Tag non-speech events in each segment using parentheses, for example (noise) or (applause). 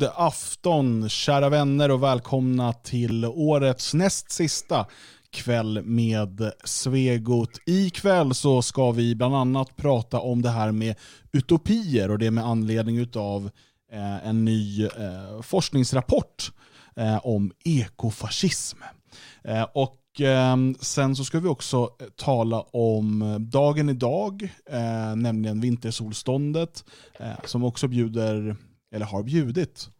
God afton kära vänner och välkomna till årets näst sista kväll med Svegot. Ikväll så ska vi bland annat prata om det här med utopier och det med anledning av eh, en ny eh, forskningsrapport eh, om ekofascism. Och ehm, sen så ska vi också tala om dagen idag, nämligen vintersolståndet, som också bjuder eller har bjudit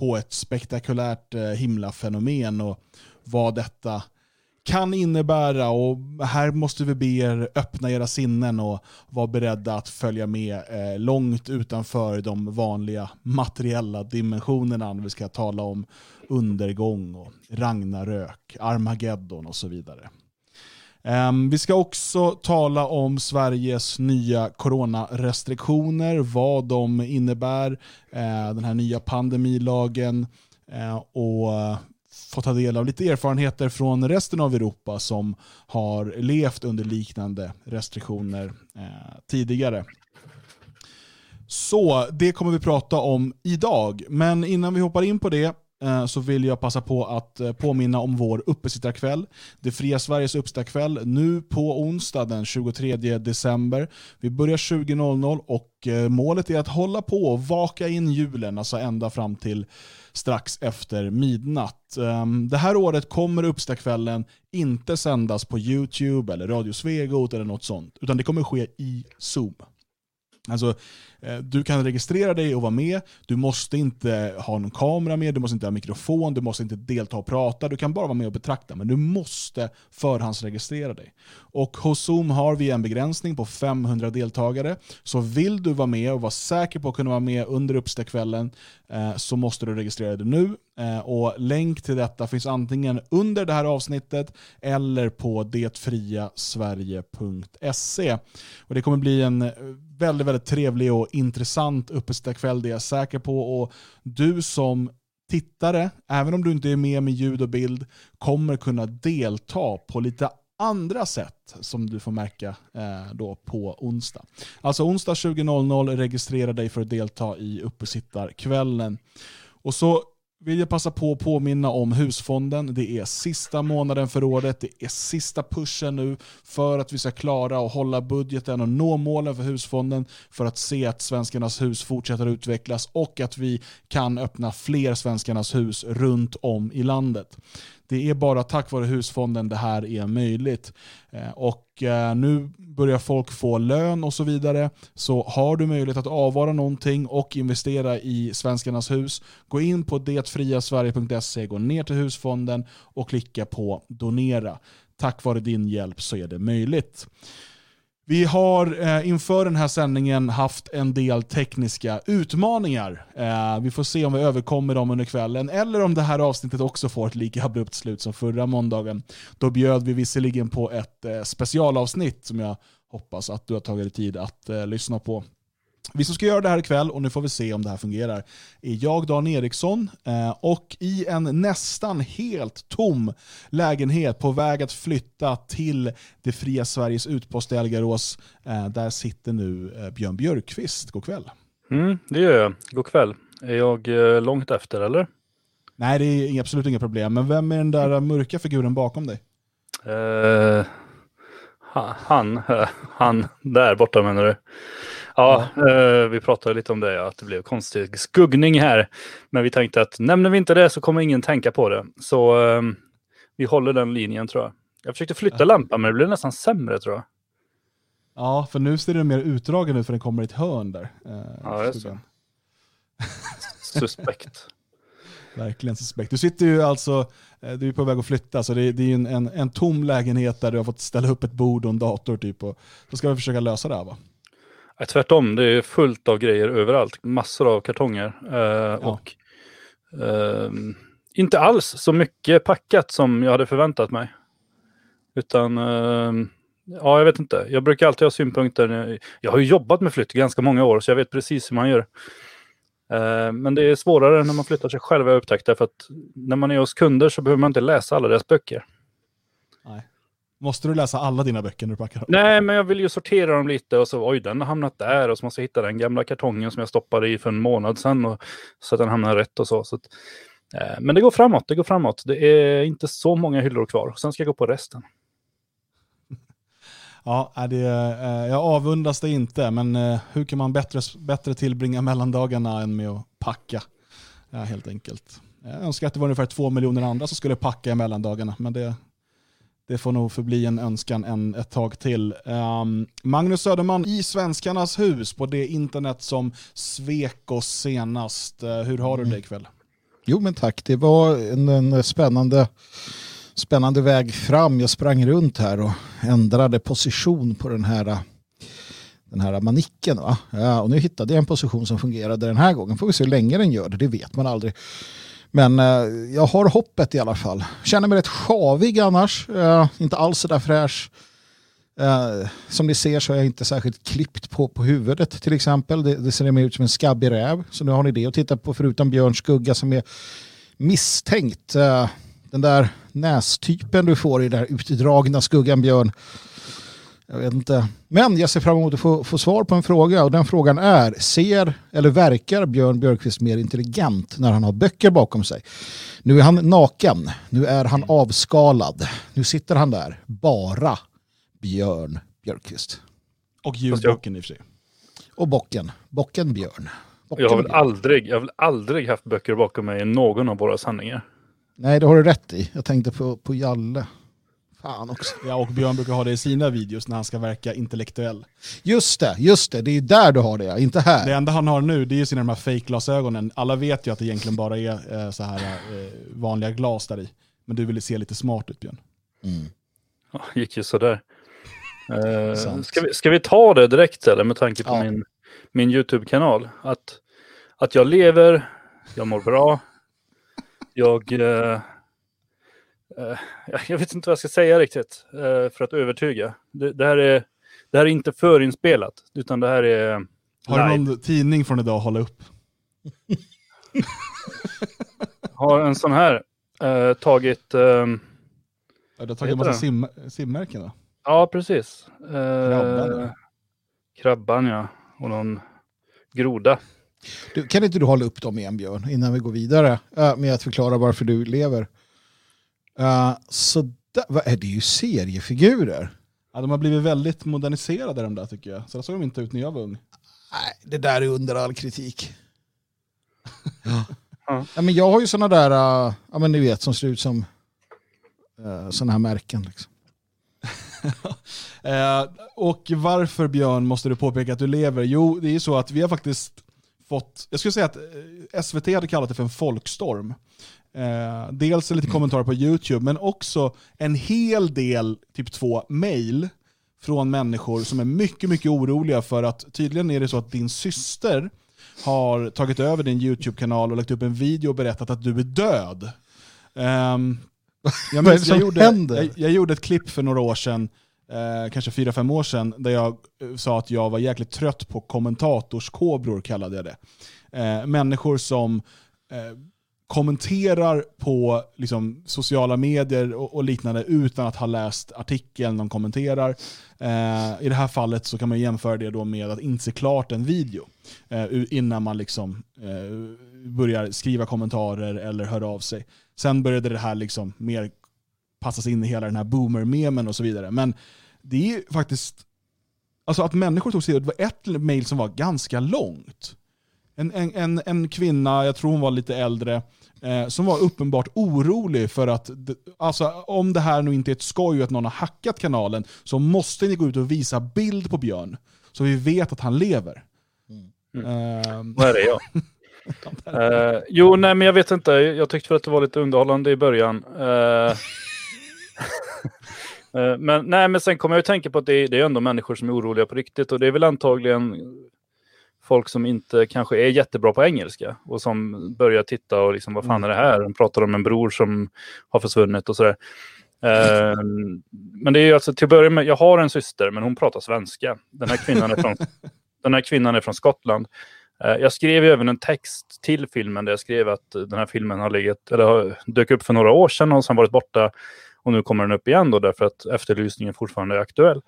på ett spektakulärt eh, himlafenomen och vad detta kan innebära. Och här måste vi be er öppna era sinnen och vara beredda att följa med eh, långt utanför de vanliga materiella dimensionerna när vi ska tala om undergång, och Ragnarök, Armageddon och så vidare. Ehm, vi ska också tala om Sveriges nya coronarestriktioner, vad de innebär, eh, den här nya pandemilagen eh, och få ta del av lite erfarenheter från resten av Europa som har levt under liknande restriktioner eh, tidigare. Så det kommer vi prata om idag, men innan vi hoppar in på det Eh, så vill jag passa på att eh, påminna om vår uppesittarkväll. Det fria Sveriges uppesittarkväll nu på onsdag den 23 december. Vi börjar 20.00 och eh, målet är att hålla på och vaka in julen, alltså ända fram till strax efter midnatt. Ehm, det här året kommer uppesittarkvällen inte sändas på YouTube eller Radio Svegot eller något sånt, utan det kommer ske i Zoom. Alltså, Eh, du kan registrera dig och vara med. Du måste inte ha någon kamera med, du måste inte ha mikrofon, du måste inte delta och prata. Du kan bara vara med och betrakta, men du måste förhandsregistrera dig. Och hos Zoom har vi en begränsning på 500 deltagare. Så vill du vara med och vara säker på att kunna vara med under uppstegskvällen eh, så måste du registrera dig nu. Eh, och länk till detta finns antingen under det här avsnittet eller på detfriasverige.se. Och det kommer bli en väldigt, väldigt trevlig och intressant uppesittarkväll, det är jag säker på. Och du som tittare, även om du inte är med med ljud och bild, kommer kunna delta på lite andra sätt som du får märka eh, då på onsdag. Alltså onsdag 20.00, registrera dig för att delta i uppesittarkvällen. Och så vill jag passa på att påminna om husfonden. Det är sista månaden för året, det är sista pushen nu för att vi ska klara att hålla budgeten och nå målen för husfonden för att se att Svenskarnas hus fortsätter utvecklas och att vi kan öppna fler Svenskarnas hus runt om i landet. Det är bara tack vare husfonden det här är möjligt. Eh, och eh, nu börjar folk få lön och så vidare. Så har du möjlighet att avvara någonting och investera i Svenskarnas hus, gå in på detfriasverige.se, gå ner till husfonden och klicka på donera. Tack vare din hjälp så är det möjligt. Vi har eh, inför den här sändningen haft en del tekniska utmaningar. Eh, vi får se om vi överkommer dem under kvällen eller om det här avsnittet också får ett lika abrupt slut som förra måndagen. Då bjöd vi visserligen på ett eh, specialavsnitt som jag hoppas att du har tagit dig tid att eh, lyssna på. Vi som ska göra det här ikväll, och nu får vi se om det här fungerar, är jag Dan Eriksson eh, och i en nästan helt tom lägenhet på väg att flytta till det fria Sveriges utpost i Algarås. Eh, där sitter nu eh, Björn Björkqvist. God kväll. Mm, det gör jag. God kväll. Är jag långt efter eller? Nej, det är absolut inga problem. Men vem är den där mörka figuren bakom dig? Uh, han, han där borta menar du? Ja, eh, vi pratade lite om det, att det blev konstig skuggning här. Men vi tänkte att nämner vi inte det så kommer ingen tänka på det. Så eh, vi håller den linjen tror jag. Jag försökte flytta lampan men det blev nästan sämre tror jag. Ja, för nu ser den mer utdragen ut för den kommer i ett hörn där. Eh, ja, just det. Suspekt. (laughs) Verkligen suspekt. Du sitter ju alltså, eh, du är på väg att flytta, så det är, det är en, en, en, tom lägenhet där du har fått ställa upp ett bord och en dator typ. Och då ska vi försöka lösa det här va? Nej, tvärtom, det är fullt av grejer överallt. Massor av kartonger. Eh, ja. Och eh, inte alls så mycket packat som jag hade förväntat mig. Utan, eh, ja jag vet inte. Jag brukar alltid ha synpunkter. Jag har ju jobbat med flytt i ganska många år så jag vet precis hur man gör. Eh, men det är svårare när man flyttar sig själv har jag upptäckt. För att när man är hos kunder så behöver man inte läsa alla deras böcker. Måste du läsa alla dina böcker när du packar? Nej, men jag vill ju sortera dem lite och så oj, den har hamnat där och så måste jag hitta den gamla kartongen som jag stoppade i för en månad sedan och, så att den hamnar rätt och så. så att, eh, men det går framåt, det går framåt. Det är inte så många hyllor kvar. Sen ska jag gå på resten. (laughs) Ja, det, eh, jag avundas det inte, men eh, hur kan man bättre, bättre tillbringa mellandagarna än med att packa? Ja, helt enkelt. Jag önskar att det var ungefär två miljoner andra som skulle packa i mellandagarna, men det, det får nog förbli en önskan en, ett tag till. Um, Magnus Söderman i Svenskarnas hus på det internet som svek oss senast. Uh, hur har du det ikväll? Jo men tack, det var en, en spännande spännande väg fram. Jag sprang runt här och ändrade position på den här den här manicken. Va? Ja, och nu hittade jag en position som fungerade den här gången. Får vi se hur länge den gör det, det vet man aldrig. Men eh, jag har hoppet i alla fall. Känner mig rätt sjavig annars. Eh, inte alls så där fräsch. Eh, som ni ser så är jag inte särskilt klippt på, på huvudet till exempel. Det, det ser mer ut som en skabbig räv. Så nu har ni det att titta på förutom Björns skugga som är misstänkt. Eh, den där nästypen du får i den där utdragna skuggan Björn. Jag vet inte. Men jag ser fram emot att få, få svar på en fråga och den frågan är, ser eller verkar Björn Björkqvist mer intelligent när han har böcker bakom sig? Nu är han naken, nu är han avskalad, nu sitter han där, bara Björn Björkqvist. Och julbocken i och för sig. Och bocken, bocken Björn. Bocken jag har väl aldrig, jag har väl aldrig haft böcker bakom mig i någon av våra sanningar. Nej, det har du rätt i. Jag tänkte på, på Jalle. Fan också. Ja, och Björn brukar ha det i sina videos när han ska verka intellektuell. Just det, just det. Det är där du har det, inte här. Det enda han har nu det är ju sina de här fake-glasögonen. Alla vet ju att det egentligen bara är eh, så här eh, vanliga glas där i. Men du ville se lite smart ut Björn. Mm. Ja, gick ju sådär. (laughs) Uh, ska, vi, ska vi ta det direkt eller med tanke på ja. min, min YouTube-kanal? Att, att jag lever, jag mår bra, jag... Uh, (laughs) jag vet inte vad jag ska säga riktigt uh, för att övertyga. Det, det, här är, det här är inte förinspelat, utan det här är Har du någon tidning från idag att hålla upp? (laughs) har en sån här tagit... Um, ja, du har tagit en massa sim, simmärken då? Ja, precis. Krabban, ja. Krabban, ja. Och någon groda. Du, kan inte du hålla upp dem igen Björn innan vi går vidare uh, med att förklara varför du lever? Uh, så där, vad är det ju seriefigurer? Ja, de har blivit väldigt moderniserade de där tycker jag. Så där såg de inte ut när jag var ung. Nej, det där är under all kritik. (laughs) ja. ja. men jag har ju sådana där, uh, ja men ni vet, som ser ut som uh, sådana här märken. Liksom. (laughs) eh, och varför Björn måste du påpeka att du lever? Jo, det är ju så att vi har faktiskt fått, jag skulle säga att eh, SVT hade kallat det för en folkstorm. Eh, dels lite kommentarer på YouTube, men också en hel del, typ två, mail från människor som är mycket, mycket oroliga för att tydligen är det så att din syster har tagit över din YouTube-kanal och lagt upp en video och berättat att du är död. (laughs) Um, jag, minns, jag, gjorde, jag, jag, gjorde ett klipp för några år sedan eh, kanske fyra, fem år sedan, där jag eh, sa att jag var jäkligt trött på kommentatorskobror, kallade jag det. Eh, människor som eh, kommenterar på liksom, sociala medier och, och, liknande utan att ha läst artikeln de kommenterar. Eh, I det här fallet så kan man jämföra det då med att inte se klart en video eh, innan man liksom, eh, börjar skriva kommentarer eller höra av sig. Sen började det här liksom mer passas in i hela den här boomer-memen och så vidare. Men det är faktiskt, alltså att människor tog sig det var ett mail som var ganska långt. En, en, en, en kvinna, jag tror hon var lite äldre, eh, som var uppenbart orolig för att, alltså, om det här nu inte är ett skoj att någon har hackat kanalen, så måste ni gå ut och visa bild på Björn, så vi vet att han lever. Mm. Uh, Vad är det ja? uh, (laughs) jo, nej men jag vet inte. Jag tyckte för att det var lite underhållande i början. Uh, (laughs) (laughs) Eh, men, nej, men sen kommer jag att tänka på att det är, det är ändå människor som är oroliga på riktigt och det är väl antagligen folk som inte kanske är jättebra på engelska och som börjar titta och liksom vad fan mm. är det här? De pratar om en bror som har försvunnit och sådär. Uh, men det är ju alltså till att börja med, jag har en syster men hon pratar svenska. Den här kvinnan är från, (laughs) den här kvinnan är från Skottland. Uh, jag skrev även en text till filmen där jag skrev att den här filmen har legat, eller dök upp för några år sedan och sen varit borta Och nu kommer den upp igen då därför att efterlysningen fortfarande är aktuell.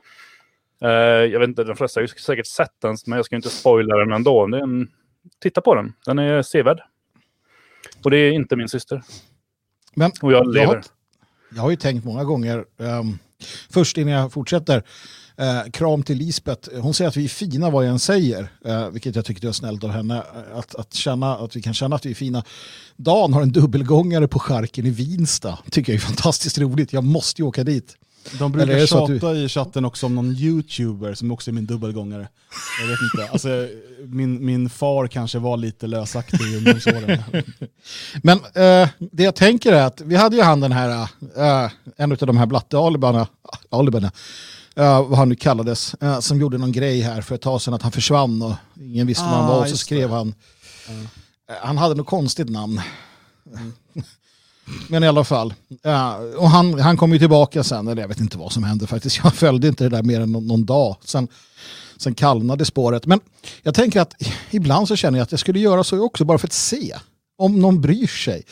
Uh, jag vet inte, de flesta har ju säkert sett den, men jag ska inte spoila den ändå. Det är en, titta på den, den är sevärd. Och det är inte min syster. Men och jag lever. Jag har, jag har ju tänkt många gånger, um, först innan jag fortsätter, Eh, kram till Lisbeth. Hon säger att vi är fina vad jag än säger, eh, vilket jag tycker är snällt av henne. Eh, att, att, känna, att vi kan känna att vi är fina. Dan har en dubbelgångare på charken i Vinsta. Tycker jag är fantastiskt roligt. Jag måste ju åka dit. De brukar tjata du... i chatten också om någon youtuber som också är min dubbelgångare. Jag vet inte. Alltså, min, min far kanske var lite lösaktig i ungdomsåren. (laughs) Men uh, det jag tänker är att vi hade ju han den här, uh, en av de här blatte-alibarna, uh, vad han nu kallades, uh, som gjorde någon grej här för ett tag sedan att han försvann och ingen visste ah, var han var. Och så skrev det. han, uh, han hade något konstigt namn. Mm. Men i alla fall. Eh, och han, han kom ju tillbaka sen, eller jag vet inte vad som hände faktiskt. (laughs) Jag följde inte det där mer än någon, någon dag. Sen, sen kallnade spåret. Men jag tänker att (laughs) ibland så känner jag att jag skulle göra så också bara för att se. Om någon bryr sig.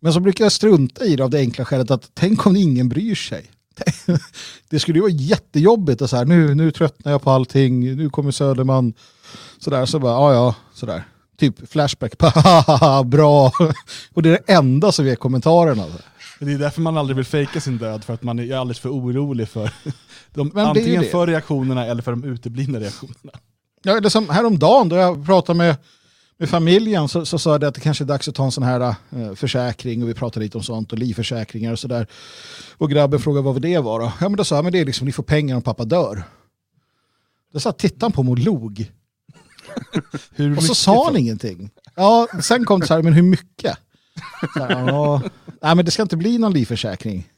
Men så brukar jag strunta i det av det enkla skälet att tänk om ingen bryr sig. (laughs) det skulle ju vara jättejobbigt och så här, nu, nu tröttnar jag på allting, nu kommer Söderman. Sådär, så bara, ja ja, sådär. Typ flashback, (laughs) bra. och det är det enda som är kommentarerna. Det är därför man aldrig vill fejka sin död, för att man är alldeles för orolig för (laughs) de, antingen för reaktionerna eller för de uteblivna reaktionerna. Ja, eller som häromdagen då jag pratade med med familjen så, så sa jag att det kanske är dags att ta en sån här uh, försäkring och vi pratade lite om sånt och livförsäkringar och sådär. Och grabben frågade vad det var då? Ja men då sa jag, men det är liksom ni får pengar om pappa dör. Då satt tittaren på mig och log. (laughs) och så sa han ingenting. Ja, sen kom det så här, men hur mycket? Så här, ja, nej men det ska inte bli någon livförsäkring.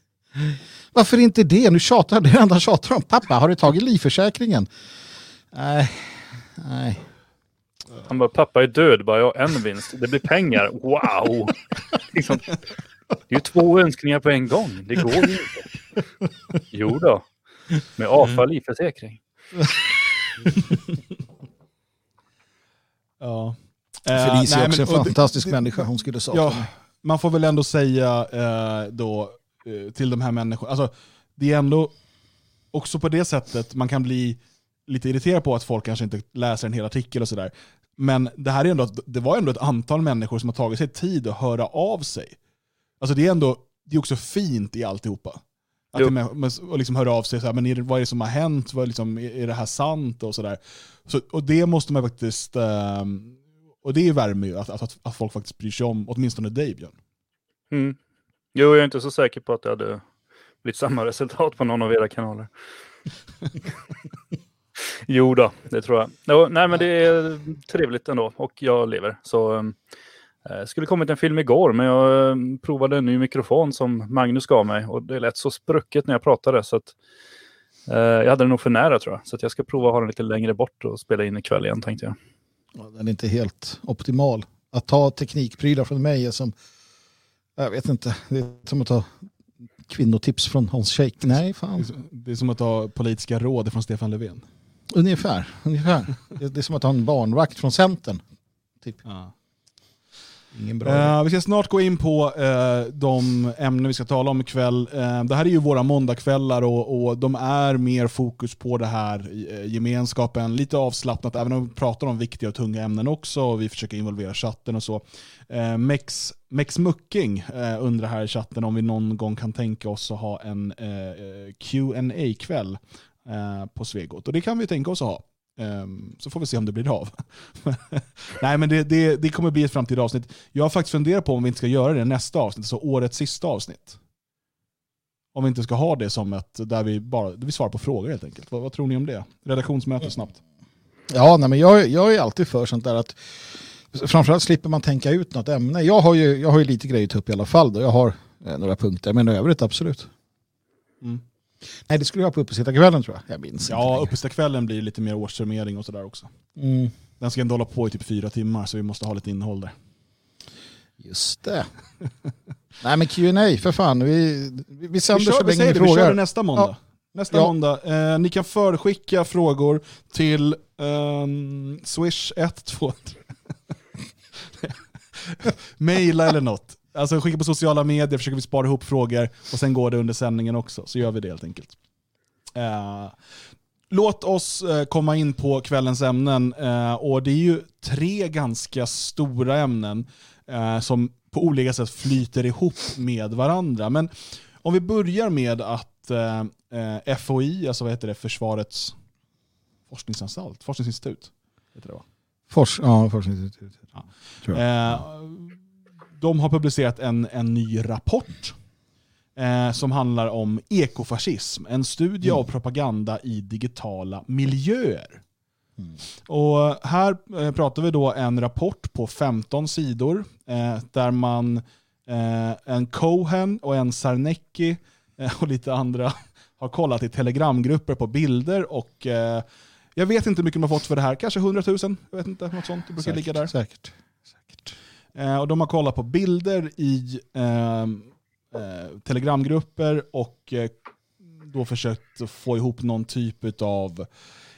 Varför inte det? Nu tjatar det enda tjatar om. Pappa, har du tagit livförsäkringen? Nej, nej. Han bara, pappa är död, bara jag en vinst. Det blir pengar, wow! liksom, det är ju två önskningar på en gång, det går ju inte. Jo då, med AFA livförsäkring. Ja. Felicia är också en fantastisk det, människa, hon skulle sakna ja, Man får väl ändå säga eh, då eh, till de här människorna, alltså, det är ändå också på det sättet man kan bli lite irriterad på att folk kanske inte läser en hel artikel och sådär. Men det, här är ändå, det var ändå ett antal människor som har tagit sig tid att höra av sig. Alltså det är ändå det är också fint i alltihopa. Att jo. med, och liksom höra av sig, så här, men är det, vad är det som har hänt? Vad, liksom, är, är det här sant? Och, så där. Så, och det måste man faktiskt, um, och det värmer ju att, att, att, folk faktiskt bryr sig om, åtminstone dig Björn. Mm. Jo, jag är inte så säker på att det hade blivit samma (laughs) resultat på någon av era kanaler. (laughs) Jo då, det tror jag. No, nej, men det är trevligt ändå och jag lever. Så eh, skulle kommit en film igår, men jag eh, provade en ny mikrofon som Magnus gav mig och det lät så sprucket när jag pratade så att eh, jag hade den nog för nära tror jag. Så jag ska prova att ha den lite längre bort och spela in ikväll igen tänkte jag. Ja, den är inte helt optimal. Att ta teknikprylar från mig är som, jag vet inte, det är som att ta kvinnotips från Hans Scheik. Nej, fan. Det är som att ta politiska råd från Stefan Löfven. Ungefär. ungefär. Det är som att ha en barnvakt från Centern. Typ. Ja. Uh, vi ska snart gå in på uh, de ämnen vi ska tala om ikväll. Uh, det här är ju våra måndagskvällar och, och de är mer fokus på det här gemenskapen. Lite avslappnat, även om vi pratar om viktiga och tunga ämnen också. Och vi försöker involvera chatten och så. Uh, Mex, Mex Mucking undrar här i chatten om vi någon gång kan tänka oss att ha en uh, qa kväll på Svegot. Och det kan vi tänka oss att ha. Um, så får vi se om det blir av. (laughs) Nej men det, det, det, kommer bli ett framtida avsnitt. Jag har faktiskt funderat på om vi inte ska göra det nästa avsnitt, så årets sista avsnitt. Om vi inte ska ha det som ett, där vi bara där vi svarar på frågor helt enkelt. Vad, vad tror ni om det? Redaktionsmöte snabbt. Ja, nej, men jag, jag är alltid för sånt där att framförallt slipper man tänka ut något ämne. Jag har ju, jag har ju lite grejer upp i alla fall. Då. Jag har eh, några punkter, men övrigt absolut. Mm. Nej, det skulle jag ha på uppesittarkvällen tror jag. Jag minns Ja, uppesittarkvällen blir lite mer årssummering och sådär också. Mm. Den ska ändå hålla på i typ fyra timmar så vi måste ha lite innehåll där. Just det. Nej men Q&A för fan. Vi, vi sänder vi kör, så länge ni frågar. Vi kör det nästa måndag. Ja. Nästa ja. måndag. Eh, ni kan förskicka frågor till um, swish 123. (laughs) Maila eller något. Alltså skicka på sociala medier, försöker vi spara ihop frågor och sen går det under sändningen också. Så gör vi det helt enkelt. Uh, låt oss uh, komma in på kvällens ämnen. Uh, och det är ju tre ganska stora ämnen som på olika sätt flyter ihop med varandra. Men om vi börjar med att FOI, alltså vad heter det, Försvarets forskningsanstalt, forskningsinstitut, heter det va? Fors ja, forskningsinstitut. Ja. De har publicerat en, en ny rapport eh, som handlar om ekofascism. En studie mm. av propaganda i digitala miljöer. Mm. Och här eh, pratar vi då en rapport på 15 sidor eh, där man, eh, en Cohen och en Sarnecki eh, och lite andra (laughs) har kollat i telegramgrupper på bilder och eh, jag vet inte hur mycket de har fått för det här, kanske 100 000, jag vet inte, något sånt. Det brukar säkert, ligga där. Säkert. Eh, och de har kollat på bilder i ehm, eh, telegramgrupper och eh, då försökt få ihop någon typ av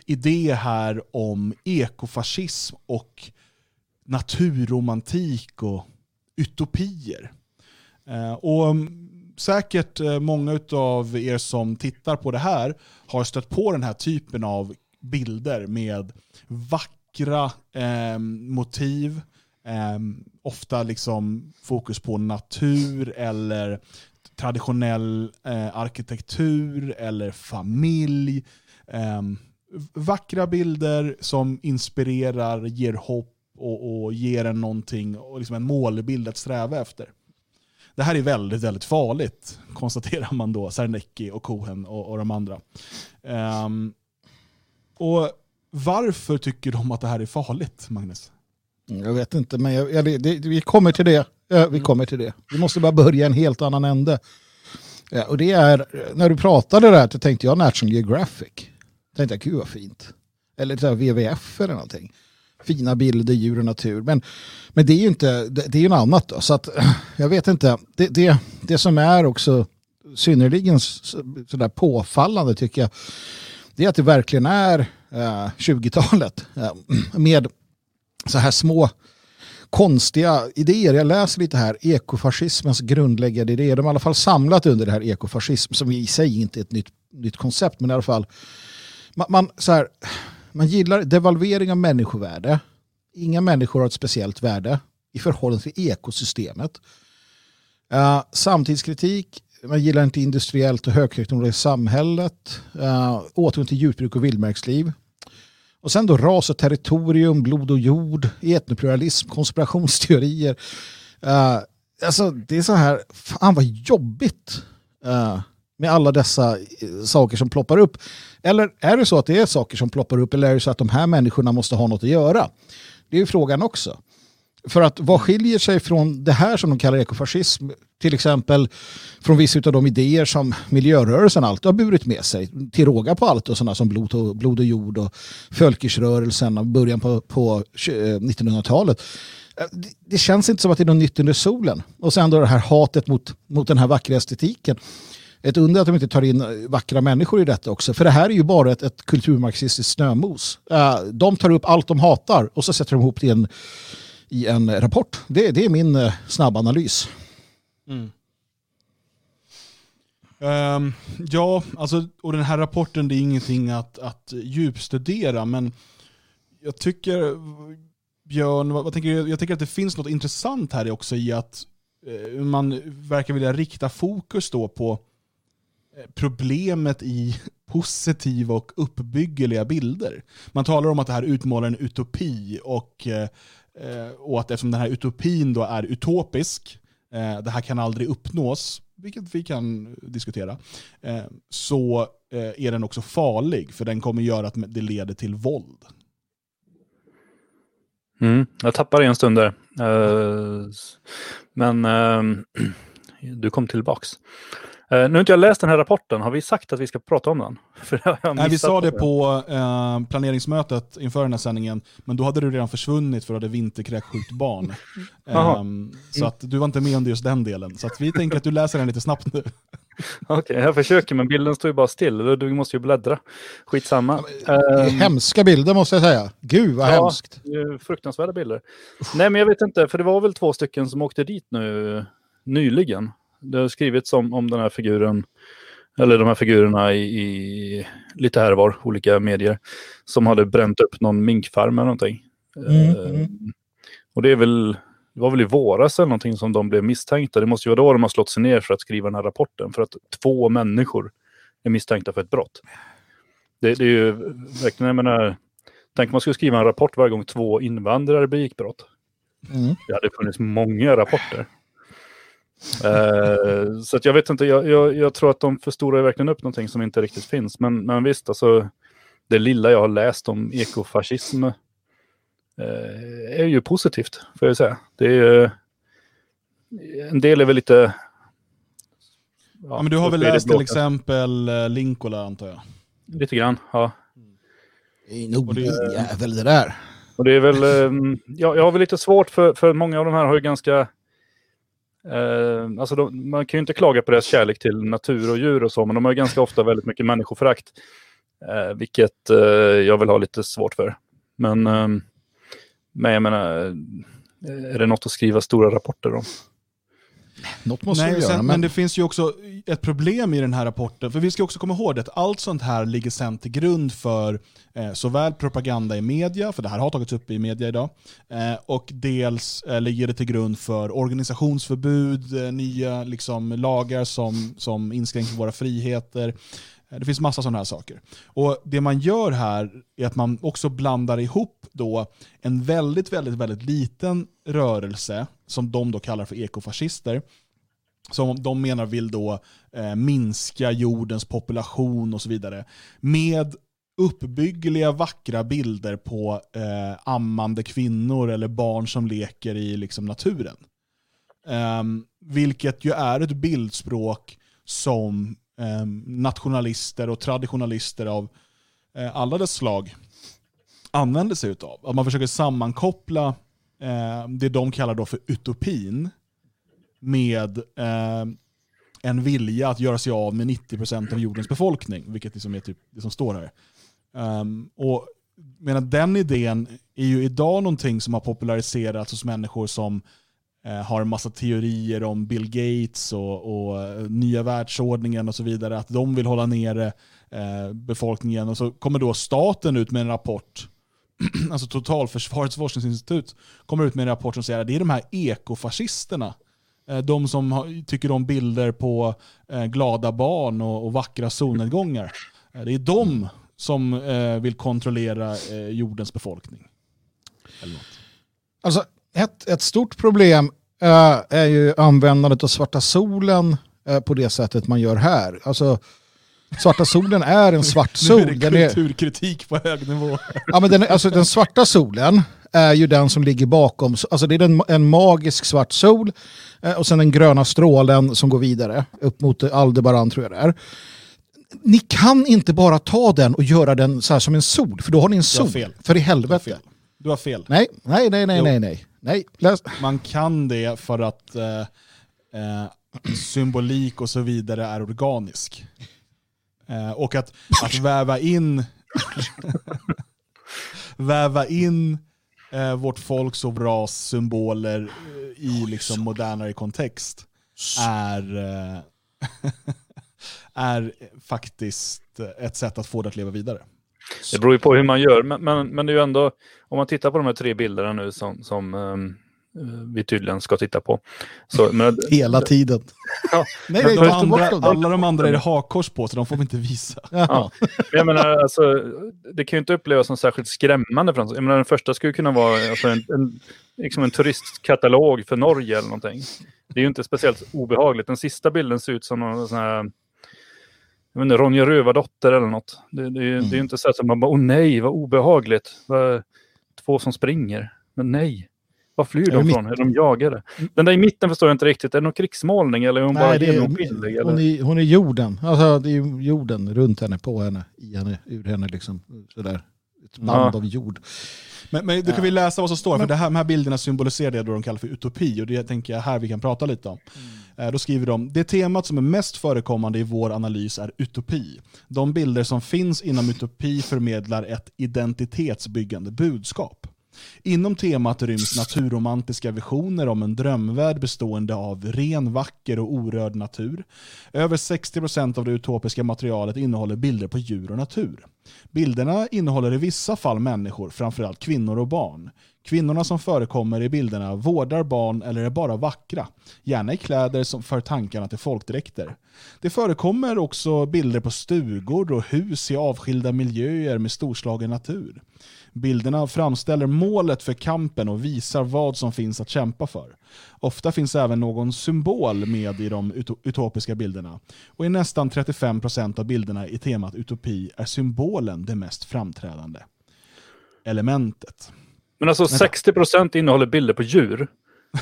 idé här om ekofascism och naturromantik och utopier. Eh, och mm, säkert eh, många av er som tittar på det här har stött på den här typen av bilder med vackra eh, motiv, Ehm, ofta liksom fokus på natur eller traditionell eh, arkitektur eller familj. Ehm, vackra bilder som inspirerar, ger hopp och, och ger en någonting, och liksom en målbild att sträva efter. Det här är väldigt, väldigt farligt, (laughs) konstaterar man då, Sarnecki och Cohen och, och de andra. Um, och varför tycker de att det här är farligt, Magnus? Jag vet inte, men jag, jag, det, vi kommer till det. vi mm. kommer till det. Vi måste bara börja en helt annan ände. Ja, och det är, när du pratade där så tänkte jag National Geographic. Tänkte jag, gud vad fint. Eller så WWF eller någonting. Fina bilder, djur och natur. Men, men det är ju inte, det, det är ju något annat då. Så att, (clears throat) jag vet inte. Det, det, det som är också synnerligen sådär påfallande tycker jag, det är att det verkligen är eh, 20-talet. Eh, (clears throat) med så här små konstiga idéer. Jag läser lite här, ekofascismens grundläggande idéer. De har i alla fall samlat under det här ekofascism som i sig inte är ett nytt, nytt koncept, men i alla fall. Man, man, så här, man gillar devalvering av människovärde. Inga människor har ett speciellt värde i förhållande till ekosystemet. Uh, samtidskritik, man gillar inte industriellt och högteknologiskt samhället. Uh, återgång till djurbruk och vildmarksliv. Och sen då ras och territorium, blod och jord, etnopluralism, konspirationsteorier. Uh, alltså det är så här, fan vad jobbigt uh, med alla dessa eh, saker som ploppar upp. Eller är det så att det är saker som ploppar upp eller är det så att de här människorna måste ha något att göra? Det är ju frågan också. För att vad skiljer sig från det här som de kallar ekofascism, till exempel från vissa av de idéer som miljörörelsen alltid har burit med sig, till råga på allt och sådana som blod och, blod och jord och Fölkersrörelsen av början på, på 1900-talet. Eh, eh, det, det känns inte som att det är något nytt under solen. Och sen då det här hatet mot, mot den här vackra estetiken. Ett under att de inte tar in eh, vackra människor i detta också. För det här är ju bara ett, ett kulturmarxistiskt snömos. De tar upp allt de hatar och så sätter de ihop det i en i en rapport. Det, det är min eh, snabbanalys. Mm. Um, ja, alltså, och den här rapporten det är ingenting att, att djupstudera, men jag tycker, Björn, vad, vad tänker du? jag tycker att det finns något intressant här också i att eh, man verkar vilja rikta fokus då på eh, problemet i (laughs) positiva och uppbyggeliga bilder. Man talar om att det här utmålar en utopi och eh, eh, åt, och eftersom den här utopin då är utopisk, eh, det här kan aldrig uppnås, vilket vi kan diskutera, eh, så eh, är den också farlig, för den kommer göra att det leder till våld. Mm, jag tappade en stund där. Eh, men eh, (clears throat) du kom tillbaks. Uh, nu har inte jag läst den här rapporten. Har vi sagt att vi ska prata om den? (laughs) Nej, vi sa det på uh, planeringsmötet inför den här sändningen, men då hade du redan försvunnit för att du hade vinterkräksjukt barn. (laughs) um, så att du var inte med under just den delen. Så att vi tänker att du läser den lite snabbt nu. (laughs) Okej, okay, jag försöker, men bilden står ju bara still. Du måste ju bläddra. Skitsamma. Ja, um, hemska bilder måste jag säga. Gud vad ja, hemskt. Fruktansvärda bilder. Nej, men jag vet inte, för det var väl två stycken som åkte dit nu nyligen. Det har skrivits om, om den här figuren, eller de här figurerna i, i lite här var, olika medier, som hade bränt upp någon minkfarm eller någonting. Mm, mm. Och det är väl, det var väl i våras eller någonting som de blev misstänkta. Det måste ju vara då de har slått sig ner för att skriva den här rapporten. För att två människor är misstänkta för ett brott. Det, det är ju verkligen, jag menar, tänk om man skulle skriva en rapport varje gång två invandrare begick brott. Mm. Det hade funnits många rapporter. Eh, så att jag vet inte, jag, jag, jag tror att de förstorar verkligen upp någonting som inte riktigt finns. Men, men visst, alltså, det lilla jag har läst om ekofascism eh, är ju positivt, får jag säga. Det är, eh, en del är väl lite... Ja, men du har väl läst till exempel eh, Linkola antar jag? Lite grann, ja. Det är nog en jävel det där. Och det är väl, ehm, ja, jag har väl lite svårt för, för många av de här har ju ganska, eh, alltså de, man kan ju inte klaga på deras kärlek till natur och djur och så, men de har ju ganska ofta väldigt mycket människoförakt. Eh, vilket eh, jag vill ha lite svårt för. Men, ehm, men jag menar, eh, är det något att skriva stora rapporter om? Något måste Nej, vi göra. sen, men... Men, det finns ju också ett problem i den här rapporten, för vi ska också komma ihåg att allt sånt här ligger sen till grund för eh, såväl propaganda i media, för det här har tagits upp i media idag, eh, och dels eh, ligger det till grund för organisationsförbud, eh, nya liksom, lagar som, som inskränker våra friheter. Eh, det finns massa sådana här saker. Och Det man gör här är att man också blandar ihop då en väldigt, väldigt, väldigt liten rörelse som de då kallar för ekofascister som de menar vill då eh, minska jordens population och så vidare, med uppbyggliga vackra bilder på eh, ammande kvinnor eller barn som leker i liksom, naturen. Um, vilket ju är ett bildspråk som Ehm, nationalister och traditionalister av eh, alla dess slag använder sig utav. Att man försöker sammankoppla ehm, det de kallar då för utopin med ehm, en vilja att göra sig av med 90% av jordens befolkning, vilket liksom är typ det som står här. Och menar, den idén är ju idag någonting som har populariserats hos människor som Eh, har en massa teorier om Bill Gates och, och eh, nya världsordningen och så vidare, att de vill hålla nere eh, befolkningen. Och så kommer då staten ut med en rapport, (clears throat) alltså Totalförsvarets forskningsinstitut, kommer ut med en rapport som säger att det är de här ekofascisterna Eh, De som har- tycker om bilder på eh, glada barn och, och vackra solnedgångar. Eh, det är de som eh, vill kontrollera eh, jordens befolkning. Eller något. alltså, ett, ett stort problem eh, är ju användandet av svarta solen eh, på det sättet man gör här. Alltså, svarta solen är en svart Nu är sol. det kulturkritik på hög nivå. Ja, men den, alltså, den svarta solen är ju den som ligger bakom. Alltså, det är den, en magisk svart sol eh, och sen den gröna strålen som går vidare upp mot Aldebaran tror jag det är. Ni kan inte bara ta den och göra den så här som en sol, för då har ni en sol. fel. För i helvete. Du har fel. Nej, nej, nej, nej, Jo. nej, nej nej. Läs. Man kan det för att eh, eh, symbolik och så vidare är organisk. Eh, och att, att väva in (laughs) väva in eh, vårt folks och ras symboler eh, i liksom modernare kontext är, eh, (laughs) är faktiskt ett sätt att få det att leva vidare. Det beror ju på hur man gör, men, men, men det är ju ändå, om man tittar på de här tre bilderna nu som, som eh, vi tydligen ska titta på. Så, men, (laughs) Hela tiden. (laughs) Ja. Nej, De nej, bort andra, alla de andra är det hakkors på så de får vi inte visa. Ja. jag menar, alltså, det kan ju inte upplevas som särskilt skrämmande. För. Jag menar, den första skulle kunna vara alltså, en, en, liksom en turistkatalog för Norge eller någonting. Det är ju inte speciellt obehagligt. Den sista bilden ser ut som någon sån här jag inte, Ronja Rövardotter eller något. Det, det, är ju- det är ju inte så att man bara, åh nej, vad obehagligt. Vad, två som springer. Men nej. Var flyr de från? Är de jagade? Den där i mitten förstår jag inte riktigt. Är det någon krigsmålning eller är hon bara Nej, är, genomskinlig? hon, Eller? är, hon är jorden. Alltså, det är jorden runt henne, på henne, i henne, ur henne. Liksom. Sådär. Ett band Ja. av jord. Men, men då kan vi läsa vad som står, för det här, de här bilderna symboliserar det de kallar för utopi, och det tänker jag här vi kan prata lite om. Eh, Då skriver de, det temat som är mest förekommande i vår analys är utopi. De bilder som finns inom utopi förmedlar ett identitetsbyggande budskap. Inom temat ryms naturromantiska visioner om en drömvärld bestående av ren, vacker och orörd natur. Över 60% av det utopiska materialet innehåller bilder på djur och natur. Bilderna innehåller i vissa fall människor, framförallt kvinnor och barn. Kvinnorna som förekommer i bilderna vårdar barn eller är bara vackra, gärna i kläder som för tankarna till folkdräkter. Det förekommer också bilder på stugor och hus i avskilda miljöer med storslagen natur. Bilderna framställer målet för kampen och visar vad som finns att kämpa för. Ofta finns även någon symbol med i de utopiska bilderna. Och i nästan 35% av bilderna i temat utopi är symbolen det mest framträdande elementet. Men alltså 60% innehåller bilder på djur.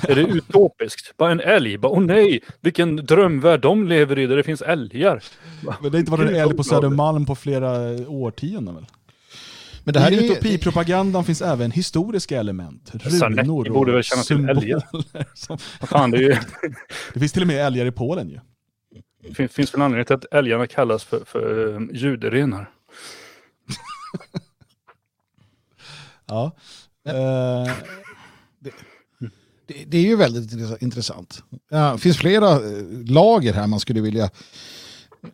Är det (laughs) utopiskt? Bara en älg? Bara, åh nej, vilken drömvärld de lever i där det finns älgar. Men det har inte varit en älg på Södermalm på flera årtionden väl? Men det här I är... utopipropagandan finns även historiska element. Runor och borde väl känna till älgar. (laughs) Som... Fan, det, ju... det finns till och med älgar i Polen ju. Det finns, finns väl anledning till att älgarna kallas för, för um, juderenar. (laughs) ja. Uh, det, det, det, är ju väldigt intressant. Det finns flera eh, lager här man skulle vilja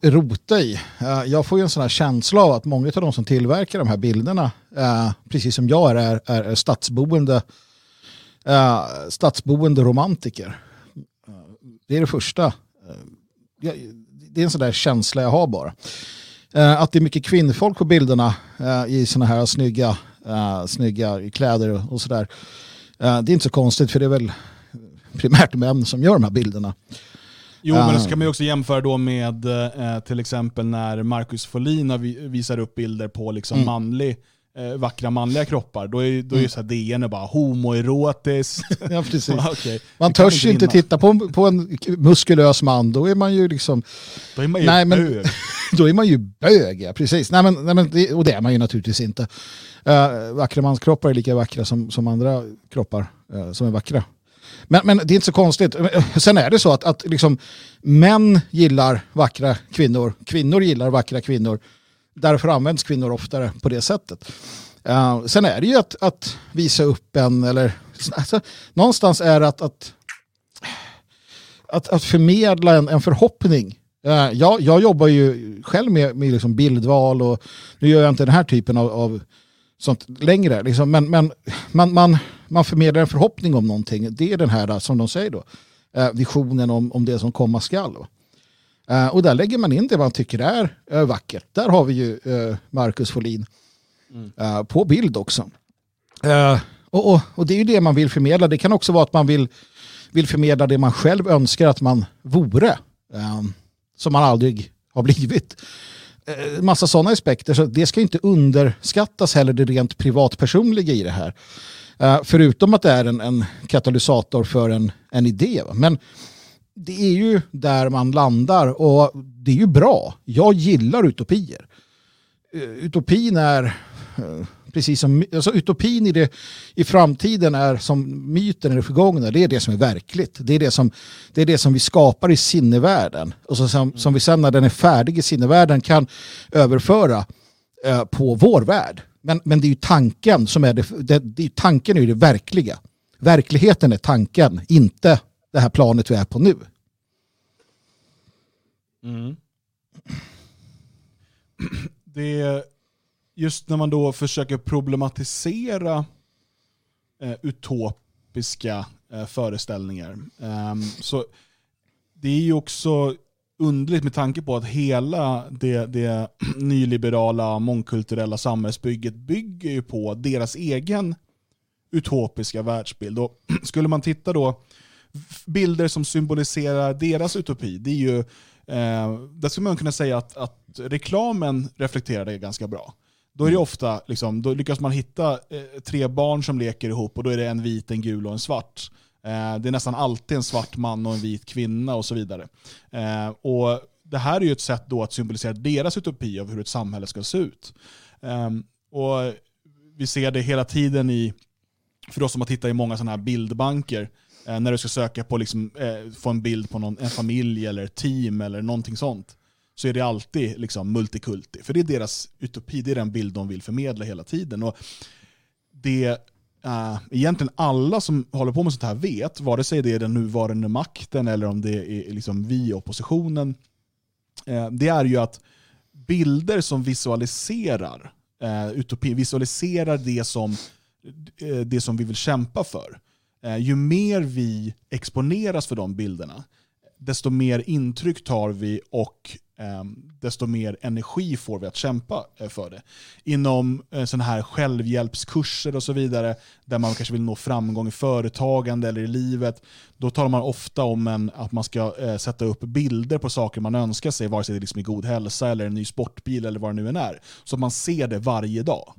rota i. Eh, jag får ju en sån här känsla av att många av de som tillverkar de här bilderna, eh, precis som jag är, är, är stadsboende, eh, stadsboende romantiker. Det är det första. Det är en sån där känsla jag har bara. Att det är mycket kvinnfolk på bilderna i såna här snygga, snygga kläder och sådär. Det är inte så konstigt för det är väl primärt män som gör de här bilderna. Jo, men det ska man ju också jämföra då med eh, till exempel när Marcus Folin visar upp bilder på liksom mm. manlig eh, vackra manliga kroppar, då är, då är mm. så här DN bara homoerotiskt. (laughs) ja, precis. (laughs) okay. Man törs inte titta på, på en muskulös man, då är man ju liksom... Då är man ju nej, bög. Men, (laughs) då är man ju bög, ja precis. Nej, men, nej, men det, och det är man ju naturligtvis inte. Uh, vackra manskroppar är lika vackra som, som andra kroppar uh, som är vackra. Men, men det är inte så konstigt. Sen är det så att, att liksom, män gillar vackra kvinnor, kvinnor gillar vackra kvinnor. Därför används kvinnor oftare på det sättet. Uh, sen är det ju att, att visa upp en, eller alltså, någonstans är det att, att, att, att förmedla en, en förhoppning. Uh, jag, jag jobbar ju själv med, med liksom bildval och nu gör jag inte den här typen av, av sånt längre. Liksom. Men, men man, man, man förmedlar en förhoppning om någonting. Det är den här, som de säger då, eh, visionen om, om det som komma skall. Eh, och där lägger man in det man tycker är eh, vackert. Där har vi ju Marcus Folin mm. på bild också. Och, och, och, det är ju det man vill förmedla. Det kan också vara att man vill, vill förmedla det man själv önskar att man vore. som man aldrig har blivit. Eh, massa sådana aspekter. Så det ska inte underskattas heller det rent privatpersonliga i det här. Uh, förutom att det är en, en katalysator för en, en idé. Men det är ju där man landar och det är ju bra. Jag gillar utopier. Uh, utopin är uh, precis som alltså utopin i, det, i framtiden är som myten i det förgångna. Det är det som är verkligt. Det är det som, det är det som vi skapar i sinnevärlden. Och så som, som vi sen när den är färdig i sinnevärlden kan överföra eh, på vår värld. Men, men det är ju tanken som är det, det, det är tanken är det verkliga. Verkligheten är tanken, inte det här planet vi är på nu. Mm. (clears throat) Det just när man då försöker problematisera eh, utopiska eh, föreställningar. Ehm, så det är ju också underligt med tanke på att hela det, det (clears throat) nyliberala, mångkulturella samhällsbygget bygger ju på deras egen utopiska världsbild. Och (clears throat) skulle man titta då, bilder som symboliserar deras utopi, det är ju, eh, där skulle man kunna säga att, att reklamen reflekterar det ganska bra. Då är det ofta, liksom, då lyckas man hitta eh, tre barn som leker ihop och då är det en vit, en gul och en svart. Eh, det är nästan alltid en svart man och en vit kvinna och så vidare. Eh, och Det här är ju ett sätt då att symbolisera deras utopi av hur ett samhälle ska se ut. Ehm, och Vi ser det hela tiden i, för oss som har tittat i många sådana här bildbanker, eh, när du ska söka på liksom, eh, få en bild på någon, en familj eller ett team eller någonting sånt så är det alltid liksom multikulti. För det är deras utopi, det är den bild de vill förmedla hela tiden. Och det uh, egentligen alla som håller på med sånt här vet, vare sig det är den nuvarande makten eller om det är liksom vi, oppositionen, uh, det är ju att bilder som visualiserar uh, utopi, visualiserar det som, det som vi vill kämpa för. ju mer vi exponeras för de bilderna, desto mer intryck tar vi och Ehm, desto mer energi får vi att kämpa eh, för det. Inom eh, sådana här självhjälpskurser och så vidare, där man kanske vill nå framgång i företagande eller i livet, då talar man ofta om en, att man ska eh, sätta upp bilder på saker man önskar sig, vare sig det liksom är liksom god hälsa eller en ny sportbil eller vad det nu än är. Så att man ser det varje dag.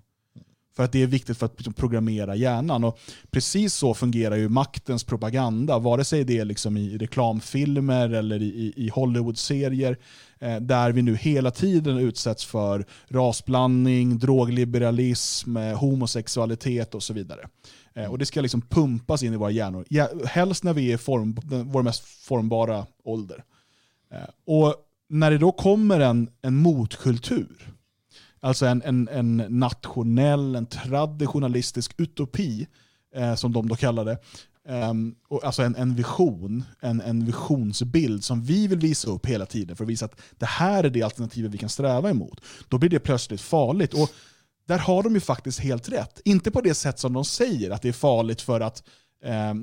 För att det är viktigt för att liksom programmera hjärnan. Och precis så fungerar ju maktens propaganda, vare sig det är liksom i reklamfilmer eller i, i Hollywood-serier, Eh, där vi nu hela tiden utsätts för rasblandning, drogliberalism, eh, homosexualitet och så vidare. Eh, och Det ska liksom pumpas in i våra hjärnor, helst när vi är form, vår mest formbara ålder. Och när det då kommer en, en motkultur, Alltså en, en, en nationell, en traditionalistisk utopi, som de då kallar det. Um, och alltså en, en vision, en, en visionsbild som vi vill visa upp hela tiden för att visa att det här är det alternativet vi kan sträva emot. Då blir det plötsligt farligt. Och där har de ju faktiskt helt rätt. Inte på det sätt som de säger, att det är farligt för att eh,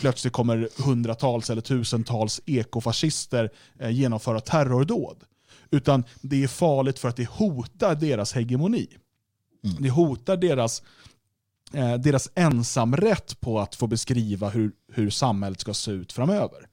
plötsligt kommer hundratals eller tusentals ekofascister eh, genomföra terrordåd. Utan det är farligt för att det hotar deras hegemoni. Mm. Det hotar deras, eh, deras ensamrätt på att få beskriva hur, hur samhället ska se ut framöver.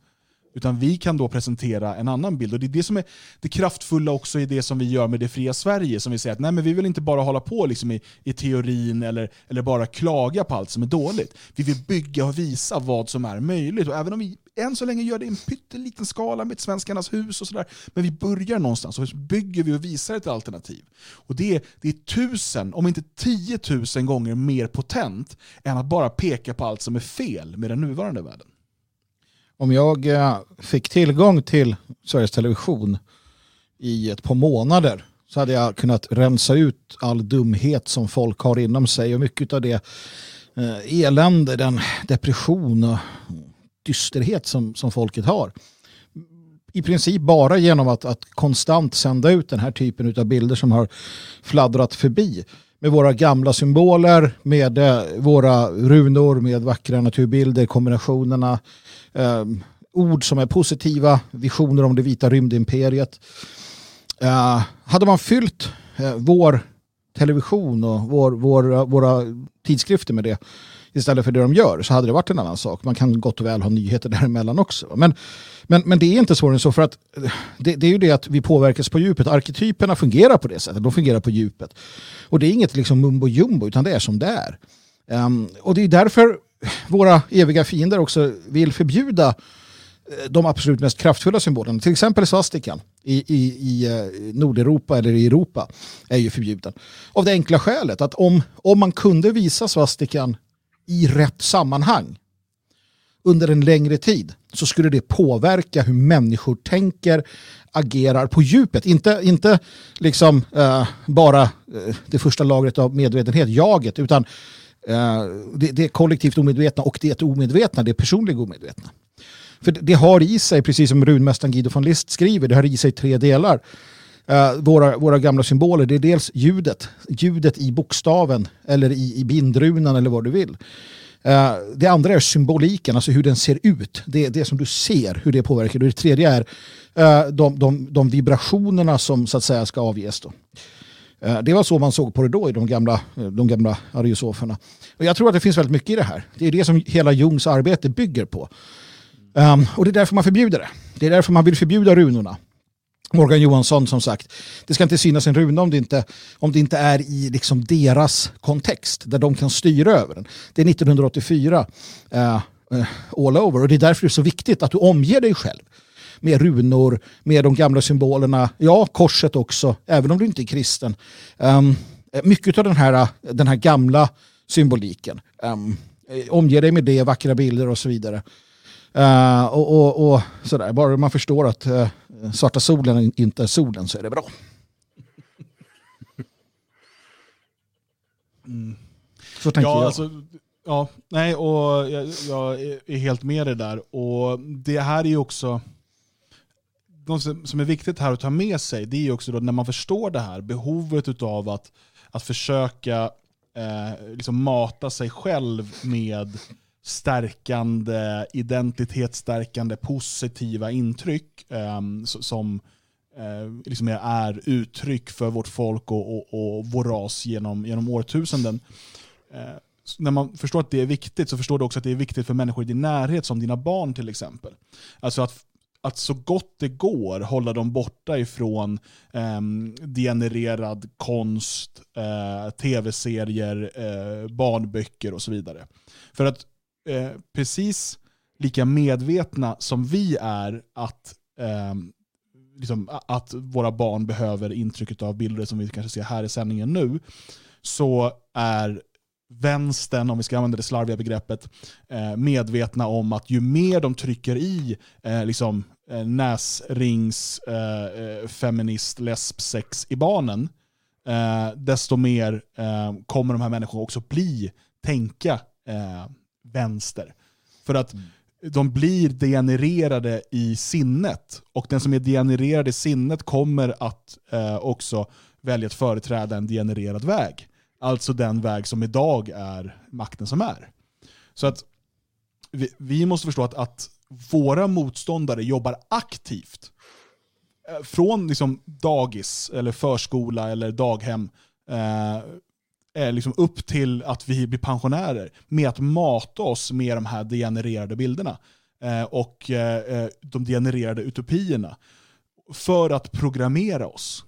Utan vi kan då presentera en annan bild. Och Det är det som är det kraftfulla också i det som vi gör med det fria Sverige. Som vi säger att nej, men vi vill inte bara hålla på liksom i, i teorin eller, eller bara klaga på allt som är dåligt. Vi vill bygga och visa vad som är möjligt. Och även om vi än så länge gör det i en pytteliten skala med Svenskarnas hus och sådär. Men vi börjar någonstans och bygger vi och visar ett alternativ. Och det är, det är tusen, om inte tiotusen gånger mer potent än att bara peka på allt som är fel med den nuvarande världen. Om jag eh, fick tillgång till Sveriges Television i ett par månader så hade jag kunnat rensa ut all dumhet som folk har inom sig och mycket av det eh, elände, den depression och dysterhet som, som folket har. I princip bara genom att, att konstant sända ut den här typen av bilder som har fladdrat förbi med våra gamla symboler, med eh, våra runor, med vackra naturbilder, kombinationerna, eh, ord som är positiva, visioner om det vita rymdimperiet. Eh, hade man fyllt eh, vår television och vår, vår, våra tidskrifter med det istället för det de gör så hade det varit en annan sak. Man kan gott och väl ha nyheter däremellan också. Men, men, men det är inte svårare än så för att eh, det, det, är ju det att vi påverkas på djupet. Arketyperna fungerar på det sättet. De fungerar på djupet. Och det är inget liksom mumbo jumbo utan det är som det är. Um, och det är därför våra eviga fiender också vill förbjuda eh, de absolut mest kraftfulla symbolerna. Till exempel svastikan i, i, i eh, Nordeuropa eller i Europa är ju förbjuden. Av det enkla skälet att om, om man kunde visa svastikan i rätt sammanhang under en längre tid så skulle det påverka hur människor tänker, agerar på djupet. Inte, inte liksom uh, bara uh, det första lagret av medvetenhet, jaget, utan uh, det, det kollektivt omedvetna och det omedvetna, det personliga omedvetna. För det, det har i sig, precis som runmästaren Guido von List skriver, det har i sig tre delar. Uh, våra, våra gamla symboler, det är dels ljudet, ljudet i bokstaven eller i, i bindrunan eller vad du vill. Uh, det andra är symboliken, alltså hur den ser ut. Det, det som du ser, hur det påverkar. Och det tredje är uh, de, de, de vibrationerna som så att säga ska avges. Då. Det var så man såg på det då i de gamla, de gamla ariosoferna. Och jag tror att det finns väldigt mycket i det här. Det är det som hela Jungs arbete bygger på. Um, och det är därför man förbjuder det. Det är därför man vill förbjuda runorna. Morgan Johansson som sagt, det ska inte synas en runa om det inte, om det inte är i liksom deras kontext där de kan styra över den. Det är 1984 uh, uh, all over och det är därför det är så viktigt att du omger dig själv med runor, med de gamla symbolerna, ja korset också, även om du inte är kristen. Um, mycket av den här, den här gamla symboliken. Ehm, eh, um, omge dig med det, vackra bilder och så vidare. Uh, och, och, och, sådär. Bara man förstår att uh, svarta solen inte är solen så är det bra. Mm. Så tänker ja, jag. Alltså, Ja, nej, och jag, jag är helt med dig där. Och det här är ju också, något som är viktigt här att ta med sig, det är ju också då när man förstår det här, behovet av att, att försöka eh, liksom mata sig själv med stärkande, identitetsstärkande, positiva intryck eh, som eh, liksom är uttryck för vårt folk och, och, och vår ras genom, genom årtusenden. Eh, när man förstår att det är viktigt så förstår du också att det är viktigt för människor i din närhet, som dina barn till exempel. Alltså att, att så gott det går hålla dem borta ifrån eh, degenererad konst, eh, tv-serier, eh, barnböcker och så vidare. För att eh, precis lika medvetna som vi är att eh, liksom, att våra barn behöver intrycket av bilder som vi kanske ser här i sändningen nu, så är vänstern, om vi ska använda det slarviga begreppet, eh, medvetna om att ju mer de trycker i eh, liksom, eh, näsrings, eh, eh, feminist, lesb, sex i barnen, eh, desto mer kommer de här människorna också bli, tänka vänster. För att mm. de blir degenererade i sinnet. Och den som är degenererad i sinnet kommer att eh, också välja att företräda en degenererad väg. Alltså den väg som idag är makten som är. Så att vi, vi måste förstå att, att våra motståndare jobbar aktivt eh, från liksom dagis, eller förskola eller daghem eh, Eh, liksom upp till att vi blir pensionärer med att mata oss med de här degenererade bilderna eh, och eh, eh, de degenererade utopierna för att programmera oss.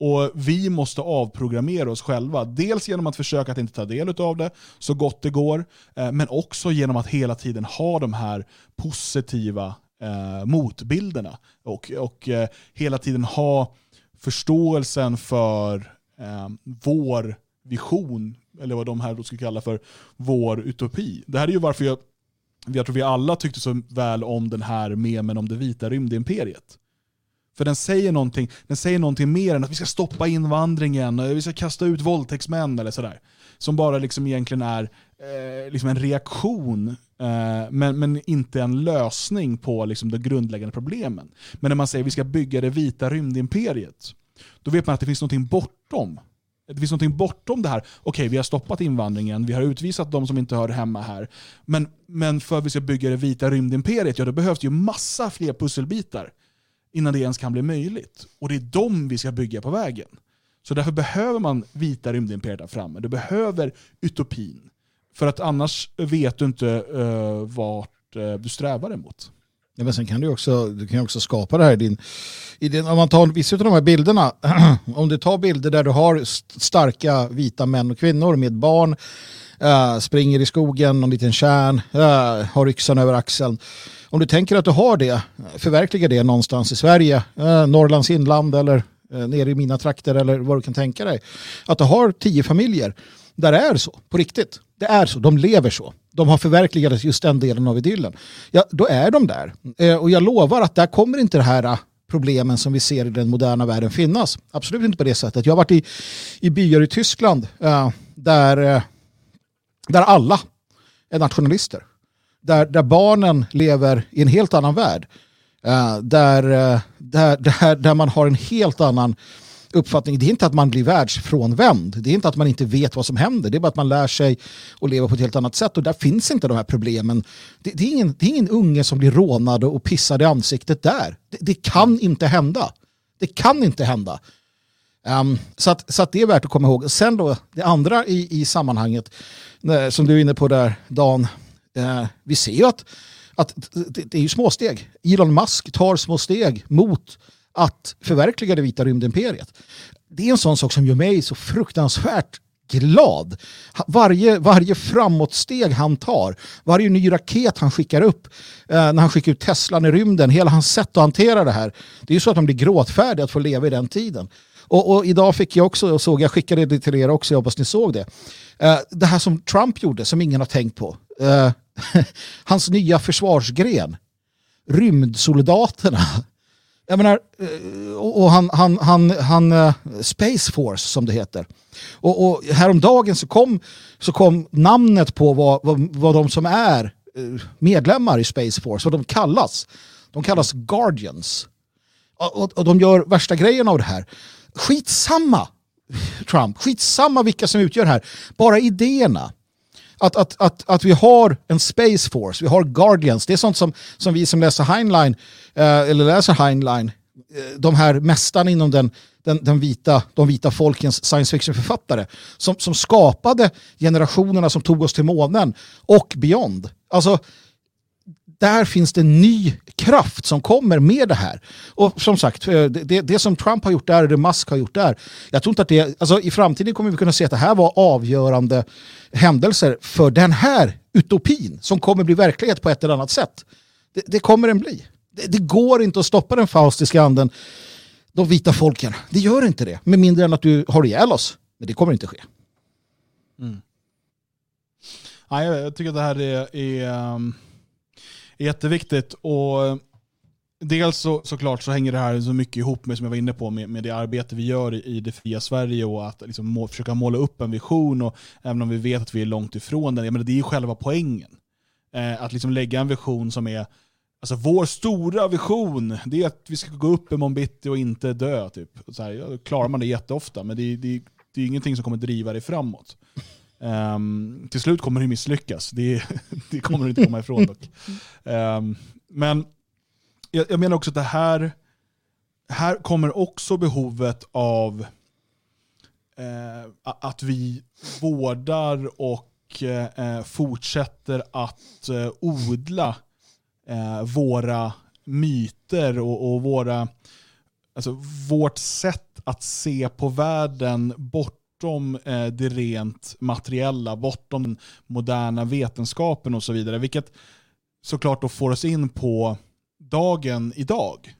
Och vi måste avprogrammera oss själva. Dels genom att försöka att inte ta del av det så gott det går, eh, men också genom att hela tiden ha de här positiva eh, motbilderna. Och, och eh, hela tiden ha förståelsen för eh, vår vision, eller vad de här då skulle kalla för vår utopi. Det här är ju varför jag, jag tror vi alla tyckte så väl om den här memen om det vita rymdimperiet. För den säger, någonting, den säger någonting mer än att vi ska stoppa invandringen, vi ska kasta ut våldtäktsmän eller sådär. Som bara liksom egentligen är eh, liksom en reaktion, eh, men, men inte en lösning på liksom de grundläggande problemen. Men när man säger att vi ska bygga det vita rymdimperiet, då vet man att det finns någonting bortom. Det finns någonting bortom det här. Okej, vi har stoppat invandringen, vi har utvisat de som inte hör hemma här. Men, men för att vi ska bygga det vita rymdimperiet, ja då behövs det ju massa fler pusselbitar innan det ens kan bli möjligt. Och det är dem vi ska bygga på vägen. Så därför behöver man vita rymdimperiet där framme. Du behöver utopin. För att annars vet du inte uh, vart uh, du strävar emot. Ja, men sen kan du också, du kan också skapa det här i din, i din om man tar vissa av de här bilderna, (clears throat) om du tar bilder där du har starka vita män och kvinnor med barn, äh, springer i skogen, någon liten kärn, äh, har yxan över axeln om du tänker att du har det, förverkliga det någonstans i Sverige, äh, Norrlands inland eller äh, nere i mina trakter eller vad du kan tänka dig. Att du har tio familjer där det är så, på riktigt. Det är så, de lever så. De har förverkligat just den delen av idyllen. Ja, då är de där. Eh, och jag lovar att där kommer inte det här eh, problemen som vi ser i den moderna världen finnas. Absolut inte på det sättet. Jag har varit i, i byar i Tyskland eh, där, eh, där alla är nationalister där, där barnen lever i en helt annan värld. Där, där, där, där man har en helt annan uppfattning. Det är inte att man blir världsfrånvänd. Det är inte att man inte vet vad som händer. Det är bara att man lär sig att leva på ett helt annat sätt. Och där finns inte de här problemen. Det, det, är, ingen, det är ingen unge som blir rånad och pissad i ansiktet där. Det, det kan inte hända. Det kan inte hända. Um, så, att, så att det är värt att komma ihåg. Sen då, det andra i, i sammanhanget, eh, som du är inne på där, Dan, Eh, vi ser ju att, att det, det är ju småsteg. Elon Musk tar små steg mot att förverkliga det vita rymdimperiet. Det är en sån sak som gör mig så fruktansvärt glad. Varje, varje framåtsteg han tar, varje ny raket han skickar upp, eh, när han skickar ut Teslan i rymden, hela hans sätt att hantera det här. Det är ju så att man blir gråtfärdig att få leva i den tiden. Och, och, idag fick jag också, och såg, jag skickade det till er också, jag hoppas ni såg det. Eh, det här som Trump gjorde, som ingen har tänkt på. Eh, (laughs) hans nya försvarsgren, rymdsoldaterna. Jag menar, eh, och han, han, han, han eh, Space Force som det heter. Och, och häromdagen så kom, så kom namnet på vad, vad, vad de som är eh, medlemmar i Space Force, vad de kallas. De kallas Guardians. Och, och, och de gör värsta grejen av det här. Skitsamma Trump, skitsamma vilka som utgör det här. Bara idéerna att, att, att, att vi har en Space Force, vi har Guardians, det är sånt som, som vi som läser Heinlein, eh, eller läser Heinlein, eh, de här mästarna inom den, den, den, vita, de vita folkens science fiction-författare som, som skapade generationerna som tog oss till månen och beyond. Alltså, där finns det ny kraft som kommer med det här. Och som sagt, eh, det, det som Trump har gjort där, och det Musk har gjort där, jag tror inte att det, alltså i framtiden kommer vi kunna se att det här var avgörande händelser för den här utopin som kommer bli verklighet på ett eller annat sätt. Det, det kommer den bli. Det, det, går inte att stoppa den faustiska anden, de vita folken. Det gör inte det, med mindre än att du har ihjäl oss. Men det kommer inte ske. Mm. Nej, jag tycker att det här är, är um jätteviktigt. Och eh, dels så, såklart så hänger det här så mycket ihop med, som jag var inne på, med, med det arbete vi gör i, i det fria Sverige och att liksom må, försöka måla upp en vision. Och även om vi vet att vi är långt ifrån den, menar, det är ju själva poängen. Eh, att liksom lägga en vision som är Alltså vår stora vision, det är att vi ska gå upp imorgon bitti och inte dö. Typ. Så här, ja, klarar man det jätteofta, men det, det, det är ingenting som kommer driva dig framåt. Um, till slut kommer det misslyckas, det, (laughs) det kommer du inte komma ifrån dock. Um, men jag, jag, menar också att det här, här kommer också behovet av uh, att vi vårdar och uh, fortsätter att uh, odla våra myter och, och våra, alltså vårt sätt att se på världen bort bortom eh, det rent materiella, bortom den moderna vetenskapen och så vidare. Vilket såklart då får oss in på dagen idag.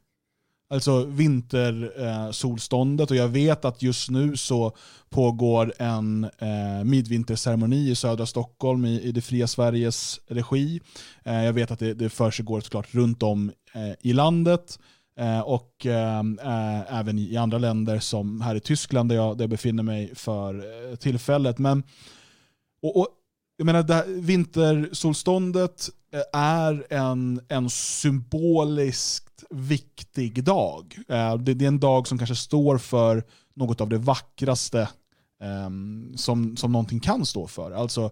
Alltså vintersolståndet eh, och jag vet att just nu så pågår en eh, midvinterceremoni i södra Stockholm i, i det fria Sveriges regi. Eh, jag vet att det, det försiggår såklart runt om eh, i landet. Eh, och eh, eh, även i andra länder som här i Tyskland där jag, där jag befinner mig för eh, tillfället. Men, och, och, jag menar, det här, vintersolståndet är en, en symboliskt viktig dag. Det, det, är en dag som kanske står för något av det vackraste ehm, som, som någonting kan stå för. Alltså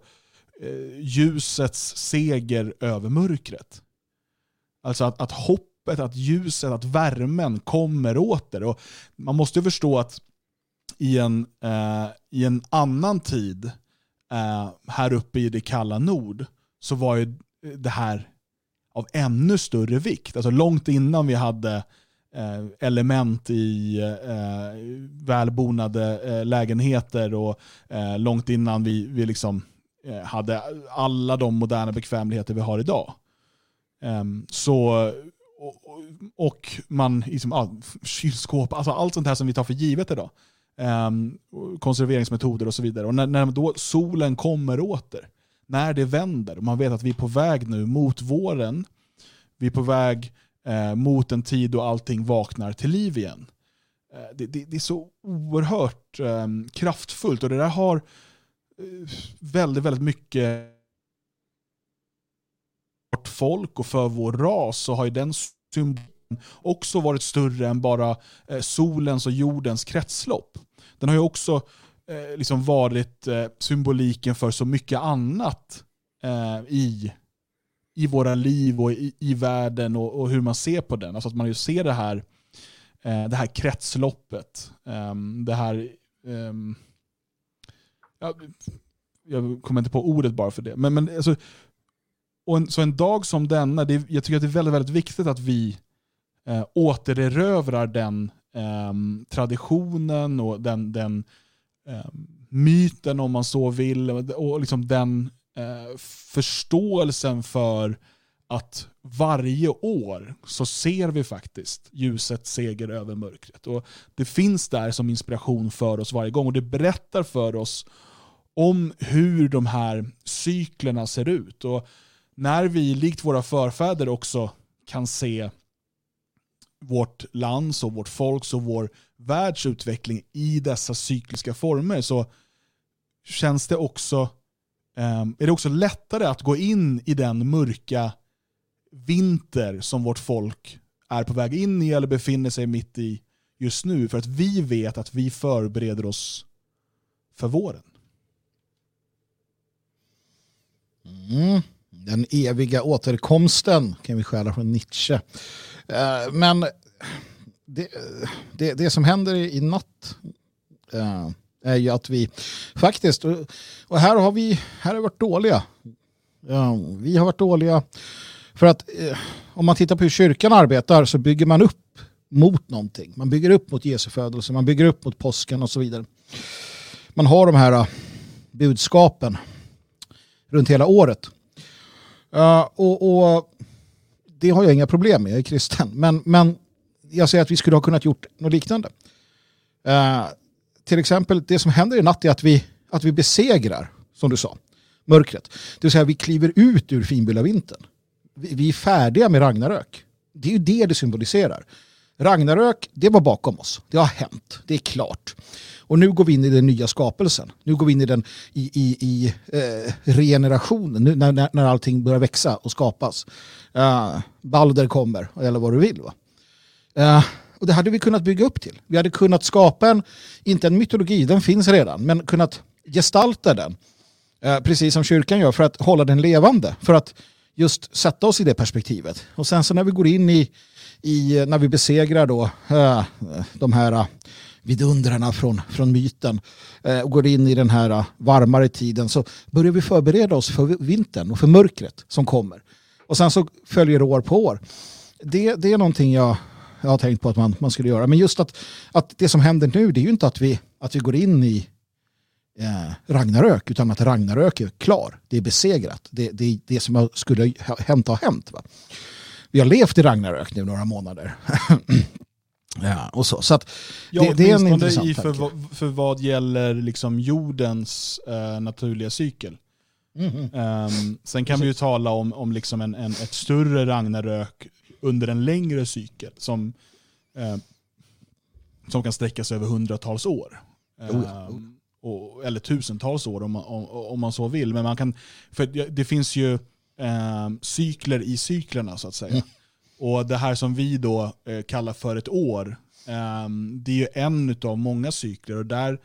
ljusets seger över mörkret. Alltså att, att hopp hoppet, att ljuset, att värmen kommer åter. Och man måste förstå att i en, eh, i en annan tid, eh, här uppe i det kalla nord, så var ju det här av ännu större vikt. Alltså långt innan vi hade eh, element i eh, välbonade eh, lägenheter och eh, långt innan vi, vi liksom, eh, hade alla de moderna bekvämligheter vi har idag. Ehm, så och, och man, liksom, ja, kylskåp, alltså allt sånt här som vi tar för givet idag. Um, konserveringsmetoder och så vidare. Och när, när då solen kommer åter, när det vänder, och man vet att vi är på väg nu mot våren, vi är på väg eh, mot en tid då allting vaknar till liv igen. Eh, det, det, det, är så oerhört eh, kraftfullt och det där har eh, väldigt, väldigt mycket vårt folk och för vår ras så har ju den symbolen också varit större än bara eh, solens och jordens kretslopp. Den har ju också eh, liksom varit eh, symboliken för så mycket annat i, i våra liv och i, i världen och, och, hur man ser på den. Alltså att man ju ser det här, det här kretsloppet. Ehm, det här ehm, jag kommer inte på ordet bara för det. Men, men alltså, och en, så en dag som denna, det, jag tycker att det är väldigt, väldigt viktigt att vi eh, återerövrar den eh, traditionen och den, den eh, myten om man så vill. Och liksom den eh, förståelsen för att varje år så ser vi faktiskt ljuset seger över mörkret. Och Det finns där som inspiration för oss varje gång och det berättar för oss om hur de här cyklerna ser ut. Och när vi likt våra förfäder också kan se vårt lands och vårt folks och vår världsutveckling i dessa cykliska former så känns det också, ehm, är det också lättare att gå in i den mörka vinter som vårt folk är på väg in i eller befinner sig mitt i just nu. För att vi vet att vi förbereder oss för våren. Mm. Den eviga återkomsten kan vi stjäla från Nietzsche. Eh, men det, det, det, som händer i natt eh, är ju att vi faktiskt, och här har vi här har vi varit dåliga. Eh, vi har varit dåliga för att om man tittar på hur kyrkan arbetar så bygger man upp mot någonting. Man bygger upp mot Jesu födelse, man bygger upp mot påsken och så vidare. Man har de här budskapen runt hela året. Uh, och, och, det har jag inga problem med, jag är kristen. Men, men jag säger att vi skulle ha kunnat gjort något liknande. Uh, till exempel, det som händer i natt är att vi, att vi besegrar, som du sa, mörkret. Det vill säga vi kliver ut ur finbilla vintern. Vi, vi är färdiga med Ragnarök. Det är ju det det symboliserar. Ragnarök, det var bakom oss. Det har hänt. Det är klart. Och nu går vi in i den nya skapelsen. Nu går vi in i den i, i, i eh, regenerationen, nu när, när allting börjar växa och skapas. Uh, Balder kommer, eller vad du vill. Va? Uh, och det hade vi kunnat bygga upp till. Vi hade kunnat skapa en, inte en mytologi, den finns redan, men kunnat gestalta den. Uh, precis som kyrkan gör för att hålla den levande. För att just sätta oss i det perspektivet. Och sen så när vi går in i, i eh, när vi besegrar då eh, de här eh, vidundrarna från, från myten och går in i den här varmare tiden så börjar vi förbereda oss för vintern och för mörkret som kommer. Och sen så följer år på år. Det, det är någonting jag, jag har tänkt på att man, man skulle göra. Men just att, att det som händer nu det är ju inte att vi, att vi går in i eh, Ragnarök utan att Ragnarök är klar. Det är besegrat. Det, det, det som skulle ha hänt har hänt. Va? Vi har levt i Ragnarök nu några månader. (clears throat) Ja, och så. så att ja, det, det är en intressant i för, för vad gäller liksom jordens uh, naturliga cykel. Mm -hmm. um, sen kan vi ju tala om, om liksom en, en, ett större Ragnarök under en längre cykel som, uh, som kan sträcka sig över hundratals år. Oh ja. um, och, eller tusentals år om man, om, om, man så vill. Men man kan, för det finns ju um, cykler i cyklerna så att säga. Mm. Och det här som vi då eh, kallar för ett år, eh, det är ju en av många cykler och där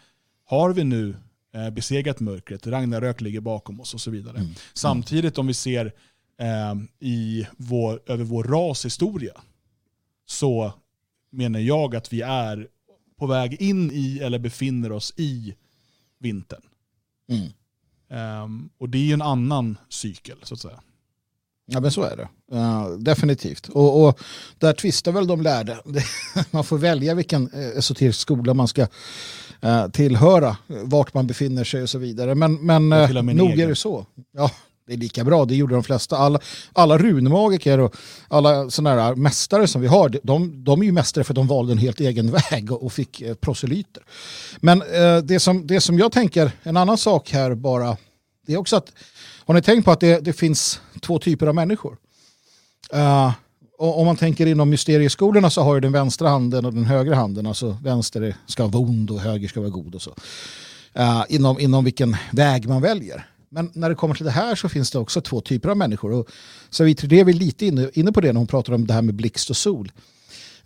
har vi nu eh, besegrat mörkret, Ragnarök ligger bakom oss och så vidare. Mm. Samtidigt om vi ser ehm, i vår, över vår rashistoria så menar jag att vi är på väg in i eller befinner oss i vintern. Mm. Um, och det är ju en annan cykel så att säga. Ja men så är det. Uh, definitivt. Och, och, där tvistar väl de lärde. (laughs) man får välja vilken uh, esoterisk skola man ska uh, tillhöra, vart man befinner sig och så vidare. Men, men uh, nog egen. är det så. Ja, det är lika bra, det gjorde de flesta. Alla, alla runmagiker och alla sådana här mästare som vi har, de, de är ju mästare för att de valde en helt egen (laughs) väg och, och fick eh, proselyter. Men eh, det, som, det som jag tänker, en annan sak här bara, det är också att har ni tänkt på att det, det finns två typer av människor? Eh, uh, och om man tänker inom mysterieskolorna så har ju den vänstra handen och den högra handen, alltså vänster ska vara ond och höger ska vara god och så. Uh, inom, inom vilken väg man väljer. Men när det kommer till det här så finns det också två typer av människor. Och Savitri är vi lite inne, inne på det när hon pratar om det här med blixt och sol.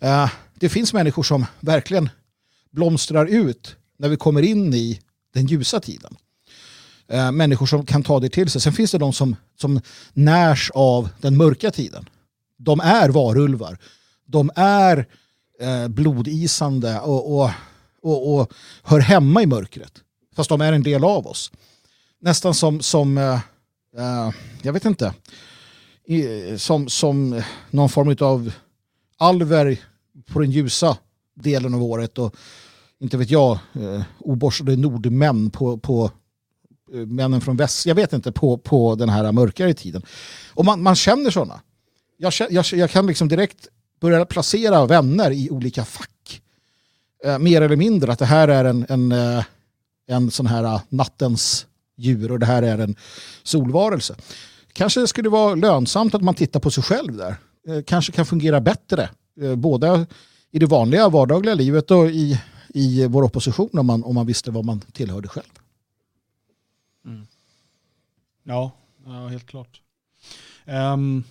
Uh, det finns människor som verkligen blomstrar ut när vi kommer in i den ljusa tiden Uh, människor som kan ta det till sig. Sen finns det de som, som närs av den mörka tiden. De är varulvar. De är eh, uh, blodisande och, och, och, och, hör hemma i mörkret. Fast de är en del av oss. Nästan som, som uh, jag vet inte, i, som, som någon form av alver på den ljusa delen av året och inte vet jag, eh, uh, oborstade nordmän på, på uh, männen från väst, jag vet inte, på, på den här mörkare tiden. Och man, man känner sådana. Jag, jag, jag kan liksom direkt börja placera vänner i olika fack. Eh, mer eller mindre att det här är en, en, en sån här uh, nattens djur och det här är en solvarelse. Kanske det skulle vara lönsamt att man tittar på sig själv där. Eh, kanske kan fungera bättre eh, både i det vanliga vardagliga livet och i, i vår opposition om man, om man visste vad man tillhörde själv. Mm. Ja, ja, helt klart. Um,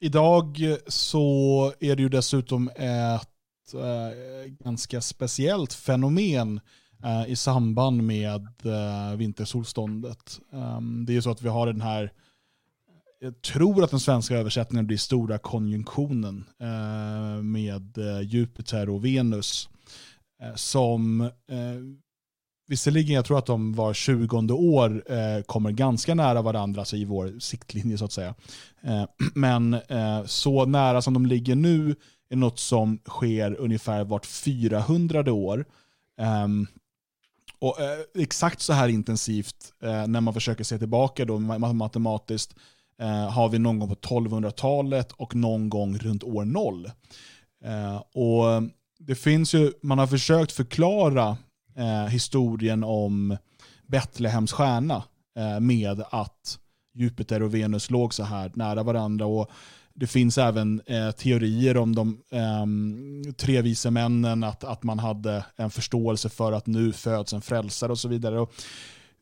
idag så är det ju dessutom ett uh, ganska speciellt fenomen uh, Eh, i samband med eh, vintersolståndet. Ehm, det är ju så att vi har den här jag tror att den svenska översättningen blir stora konjunktionen eh, med Jupiter och Venus. Som eh, visserligen, jag tror att de var 20 år kommer ganska nära varandra, alltså i vår siktlinje så att säga. (clears throat) Men så nära som de ligger nu är något som sker ungefär vart 400 år. Ehm, och eh, exakt så här intensivt eh, när man försöker se tillbaka då matematiskt eh, har vi någon gång på 1200-talet och någon gång runt år 0. Eh, och det finns ju, man har försökt förklara eh, historien om Betlehems stjärna eh, med att Jupiter och Venus låg så här nära varandra. Och det finns även eh, teorier om de eh, tre vise männen, att, att man hade en förståelse för att nu föds en frälsare och så vidare. Och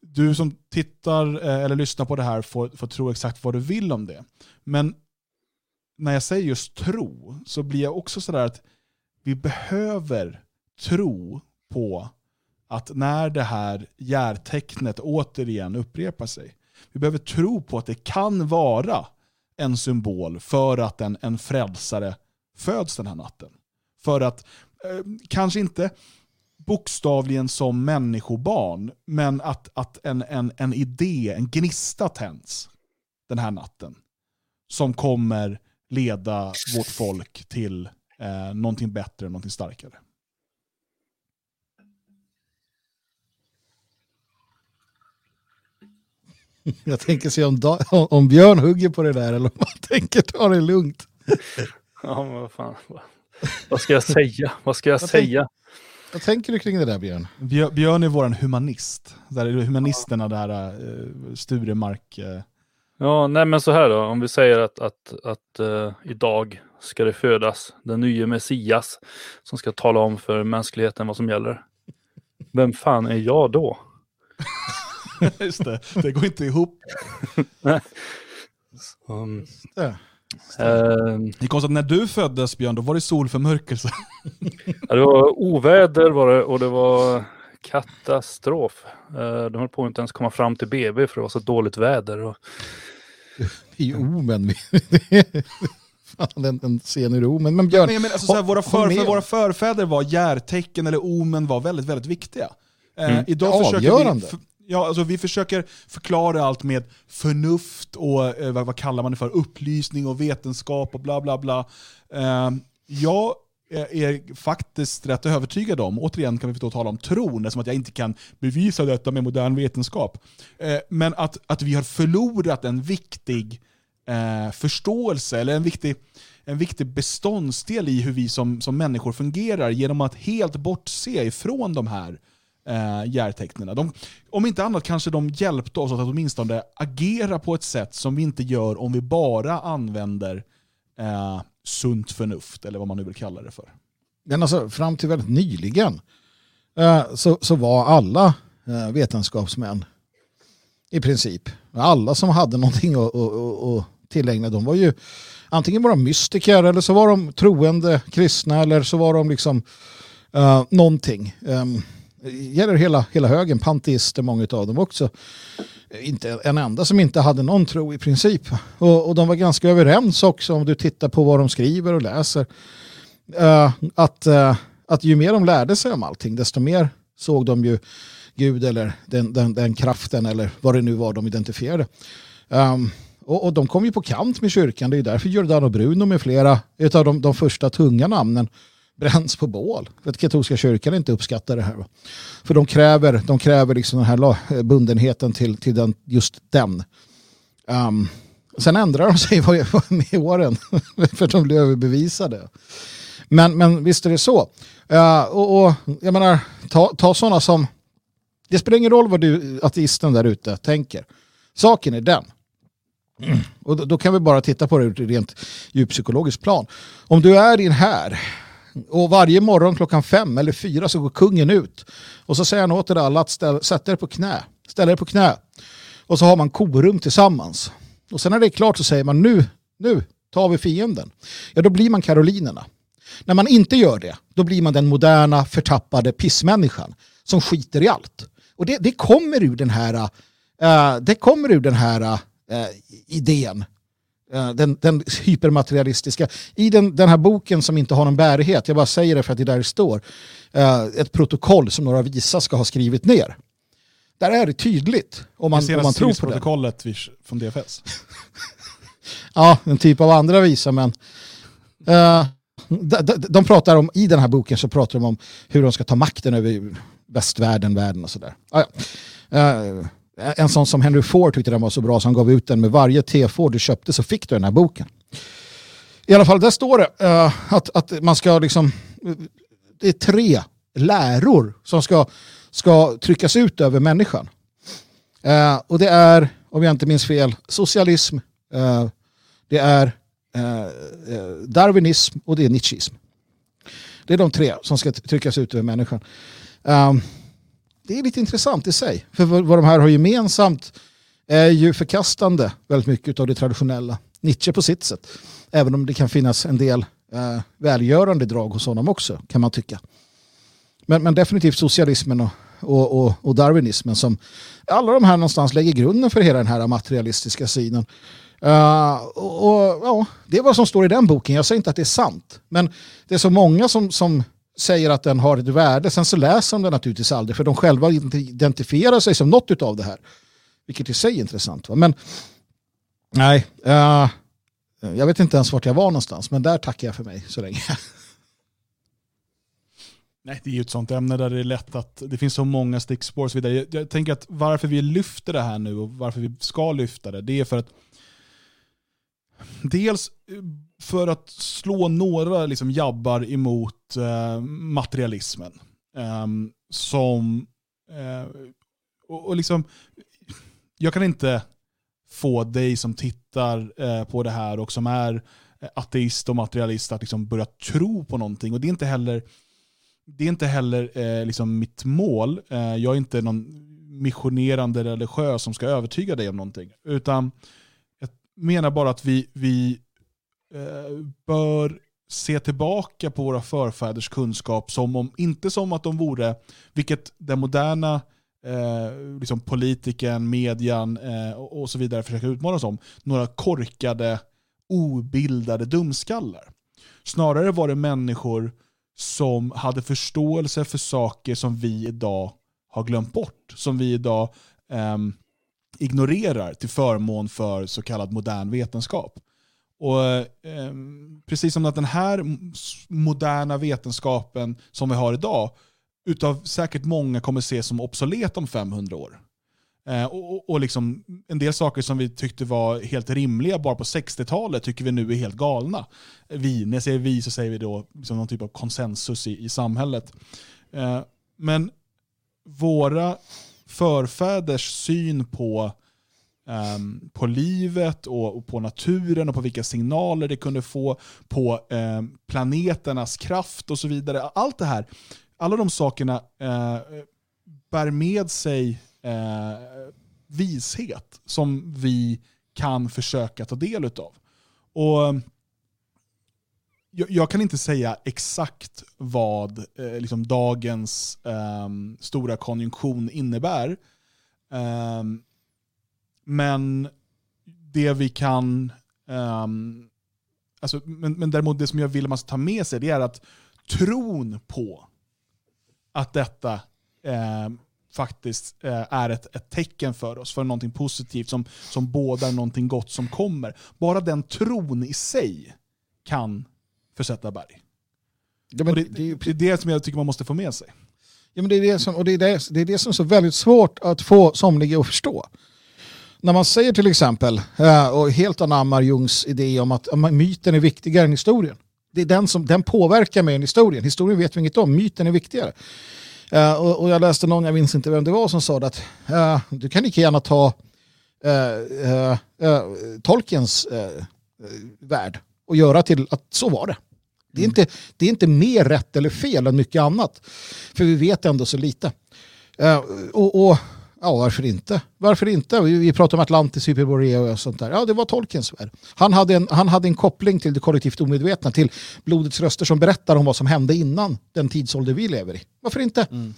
du som tittar eh, eller lyssnar på det här får, får tro exakt vad du vill om det. Men när jag säger just tro så blir jag också sådär att vi behöver tro på att när det här järtecknet återigen upprepar sig, vi behöver tro på att det kan vara en symbol för att en, en frälsare föds den här natten. För att, eh, kanske inte bokstavligen som människobarn, men att, att en, en, en idé, en gnista tänds den här natten. Som kommer leda vårt folk till eh, någonting bättre, någonting starkare. (laughs) Jag tänker se om, om Björn hugger på det där eller om han (laughs) tänker ta det lugnt. Ja, men vad fan. Vad ska jag säga? Vad ska jag, jag säga? Vad tänker du kring det där Björn? Björn är vår humanist. Där är humanisterna ja. där, uh, Sturemark. Uh. Ja, nej men så här då, om vi säger att, att, att uh, idag ska det födas den nya Messias som ska tala om för mänskligheten vad som gäller. Vem fan är jag då? (laughs) Just det, det går inte ihop. um, Uh, det är konstigt när du föddes Björn, då var det solförmörkelse. ja, det var oväder var det, och det var katastrof. Uh, de höll på att inte ens komma fram till BB för det var så dåligt väder. Och... Det ju omen. (laughs) Fan, en, en scen ur omen. Men Björn, men, men, alltså, såhär, våra, för, våra förfäder var järtecken eller omen var väldigt, väldigt viktiga. Uh, mm. idag Avgörande. försöker vi Ja, alltså vi försöker förklara allt med förnuft och eh, vad, vad, kallar man det för, upplysning och vetenskap och bla bla bla. Eh, jag eh, är faktiskt rätt övertygad om, återigen kan vi då tala om tron, eftersom att jag inte kan bevisa detta med modern vetenskap, eh, men att, att vi har förlorat en viktig eh, förståelse, eller en viktig, en viktig beståndsdel i hur vi som, som människor fungerar genom att helt bortse ifrån de här eh, järtecknen. om inte annat kanske de hjälpte oss att åtminstone agera på ett sätt som vi inte gör om vi bara använder eh, sunt förnuft, eller vad man nu vill kalla det för. Men alltså, fram till väldigt nyligen eh, så, så var alla eh, vetenskapsmän i princip, alla som hade någonting att, att, att tillägna, de var ju antingen var de mystiker eller så var de troende kristna eller så var de liksom uh, någonting. Um, gäller hela, hela högen, panteister många av dem också. Inte en enda som inte hade någon tro i princip. Och, och de var ganska överens också om du tittar på vad de skriver och läser. Uh, att, uh, att ju mer de lärde sig om allting desto mer såg de ju Gud eller den, den, den kraften eller vad det nu var de identifierade. Um, och, och, de kom ju på kant med kyrkan. Det är därför Giordano Bruno med flera av de, de första tunga namnen bränns på bål. För att katolska kyrkan inte uppskattar det här. Va? För de kräver, de kräver liksom den här eh, bundenheten till, till den, just den. Um, sen ändrar de sig (laughs) med åren (laughs) för att de blir överbevisade. Men, men visst är det så. Uh, och, och, jag menar, ta, ta sådana som... Det spelar ingen roll vad du, ateisten där ute tänker. Saken är den Och då, då, kan vi bara titta på det ur ett rent djuppsykologiskt plan. Om du är i en här och varje morgon klockan fem eller fyra så går kungen ut och så säger han åt er alla att ställa, sätta er på knä. Ställa er på knä. Och så har man korum tillsammans. Och sen när det är klart så säger man nu, nu tar vi fienden. Ja, då blir man karolinerna. När man inte gör det, då blir man den moderna förtappade pissmänniskan som skiter i allt. Och det, det kommer ur den här, uh, det kommer ur den här uh, idén. Uh, den, den, hypermaterialistiska. I den, den här boken som inte har någon bärighet, jag bara säger det för att det där står, ett protokoll som några visa ska ha skrivit ner. Där är det tydligt om man, om man tror på det. protokollet från DFS. (laughs) ja, en typ av andra visa, men de, de, de, pratar om, i den här boken så pratar de om hur de ska ta makten över västvärlden, världen och sådär. Ah, ja. uh, Eh, en sån som Henry Ford tyckte den var så bra så han gav ut den med varje T-Ford du köpte så fick du den här boken. I alla fall, där står det uh, att, att man ska liksom, eh, det är tre läror som ska, ska tryckas ut över människan. Uh, och det är, om jag inte minns fel, socialism, uh, det är darwinism och det är nietzscheism. Det är de tre som ska tryckas ut över människan. Um, det är lite intressant i sig. För vad, de här har gemensamt är ju förkastande väldigt mycket av det traditionella. Nietzsche på sitt sätt. Även om det kan finnas en del eh, välgörande drag hos honom också, kan man tycka. Men, men definitivt socialismen och, och, och, och, darwinismen som alla de här någonstans lägger grunden för hela den här materialistiska synen. Uh, och, och, ja, det är vad som står i den boken. Jag säger inte att det är sant. Men det är så många som, som säger att den har ett värde. Sen så läser de den naturligtvis aldrig för de själva identifierar sig som något av det här. Vilket i sig är intressant. Va? Men nej, uh, jag vet inte ens vart jag var någonstans men där tackar jag för mig så länge. (laughs) Nej, det är ju ett sånt ämne där det är lätt att det finns så många stickspår och så vidare. Jag, jag tänker att varför vi lyfter det här nu och varför vi ska lyfta det, det är för att dels för att slå några liksom jabbar emot eh, materialismen. Eh, som, eh, och, och, liksom, jag kan inte få dig som tittar eh, på det här och som är ateist och materialist att liksom börja tro på någonting. Och det är inte heller, det är inte heller eh, liksom mitt mål. Eh, jag är inte någon missionerande religiös som ska övertyga dig om någonting. Utan jag menar bara att vi, vi Eh, bör se tillbaka på våra förfäders kunskap som om, inte som att de vore, vilket den moderna eh, liksom politiken, median eh, och så vidare försöker utmåla som, några korkade, obildade dumskallar. Snarare var det människor som hade förståelse för saker som vi idag har glömt bort, som vi idag eh, ignorerar till förmån för så kallad modern vetenskap. Och eh, Precis som att den här moderna vetenskapen som vi har idag, utav säkert många kommer ses som obsolet om 500 år. Eh, och, och liksom, en del saker som vi tyckte var helt rimliga bara på 60-talet tycker vi nu är helt galna. Vi, när jag säger vi så säger vi då liksom någon typ av konsensus i, i samhället. Eh, men våra förfäders syn på um, på livet och, och, på naturen och på vilka signaler det kunde få, på um, planeternas kraft och så vidare. Allt det här, alla de sakerna uh, bär med sig uh, vishet som vi kan försöka ta del av. Och ehm, jag, kan inte säga exakt vad eh, liksom dagens eh, stora konjunktion innebär. Um, men det vi kan... Um, alltså, men, men däremot det som jag vill att man ska ta med sig det är att tron på att detta eh, faktiskt eh, är ett, ett tecken för oss, för någonting positivt som, som bådar någonting gott som kommer. Bara den tron i sig kan försätta berg. Ja, det, det, det, är det som jag tycker man måste få med sig. Ja, men det, är det, som, och det, är det, det är det som är så väldigt svårt att få somliga att förstå när man säger till exempel, eh, och helt anammar Jungs idé om att myten är viktigare än historien. Det är den som den påverkar mer än historien. Historien vet vi inget om, myten är viktigare. Uh, och, jag läste någon, jag minns inte vem det var, som sa att uh, du kan lika gärna ta Tolkiens värld och göra till att så var det. Det är, mm. inte, det är inte mer rätt eller fel än mycket annat. För vi vet ändå så lite. och, och Ja, varför inte? Varför inte? Vi, vi pratar om Atlantis, Hyperborea och sånt där. Ja, det var Tolkiens värld. Han hade, en, han hade en koppling till det kollektivt omedvetna, till blodets röster som berättar om vad som hände innan den tidsålder vi lever i. Varför inte? Mm.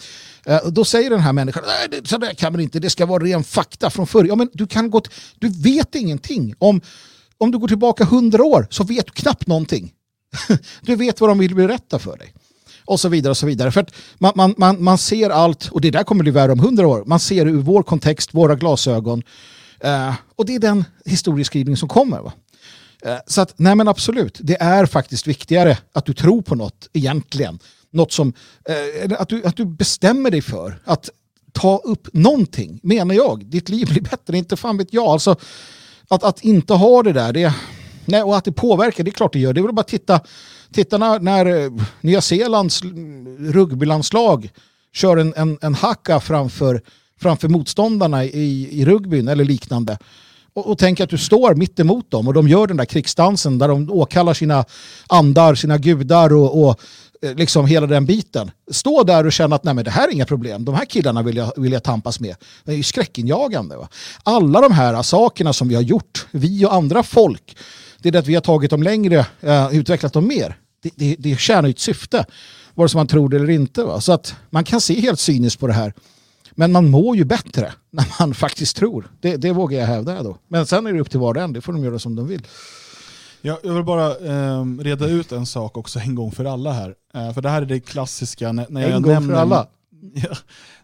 Eh, då säger den här människan, nej, så där kan man inte, det ska vara ren fakta från förr. Ja, men du, kan gå du vet ingenting. Om, om du går tillbaka hundra år så vet du knappt någonting. (laughs) du vet vad de vill berätta för dig och så vidare. och så vidare. För man, man, man, man ser allt, och det där kommer bli värre om hundra år, man ser ur vår kontext, våra glasögon. Eh, och det är den historieskrivning som kommer. Va? Eh, så att, nej men absolut, det är faktiskt viktigare att du tror på något egentligen. Något som, eh, att, du, att du bestämmer dig för att ta upp någonting, menar jag. Ditt liv blir bättre, inte fan vet jag. Alltså, att, att inte ha det där, det, nej, och att det påverkar, det är klart det gör. Det är väl bara att titta Titta när, när eh, Nya Zeelands rugbylandslag kör en, en, en hacka framför, framför motståndarna i, i rugbyn eller liknande. Och, och tänk att du står mitt emot dem och de gör den där krigsdansen där de åkallar sina andar, sina gudar och, och eh, liksom hela den biten. Stå där och känna att nej men det här är inga problem, de här killarna vill jag, vill jag tampas med. Det är ju skräckinjagande. Va? Alla de här sakerna som vi har gjort, vi och andra folk, det är det att vi har tagit dem längre, uh, utvecklat dem mer. Det, det, det tjänar ju ett syfte, vare sig man tror det eller inte. Va? Så att man kan se helt cyniskt på det här. Men man mår ju bättre (laughs) när man faktiskt tror. Det, det vågar jag hävda då. Men sen är det upp till var och en, det får de göra som de vill. Ja, jag vill bara eh, reda ut en sak också en gång för alla här. Eh, för det här är det klassiska när, när en jag gång nämner... för alla? (laughs) Ja,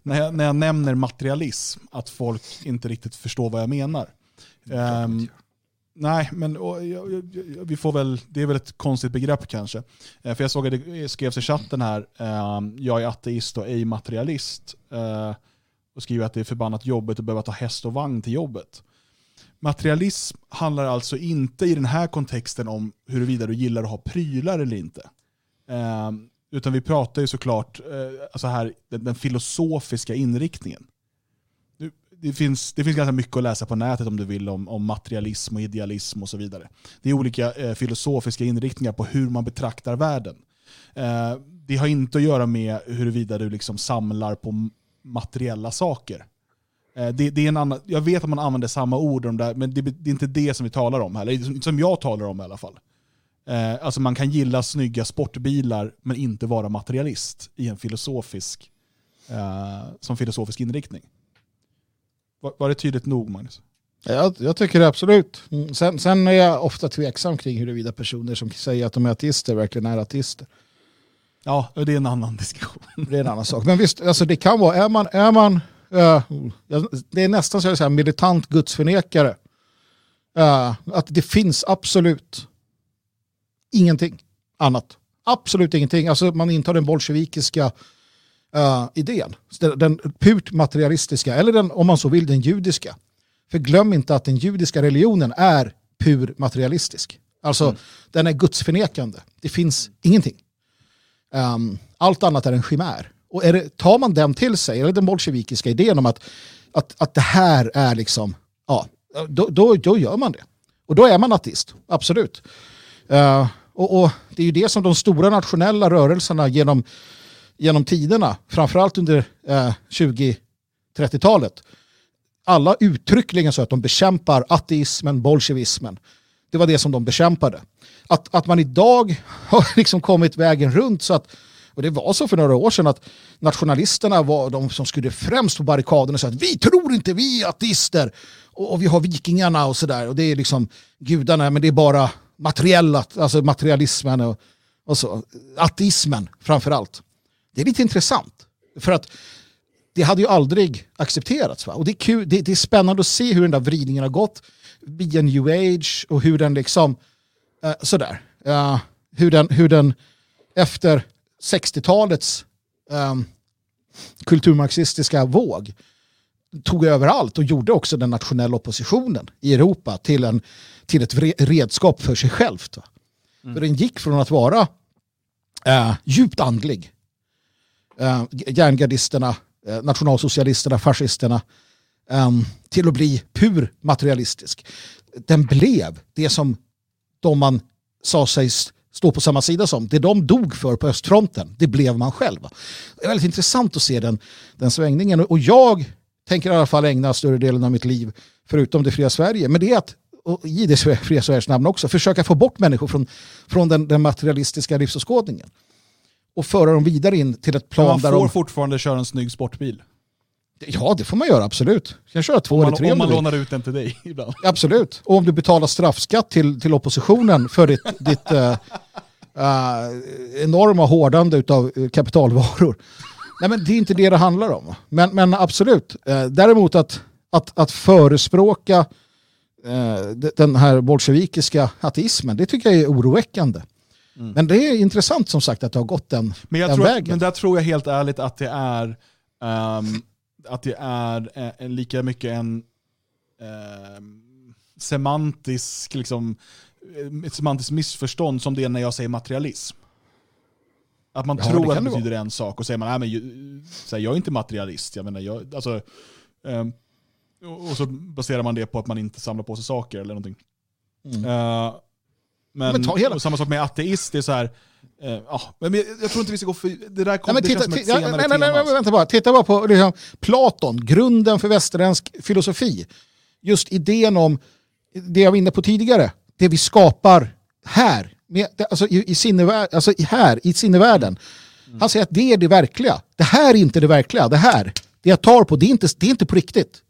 när, jag, när jag nämner materialism, att folk inte riktigt förstår vad jag menar. Um, Nej, men och, vi får väl, det är väl ett konstigt begrepp kanske. Eh, för jag såg att det skrevs i chatten här, eh, jag är ateist och ej materialist. Eh, och skriver att det är förbannat jobbigt att behöva ta häst och vagn till jobbet. Materialism handlar alltså inte i den här kontexten om huruvida du gillar att ha prylar eller inte. Eh, utan vi pratar ju såklart alltså här, den, den filosofiska inriktningen det finns, det finns ganska mycket att läsa på nätet om du vill om, om materialism och idealism och så vidare. Det är olika eh, filosofiska inriktningar på hur man betraktar världen. Eh, det har inte att göra med huruvida du liksom samlar på materiella saker. Eh, det, det, är en annan, jag vet att man använder samma ord, om det, men det, det, är inte det som vi talar om här, eller som jag talar om i alla fall. Eh, alltså man kan gilla snygga sportbilar men inte vara materialist i en filosofisk, eh, som filosofisk inriktning. Var, var det tydligt nog Magnus? Jag, jag tycker det absolut. Mm, sen, sen, är jag ofta tveksam kring huruvida personer som säger att de är ateister verkligen är ateister. Ja, det är en annan diskussion. Det är en annan sak. Men visst, alltså det kan vara, är man, är man uh, det är nästan så att säga militant gudsförnekare. Uh, att det finns absolut ingenting annat. Absolut ingenting. Alltså man intar den bolsjevikiska uh, idén. Den, purt materialistiska, eller den, om man så vill den judiska. För glöm inte att den judiska religionen är pur materialistisk. Alltså mm. den är gudsförnekande. Det finns ingenting. Um, allt annat är en chimär. Och det, tar man den till sig, eller den bolsjevikiska idén om att, att, att det här är liksom, ja, då, då, då gör man det. Och då är man ateist, absolut. Uh, och, och, det är ju det som de stora nationella rörelserna genom genom tiderna, framförallt under eh, 20-30-talet, alla uttryckligen så att de bekämpar ateismen, bolsjevismen. Det var det som de bekämpade. Att, att man idag (laughs) har liksom kommit vägen runt så att och det var så för några år sedan att nationalisterna var de som skulle främst på barrikaderna och sa att vi tror inte, vi är ateister. Och, och vi har vikingarna och sådär. Och det är liksom gudarna, men det är bara materiella, alltså materialismen och, och så. Ateismen framför allt. Det är lite intressant. För att det hade ju aldrig accepterats. Va? Och det är, kul, det, det, är spännande att se hur den där vridningen har gått via new age och hur den liksom, uh, sådär, uh, hur, den, hur den efter 60-talets um, ehm, kulturmarxistiska våg tog över allt och gjorde också den nationella oppositionen i Europa till, en, till ett redskap för sig självt. Va? Mm. För den gick från att vara uh, djupt andlig eh, järngardisterna, eh, nationalsocialisterna, fascisterna eh, till att bli pur materialistisk. Den blev det som de man sa sig stå på samma sida som. Det de dog för på östfronten, det blev man själv. Det är väldigt intressant att se den, den svängningen. Och jag tänker i alla fall ägna större delen av mitt liv, förutom det fria Sverige, men det är att och i det fria Sveriges namn också, försöka få bort människor från, från den, den materialistiska livsåskådningen. Och föra dem vidare in till ett plan man där får de... fortfarande köra en snygg sportbil. Ja, det får man göra, absolut. Du kan köra två Om eller man, tre om man du vill. lånar ut den till dig (laughs) ibland. Absolut. Och om du betalar straffskatt till, till oppositionen för ditt, (laughs) ditt uh, uh, enorma hårdande av kapitalvaror. Nej, men det är inte det det handlar om. Men, men absolut. Uh, däremot att, att, att förespråka den här bolsjevikiska ateismen, det tycker jag är oroväckande. Mm. Men det är intressant som sagt att det har gått den, men jag den tror, vägen. Men där tror jag helt ärligt att det är um, att det är eh, lika mycket en eh, semantisk, liksom, ett semantiskt missförstånd som det är när jag säger materialism. Att man Ja, tror det att det betyder en sak och säger man, nej men här, jag är inte materialist. Jag menar, jag, alltså, ehm, och så baserar man det på att man inte samlar på sig saker eller någonting. Mm. Eh, men, Men ta hela- och samma sak med ateist, det är så här, eh, ja, men jag, tror inte vi ska gå för, det där Nej, det titta, känns som ett senare nej, nej, nej, nej, vänta bara. Titta bara på liksom, Platon, grunden för västerländsk filosofi. Just idén om det jag var inne på tidigare, det vi skapar här, med, det- alltså, i, i, sinnevär, alltså här, i sinnevärlden. Mm. Han säger att det är det verkliga. Det här är inte det verkliga. Det här, det jag tar på, det är inte, det är inte på riktigt.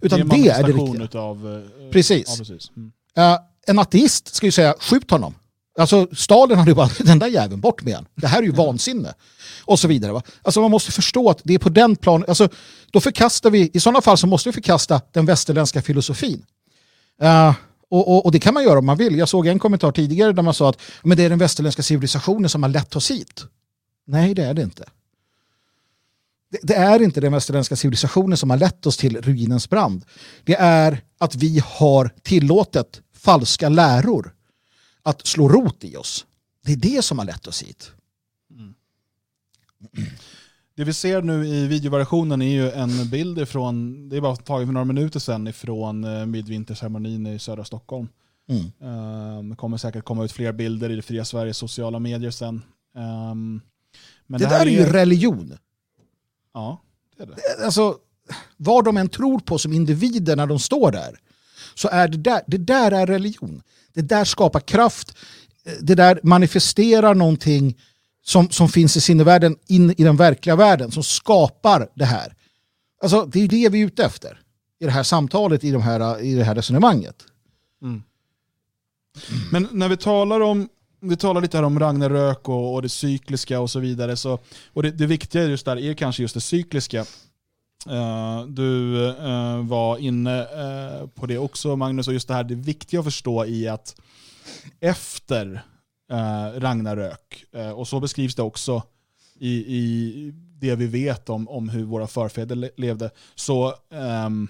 Utan det, är det manifestation riktiga. Utav, eh, Precis. Ja, precis. Mm. Eh, en ateist ska ju säga skjut honom. Alltså Stalin hade ju bara den där jäveln bort med han. Det här är ju vansinne. Och så vidare. Va? Alltså man måste förstå att det är på den planen. Alltså, då förkastar vi, i sådana fall så måste vi förkasta den västerländska filosofin. Uh, och, och, och det kan man göra om man vill. Jag såg en kommentar tidigare där man sa att men det är den västerländska civilisationen som har lett oss hit. Nej, det är det inte. Det, det är inte den västerländska civilisationen som har lett oss till ruinens brand. Det är att vi har tillåtet falska läror att slå rot i oss. Det är det som har lett oss hit. Det vi ser nu i videoversionen är ju en bild ifrån, det är bara taget för några minuter sedan, ifrån eh, midvinterceremonin i södra Stockholm. Mm. Um, det kommer säkert komma ut fler bilder i det fria Sveriges sociala medier sen. Ehm, men Det, här där är ju religion. Ja, det är det. Alltså, vad de än tror på som individer när de står där, så är det där, det där är religion. Det där skapar kraft, det där manifesterar någonting som, som finns i sinnevärlden in i den verkliga världen, som skapar det här. Alltså, det är det vi är ute efter i det här samtalet, i, de här, i det här resonemanget. Mm. Men när vi talar om vi talar lite här om Ragnarök och, och det cykliska och så vidare. Så, och det, det viktiga just där är kanske just det cykliska. Eh, du eh, var inne eh, på det också Magnus, och just det här det viktiga att förstå i att efter Ragnarök, och så beskrivs det också i, i det vi vet om, om hur våra förfäder le- levde, så, ehm,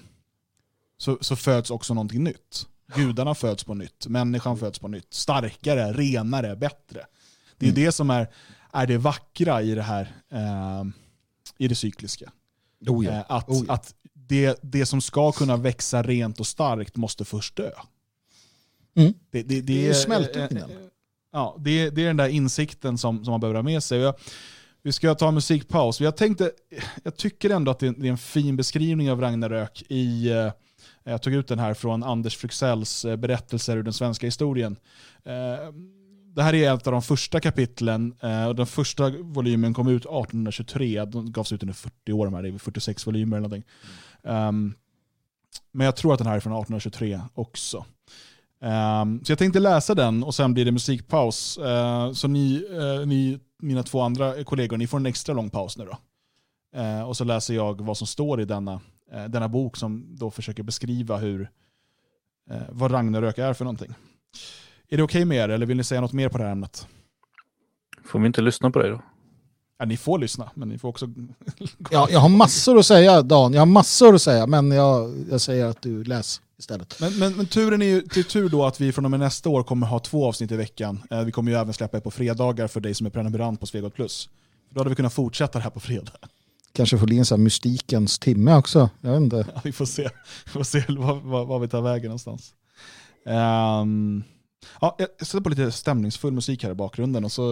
så, så föds också någonting nytt. Gudarna föds på nytt, människan föds på nytt. Starkare, renare, bättre. Det är det som är, är det vackra i det här, ehm, i det cykliska. Oh Eh, att Oh ja. att det, det som ska kunna växa rent och starkt måste först dö. Mm. Det, det, Det är ju smältningen. eh, eh, Ja, det, det är den där insikten som, som man behöver ha med sig. Jag, vi ska ta en musikpaus. Jag, tänkte, jag tycker ändå att det är, det är en fin beskrivning av Ragnarök i eh, jag tog ut den här från Anders Fryxells eh, berättelser ur den svenska historien. Det här är ett av de första kapitlen eh, och den första volymen kom ut 1823. Den gavs ut under 40 år, de här, det är 46 volymer eller någonting. Um, men jag tror att den här är från 1823 också. Um, så jag tänkte läsa den och sen blir det musikpaus. Uh, så ni, uh, ni, mina två andra kollegor, ni får en extra lång paus nu då. Uh, och så läser jag vad som står i denna, uh, denna bok som då försöker beskriva hur, uh, vad Ragnarök är för någonting. Är det okej med er eller vill ni säga något mer på det här ämnet? Får vi inte lyssna på dig då? Ja, ni får lyssna, men ni får också... (laughs) Ja, jag har massor att säga Dan, jag har massor att säga men jag, jag säger att du läs istället. Men, men, men turen är ju till tur då att vi från och med nästa år kommer ha två avsnitt i veckan. Eh, vi kommer ju även släppa ett på fredagar för dig som är prenumerant på Svegot Plus. Då hade vi kunnat fortsätta det här på fredag. Kanske får bli en sån här mystikens timme också. Jag vet inte. (laughs) Ja, vi får se, vi får se var, var, var vi tar vägen någonstans. Um, ja, jag sätter på lite stämningsfull musik här i bakgrunden och så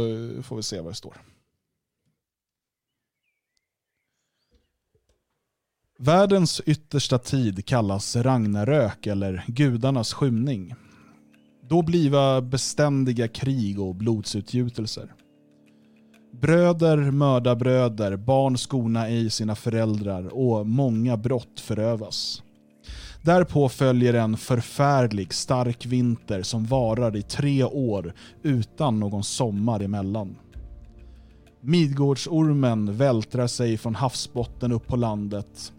får vi se vad det står. Världens yttersta tid kallas Ragnarök eller gudarnas skymning. Då bliva beständiga krig och blodsutgjutelser. Bröder mörda bröder, barn skona ej sina föräldrar och många brott förövas. Därpå följer en förfärlig stark vinter som varar i tre år utan någon sommar emellan. Midgårdsormen vältrar sig från havsbotten upp på landet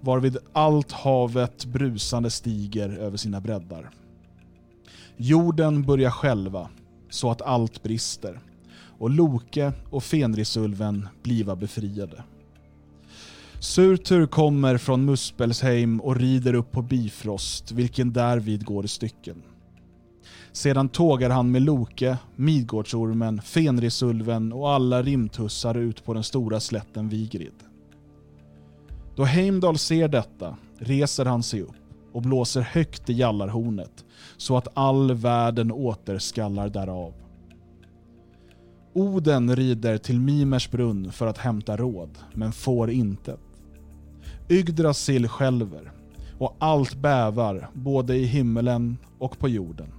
varvid allt havet brusande stiger över sina breddar. Jorden börjar skälva så att allt brister och Loke och Fenrisulven bliva befriade. Surtur kommer från Muspelsheim och rider upp på Bifrost, vilken därvid går i stycken. Sedan tågar han med Loke, Midgårdsormen, Fenrisulven och alla rimtussar ut på den stora slätten Vigrid. Då Heimdall ser detta reser han sig upp och blåser högt i jallarhornet så att all världen återskallar därav. Oden rider till Mimers brunn för att hämta råd, men får intet. Yggdrasil skälver och allt bävar både i himmelen och på jorden.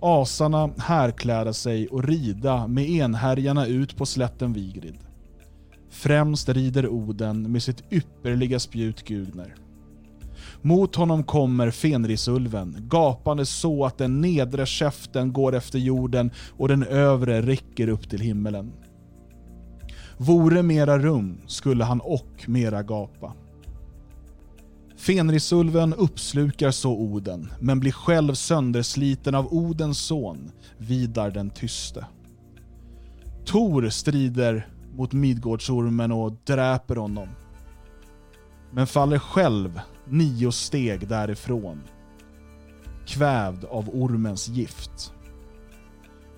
Asarna härkläda sig och rida med enhärjarna ut på slätten Vigrid. Främst rider Oden med sitt ypperliga spjut Gugner. Mot honom kommer Fenrisulven, gapande så att den nedre käften går efter jorden och den övre räcker upp till himmelen. Vore mera rum skulle han och mera gapa. Fenrisulven uppslukar så Oden, men blir själv söndersliten av Odens son, Vidar den tyste. Tor strider mot Midgårdsormen och dräper honom. Men faller själv nio steg därifrån. Kvävd av ormens gift.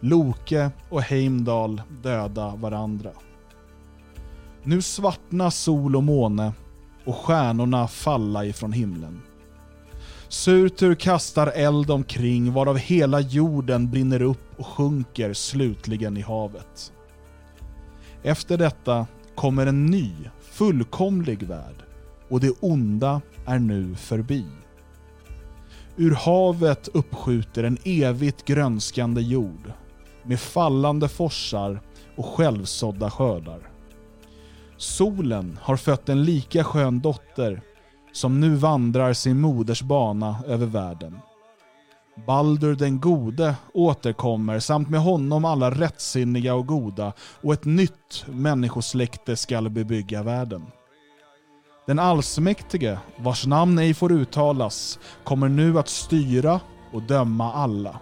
Loke och Heimdall döda varandra. Nu svartna sol och måne och stjärnorna falla ifrån himlen. Surtur kastar eld omkring varav hela jorden brinner upp och sjunker slutligen i havet. Efter detta kommer en ny, fullkomlig värld och det onda är nu förbi. Ur havet uppskjuter en evigt grönskande jord med fallande forsar och självsådda skördar. Solen har fött en lika skön dotter som nu vandrar sin moders bana över världen. Baldur den gode återkommer samt med honom alla rättsinniga och goda och ett nytt människosläkte skall bebygga världen. Den allsmäktige, vars namn ej får uttalas, kommer nu att styra och döma alla.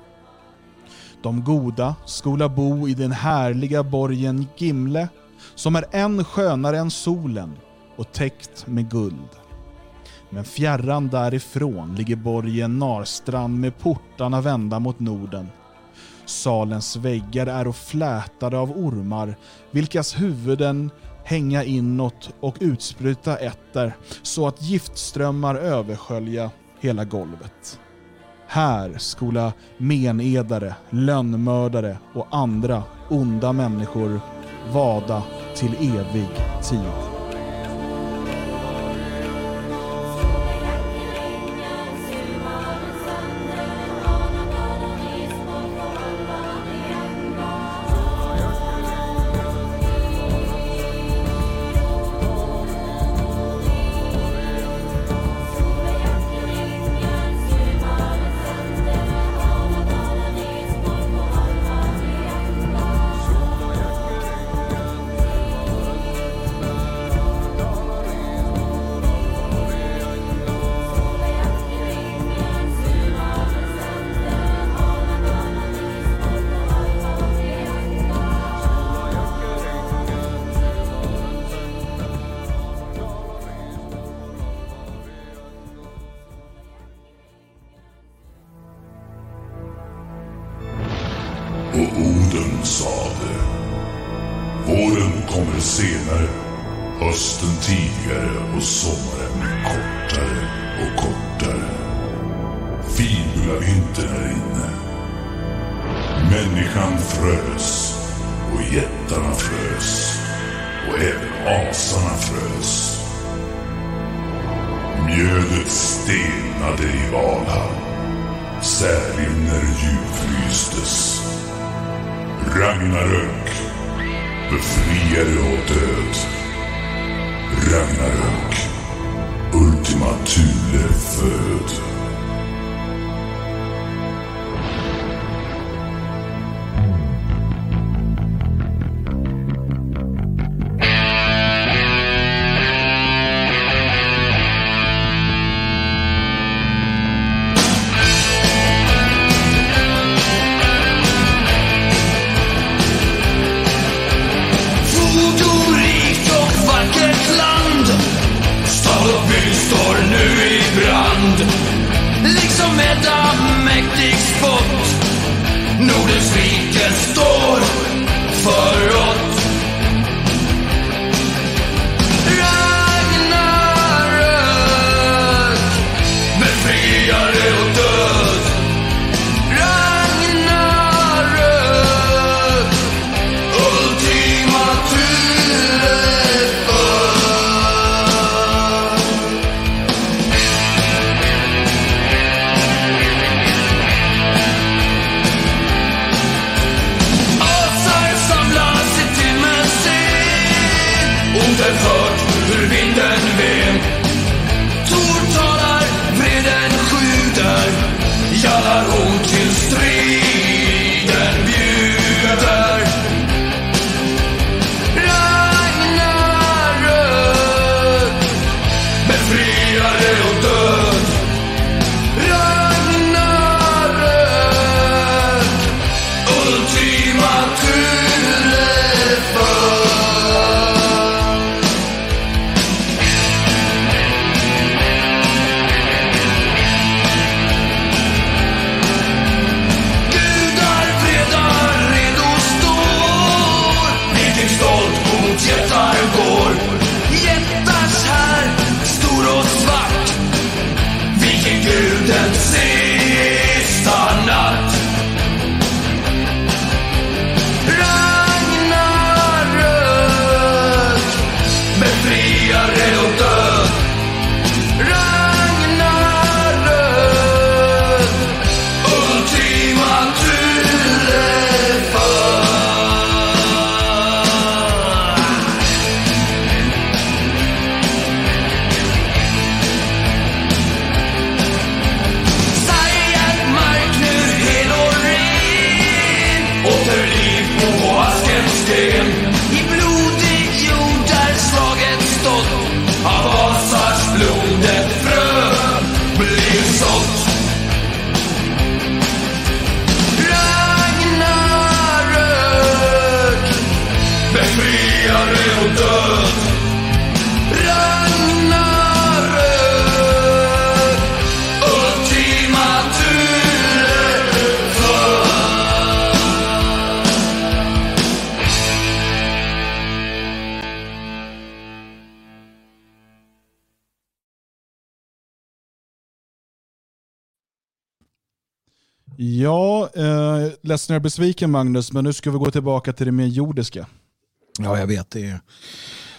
De goda skola bo i den härliga borgen Gimle, som är än skönare än solen och täckt med guld. Men fjärran därifrån ligger borgen Narstrand med portarna vända mot Norden. Salens väggar är flätade av ormar, vilkas huvuden hänga inåt och utspruta etter så att giftströmmar överskölja hela golvet. Här skola menedare, lönnmördare och andra onda människor vada till evig tid. Är besviken Magnus, men nu ska vi gå tillbaka till det mer jordiska. Ja, jag vet. Det är,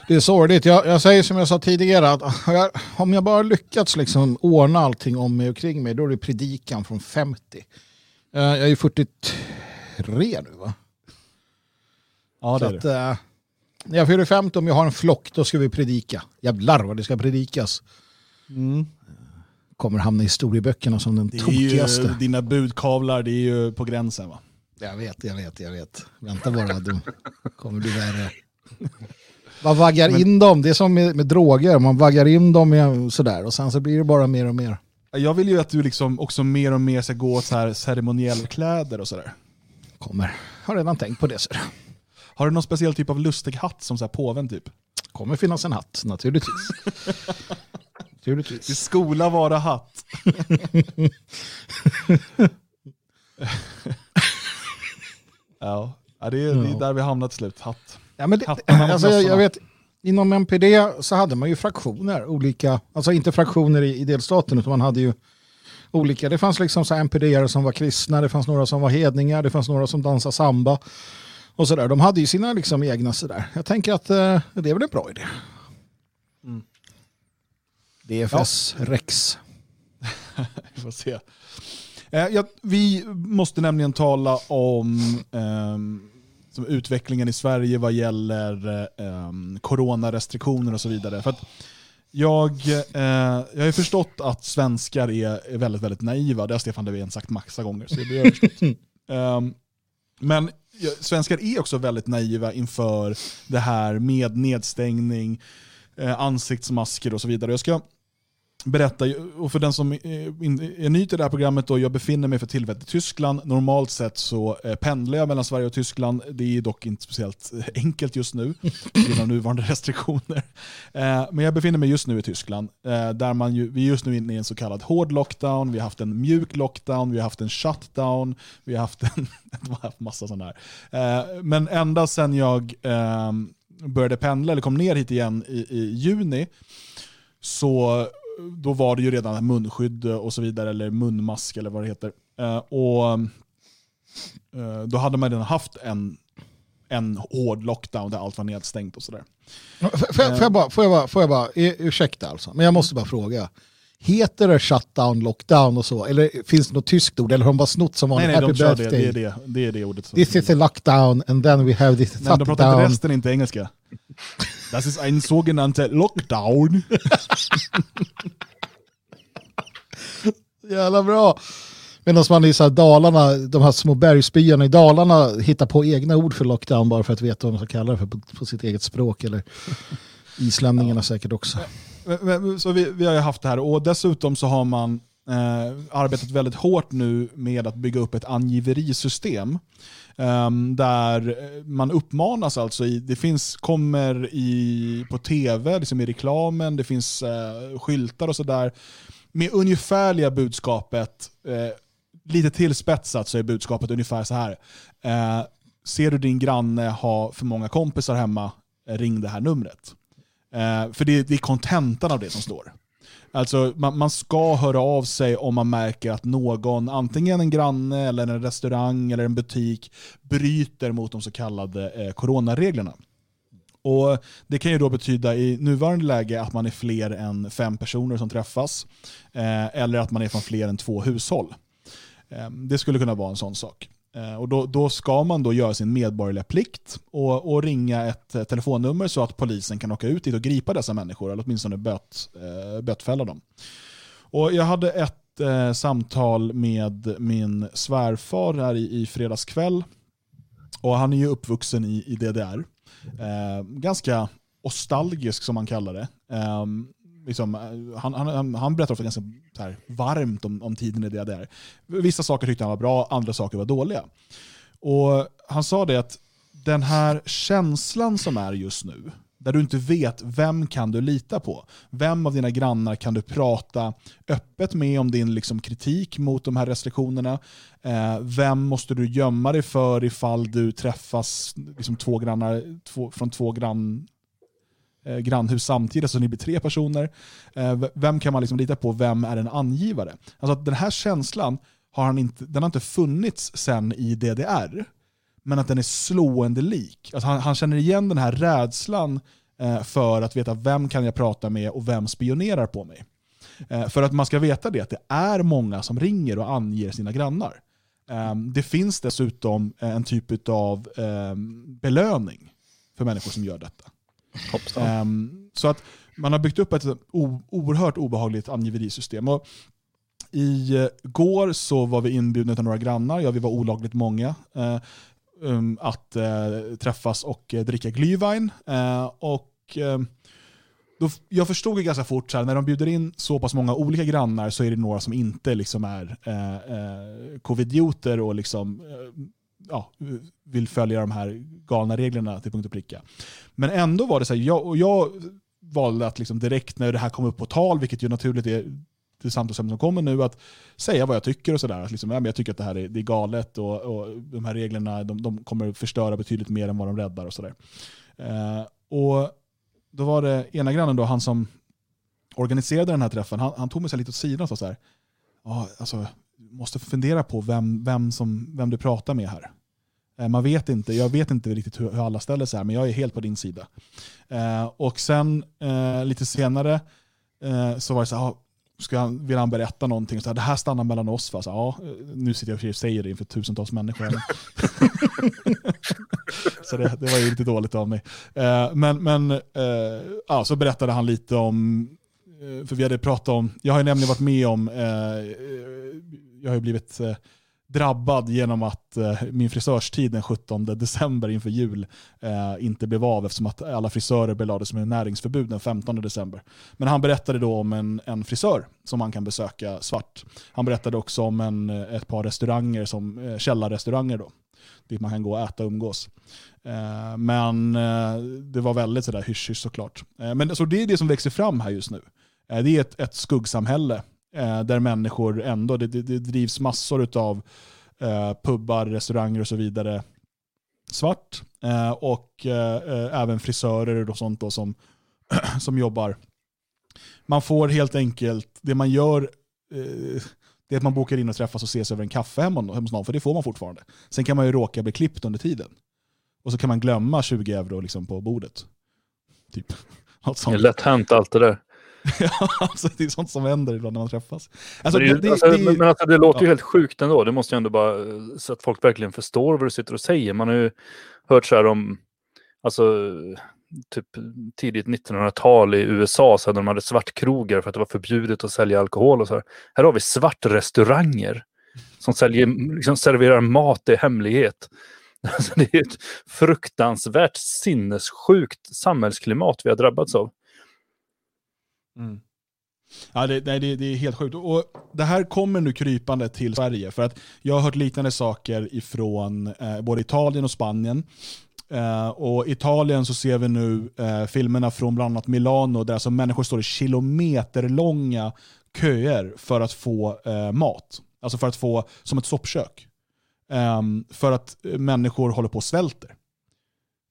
det är sorgligt. Jag, jag säger som jag sa tidigare, att (laughs) jag, om jag bara lyckats liksom ordna allting om mig och kring mig, då är det predikan från 50. Eh, jag är 43 nu va? Ja, det är att, det. eh, när jag fyller 50, om jag har en flock, då ska vi predika. Jävlar vad det ska predikas. Mm. Kommer hamna i historieböckerna som den ju, tokigaste. dina budkavlar, det är ju på gränsen va? Jag vet, jag vet, jag vet. Vänta bara, du kommer bli värre. Man vaggar in dem, det är som med, med droger, man vaggar in dem med, sådär och sen så blir det bara mer och mer. Jag vill ju att du liksom också mer och mer ska gå åt så här ceremoniellkläder och sådär. Kommer. Har redan tänkt på det. Så. Har du någon speciell typ av lustig hatt som så här påven typ? Kommer finnas en hatt, naturligtvis. (laughs) Naturligtvis. skola vara hatt. (laughs) ja, ja det, är, det är Ja. där vi hamnat till slut. Hatt. Ja, men det, alltså, jag, jag vet, inom MPD så hade man ju fraktioner, olika, alltså inte fraktioner i, i delstaten utan man hade ju olika, det fanns liksom så MPD som var kristna, det fanns några som var hedningar, det fanns några som dansade samba och sådär. De hade ju sina liksom egna sådär. Jag tänker att eh, det är väl en bra idé. Mm. DFS Rex. (laughs) Vi får se. Eh, ja, vi måste nämligen tala om ehm, som utvecklingen i Sverige vad gäller eh, coronarestriktioner och så vidare. För jag, eh, jag har ju förstått att svenskar är, är väldigt, väldigt naiva. Det har Stefan Löfven sagt massa gånger. Så det har jag förstått. Ehm, men ja, svenskar är också väldigt naiva inför det här med nedstängning, eh, ansiktsmasker och så vidare. Jag ska berätta, och för den som är ny till det här programmet, då, jag befinner mig för tillfället i Tyskland. Normalt sett så eh, pendlar jag mellan Sverige och Tyskland. Det är dock inte speciellt eh, enkelt just nu, genom nuvarande (laughs) restriktioner. Eh, men jag befinner mig just nu i Tyskland, där man ju, vi är just nu inne i en så kallad hård lockdown, vi har haft en mjuk lockdown, vi har haft en shutdown, vi har haft en (laughs) har haft massa sådana här. Men ända sedan jag ehm, började pendla, eller kom ner hit igen i, i juni, så då var det ju redan munskydd och så vidare, eller munmask eller vad det heter. Eh, och eh, Då hade man redan haft en, en hård lockdown där allt var nedstängt och sådär. Får jag, får jag bara, får jag bara, får jag bara eh, ursäkta alltså, men jag måste bara fråga. Heter det shutdown, lockdown och så? Eller finns det något tyskt ord? Eller har de bara snott som Nej, vanligt? nej, Happy de kör det. Det är det, det, är det ordet. som- This is a lockdown and then we have this Nej, de pratar inte shutdown. resten inte engelska. (laughs) Das ist ein sogenannter Lockdown. (laughs) Jävla bra. Medan man i så Dalarna, de här små bergsbyarna i Dalarna hittar på egna ord för lockdown bara för att veta vad de ska kalla det för på, på sitt eget språk. Eller islänningarna säkert också. Men- men- Så vi, vi har ju haft det här och dessutom så har man eh, arbetat väldigt hårt nu med att bygga upp ett angiverisystem. Ehm, där eh, man uppmanas alltså, i, det finns, kommer i, på tv, liksom i reklamen, det finns uh, skyltar och sådär med ungefärliga budskapet, uh, lite tillspetsat så är budskapet ungefär så här. Uh, ser du din granne ha för många kompisar hemma, ring det här numret. För det, det är kontentan av det som står. Alltså man, man ska höra av sig om man märker att någon, antingen en granne, eller en restaurang eller en butik, bryter mot de så kallade eh, coronareglerna. Och Det kan ju då betyda i nuvarande läge att man är fler än fem personer som träffas, eh, eller att man är från fler än två hushåll. Eh, det skulle kunna vara en sån sak. Eh, och då, då ska man då göra sin medborgerliga plikt och, och ringa ett eh, telefonnummer så att polisen kan åka ut dit och gripa dessa människor, eller åtminstone böt, eh, bötfälla dem. Och jag hade ett eh, samtal med min svärfar här i, i fredags kväll. Och han är ju uppvuxen i, i DDR. Eh, ganska nostalgisk som man kallar det. Eh, liksom, eh, han, han, han berättar ofta ganska så här, varmt om, om tiden i DDR. Vissa saker tyckte han var bra, andra saker var dåliga. Och Han sa det att den här känslan som är just nu, där du inte vet vem kan du lita på. Vem av dina grannar kan du prata öppet med om din liksom, kritik mot de här restriktionerna? Eh, vem måste du gömma dig för ifall du träffas liksom, två grannar två, från två grann, eh, grannhus samtidigt, så ni blir tre personer. Eh, vem kan man liksom lita på? Vem är en angivare? Alltså att den här känslan har, han inte, den har inte funnits sen i DDR, men att den är slående lik. Alltså han, han känner igen den här rädslan eh, för att veta vem kan jag prata med och vem spionerar på mig. Eh, för att man ska veta det, att det är många som ringer och anger sina grannar. Ehm, det finns dessutom eh, en typ av ehm, belöning för människor som gör detta. Um, så att man har byggt upp ett o- oerhört obehagligt angiverisystem. Och I eh, går så var vi inbjudna av några grannar, ja vi var olagligt många, eh, um, att eh, träffas och eh, dricka glühwein. Eh, och, eh, då, jag förstod ju ganska fort, så här, när de bjuder in så pass många olika grannar så är det några som inte liksom är eh, eh, covidioter och liksom, ja, vill följa de här galna reglerna till punkt och pricka. Men ändå var det så här, jag, och jag valde att liksom direkt när det här kom upp på tal, vilket ju naturligt är det samtalsämne som kommer nu, att säga vad jag tycker och sådär. Liksom, ja, jag tycker att det här är, det är galet och, och de här reglerna de, de kommer förstöra betydligt mer än vad de räddar och sådär. Eh, och då var det ena grannen, då, han som organiserade den här träffen, han, han tog mig så lite åt sidan och sa så här, ja, alltså, måste fundera på vem, vem, som, vem du pratar med här. Eh, man vet inte, jag vet inte riktigt hur, hur alla ställer sig här, men jag är helt på din sida. Eh, och sen eh, lite senare eh, så var det så här, ah, ska han, vill han berätta någonting? Så här, det här stannar mellan oss. Va? Så, ja, eh, nu sitter jag och säger det inför tusentals människor. (laughs) så det, det var ju lite dåligt av mig. Eh, men men ja, så berättade han lite om, för vi hade pratat om, jag har ju nämligen varit med om, jag har ju blivit drabbad genom att eh, min frisörstid den 17 december inför jul eh, inte blev av eftersom att alla frisörer belades med näringsförbud den 15 december. Men han berättade då om en, en frisör som man kan besöka svart. Han berättade också om en, eh, ett par restauranger, som eh, källarrestauranger då, dit man kan gå och äta och umgås. Eh, men eh, det var väldigt sådär hysch såklart. Eh, men så det är det som växer fram här just nu. Eh, det är ett, ett skuggsamhälle eh, där människor ändå, det, det, det drivs massor av eh, pubbar, restauranger och så vidare svart. Eh, och eh, eh även frisörer och sånt då som, (clears throat) som jobbar. Man får helt enkelt, det man gör, eh, det är att man bokar in och träffas och ses över en kaffe hemma hos någon, för det får man fortfarande. Sen kan man ju råka bli klippt under tiden. Och så kan man glömma 20 euro liksom på bordet. Typ. (laughs) Något Det är lätt hänt allt det där. (laughs) Alltså, det är sånt som händer ibland när man träffas. Alltså, Men det, det, ju- alltså, det, är- men alltså, det låter ju ja. helt sjukt ändå. Det måste ju ändå bara eh, så att folk verkligen förstår vad du sitter och säger. Man har ju hört så här om, alltså typ tidigt 1900-tal i USA så hade de hade svartkrogar för att det var förbjudet att sälja alkohol och så här. Här har vi svartrestauranger som säljer, liksom serverar mat i hemlighet. (laughs) Alltså, det är ett fruktansvärt sinnessjukt samhällsklimat vi har drabbats av. Mm. Ja, det, nej, det, det är helt sjukt. Och det här kommer nu krypande till Sverige. För att jag har hört liknande saker ifrån eh, både Italien och Spanien. Eh, och Italien så ser vi nu eh, filmerna från bland annat Milano där alltså människor står i kilometerlånga köer för att få eh, mat. Alltså för att få, som ett soppkök. Ehm, för att eh, människor håller på och svälter.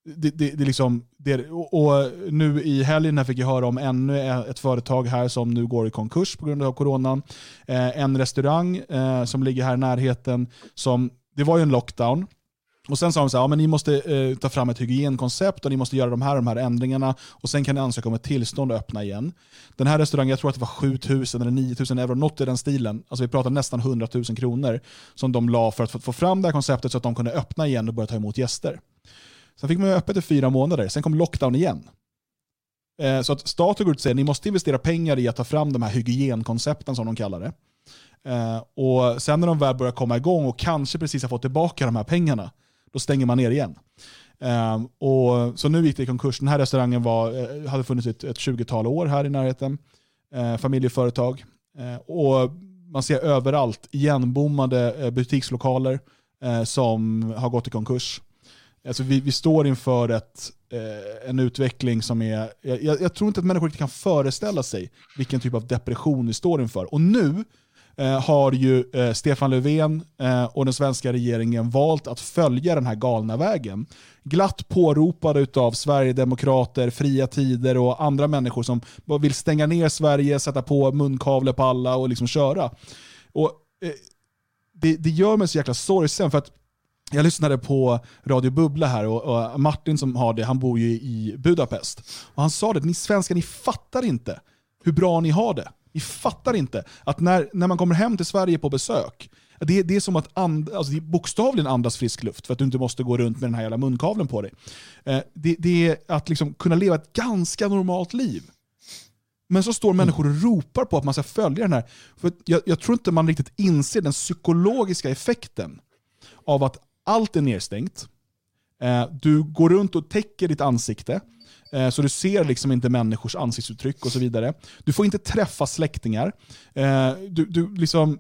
Det, det, det liksom, det, och, nu i helgen här fick jag höra om ännu ett företag här som nu går i konkurs på grund av coronan. Eh, en restaurang eh, som ligger här i närheten, som, det var ju en lockdown. Och sen sa de så här, ja, men ni måste eh, ta fram ett hygienkoncept och ni måste göra de här, de här ändringarna och sen kan ni ansöka om ett tillstånd att öppna igen. Den här restaurangen, jag tror att det var 7000 eller 9000 euro, något i den stilen. Alltså vi pratar nästan 100 000 kronor som de la för att få fram det här konceptet så att de kunde öppna igen och börja ta emot gäster. Sen fick man ju öppet i fyra månader, sen kom lockdown igen. Eh, så att staten går ut och säger att ni måste investera pengar i att ta fram de här hygienkoncepten som de kallar det. Eh, och sen när de väl börjar komma igång och kanske precis har fått tillbaka de här pengarna, då stänger man ner igen. Eh, och så nu gick det i konkurs. Den här restaurangen var, hade funnits ett, ett 20-tal år här i närheten. Familjeföretag. Och man ser överallt igenbommade butikslokaler som har gått i konkurs. Alltså vi, vi står inför ett, eh, en utveckling som är... Jag, jag tror inte att människor kan föreställa sig vilken typ av depression vi står inför. Och nu eh, har ju eh, Stefan Löfven eh, och den svenska regeringen valt att följa den här galna vägen. Glatt påropade av Sverigedemokrater, Fria Tider och andra människor som vill stänga ner Sverige, sätta på munkavle på alla och liksom köra. Och, eh, det, det gör mig så jäkla sorgsen för att jag lyssnade på Radio Bubbla här och, och Martin som har det, han bor ju i Budapest. Och han sa det, ni svenskar ni fattar inte hur bra ni har det. Ni fattar inte att när, när man kommer hem till Sverige på besök, det, det är som att and, alltså det är bokstavligen andas frisk luft för att du inte måste gå runt med den här jävla munkavlen på dig. Eh, det, det är att liksom kunna leva ett ganska normalt liv. Men så står människor och ropar på att man ska följa den här. För jag, jag tror inte man riktigt inser den psykologiska effekten av att allt är nedstängt. Eh, du går runt och täcker ditt ansikte. Eh, så du ser liksom inte människors ansiktsuttryck och så vidare. Du får inte träffa släktingar. Eh, du, du liksom,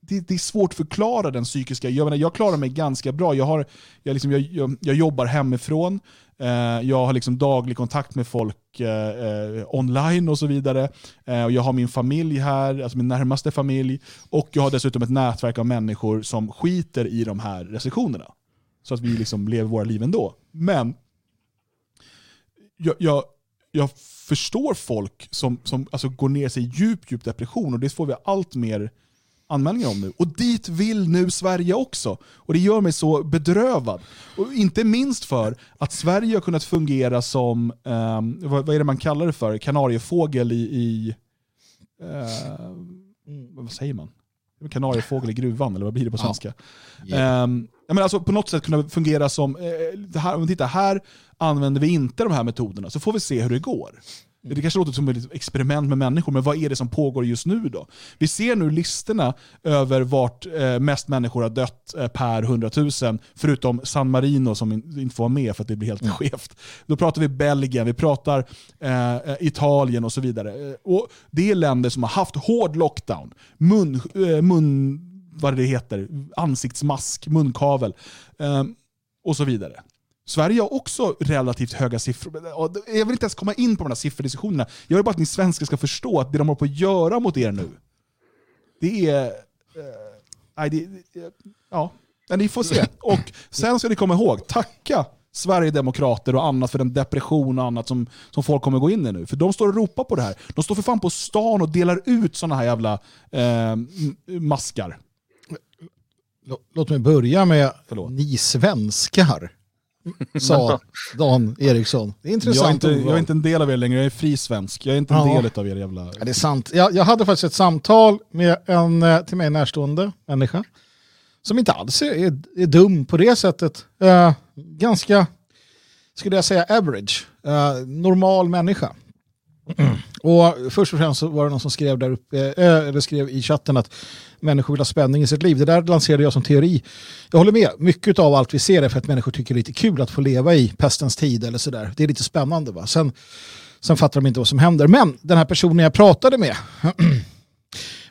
det, det är svårt att förklara den psykiska... Jag, menar, jag klarar mig ganska bra. Jag, har, jag, liksom, jag, jag, jag jobbar hemifrån. Jag har liksom daglig kontakt med folk och eh, eh, online och så vidare. Eh, och jag har min familj här, alltså min närmaste familj. Och jag har dessutom ett nätverk av människor som skiter i de här restriktionerna. Så att vi liksom lever våra liv ändå. Men jag, jag, jag förstår folk som, som alltså går ner sig i djup, djup depression och det får vi allt mer anmälningar om nu. Och dit vill nu Sverige också. Och det gör mig så bedrövad. Och inte minst för att Sverige har kunnat fungera som, ehm, vad, vad är det man kallar det för, kanariefågel i, i eh, vad säger man? Kanariefågel i gruvan, eller vad blir det på Ja. svenska? Yeah. Ehm, ja, men alltså på något sätt kunna fungera som, eh, här, om vi tittar här använder vi inte de här metoderna, så får vi se hur det går. Det kanske låter som ett experiment med människor, men vad är det som pågår just nu då? Vi ser nu listorna över vart eh, mest människor har dött eh, per 100 000, förutom San Marino som in, inte får vara med för att det blir helt skevt. Då pratar vi Belgien, vi pratar eh, eh, Italien och så vidare. Och det är länder som har haft hård lockdown, mun, eh, mun vad det heter, ansiktsmask, munkavel eh, och så vidare. Sverige har också relativt höga siffror. Jag vill inte ens komma in på de här sifferdiskussionerna. Jag vill bara att ni svenskar ska förstå att det de håller på att göra mot er nu, det är... Eh, nej, det, det, ja, men ni får se. Och sen ska ni komma ihåg, tacka Sverigedemokrater och annat för den depression och annat som, som folk kommer gå in i nu. För de står och ropar på det här. De står för fan på stan och delar ut sådana här jävla eh, maskar. Lå- Låt mig börja med Förlåt. ni svenskar, sa Dan Eriksson. Det är intressant. Jag är, inte, jag är inte en del av er längre, jag är fri svensk. Jag är inte en Ja. del av er jävla... Ja, det är sant. Jag, jag hade faktiskt ett samtal med en eh, till mig närstående människa som inte alls är, är, är dum på det sättet. Eh, ganska, skulle jag säga, average. Eh, normal människa. Mm. Och först och främst så var det någon som skrev där uppe, eh, eller skrev i chatten att människor vill ha spänning i sitt liv. Det där lanserade jag som teori. Jag håller med. Mycket av allt vi ser är för att människor tycker det är lite kul att få leva i pestens tid eller sådär. Det är lite spännande. Va? Sen, sen fattar de inte vad som händer. Men den här personen jag pratade med (clears throat)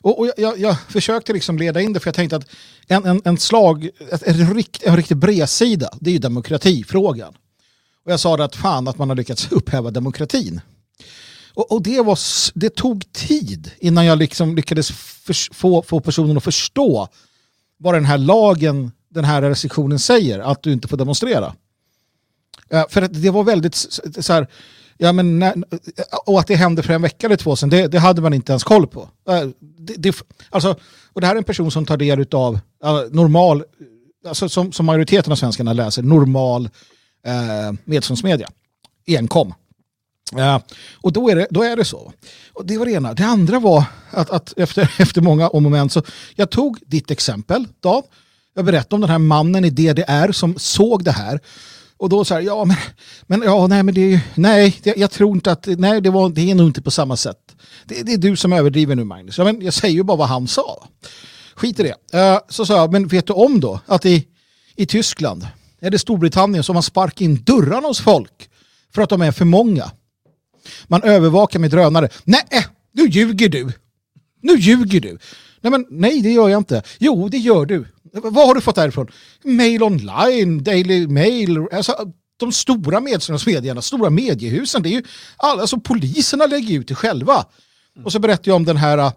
och, och jag, jag, jag försökte liksom leda in det för jag tänkte att en, en, en slag, ett- en, rikt, en riktig bredsida, det är ju demokratifrågan. Och jag sa det att fan att man har lyckats (laughs) upphäva demokratin. Och, och det, var, det tog tid innan jag liksom lyckades för, få, få personen att förstå vad den här lagen, den här restriktionen säger, att du inte får demonstrera. För att det var väldigt så här, ja, men när, och att det hände för en vecka eller två sedan, det, det hade man inte ens koll på. Det, det, alltså, och det här är en person som tar del av normal, alltså som, som majoriteten av svenskarna läser, normal eh, medståndsmedia, enkom. Ja, och då är, det, då är det så. Och det var det ena. Det andra var att, att efter, (laughs) efter många om och men så jag tog ditt exempel, Dan. Jag berättade om den här mannen i DDR som såg det här. Och då så här, ja men, men, ja, nej, men det är ju, nej, jag, jag tror inte att, nej, det, var, det är nog inte på samma sätt. Det, det är du som överdriver nu Magnus. Ja, men jag säger ju bara vad han sa. Skit i det. Uh, så sa jag, men vet du om då att i, i Tyskland, är det Storbritannien som har sparkat in dörrarna hos folk för att de är för många. Man övervakar med drönare. Nej, eh, nu ljuger du. Nu ljuger du. Nej, men, nej, det gör jag inte. Jo, det gör du. Vad har du fått därifrån? Mail online, Daily Mail, alltså, de stora medierna, stora mediehusen. Det är ju alla, alltså, poliserna lägger ut det själva. Och så berättar jag om den här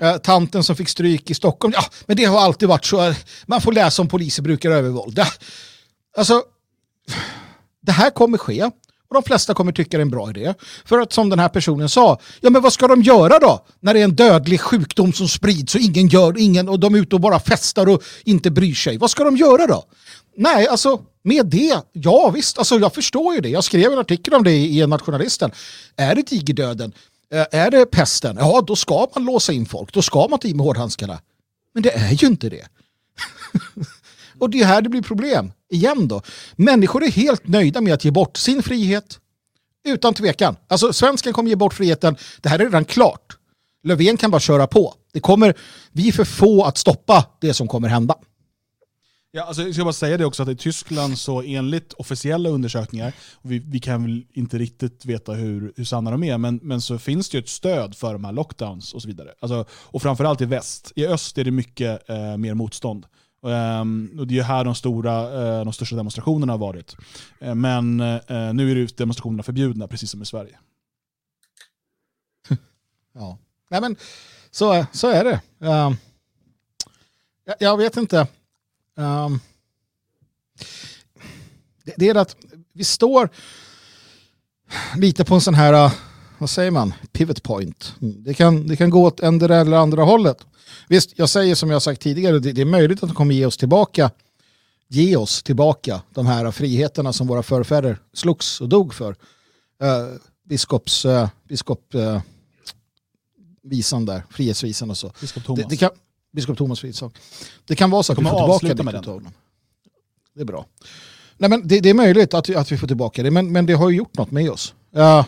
äh, tanten som fick stryk i Stockholm. Ja, men det har alltid varit så. äh, Man får läsa om poliser brukar övervåld. Alltså, det här kommer ske. Och de flesta kommer tycka det är en bra idé. För att som den här personen sa, ja men vad ska de göra då? När det är en dödlig sjukdom som sprids och ingen gör ingen och de är ute och bara festar och inte bryr sig. Vad ska de göra då? Nej, alltså med det, ja visst, alltså jag förstår ju det. Jag skrev en artikel om det i Nationalisten. Är det tigerdöden? Eh, är det pesten? Ja, då ska man låsa in folk. Då ska man ta i med hårdhandskarna. Men det är ju inte det. (laughs) Och det är här det blir problem. Igen då. Människor är helt nöjda med att ge bort sin frihet. Utan tvekan. Alltså svensken kommer ge bort friheten. Det här är redan klart. Löfven kan bara köra på. Det kommer, vi är för få att stoppa det som kommer hända. Ja, alltså, jag ska bara säga det också att i Tyskland så enligt officiella undersökningar, vi, vi kan väl inte riktigt veta hur, hur sanna de är, men, men så finns det ju ett stöd för de här lockdowns och så vidare. Alltså, och framförallt i väst. I öst är det mycket eh, mer motstånd. Ehm, och det är här de, stora, eh, de största demonstrationerna har varit. Eh, men eh, nu är ju demonstrationerna förbjudna, precis som i Sverige. (laughs) Ja. Nej men så, så är det. Ehm, jag, jag vet inte. Ehm, det, det är att vi står... lite på en sån här, uh, vad säger man, pivot point. Det kan, det kan gå åt ändra eller andra hållet. Visst, jag säger som jag sagt tidigare, det, det är möjligt att de kommer ge oss tillbaka ge oss tillbaka de här friheterna som våra förfäder slogs och dog för. Uh, biskops, uh, biskop, uh, visan där, frihetsvisan och så. Biskop Thomas. Det, det kan, biskop Thomas Fridsson. Det kan vara så att vi får tillbaka diktatorn. Det är bra. Nej, men det, det är möjligt att vi, att vi får tillbaka det, men, men det har ju gjort något med oss. Ja,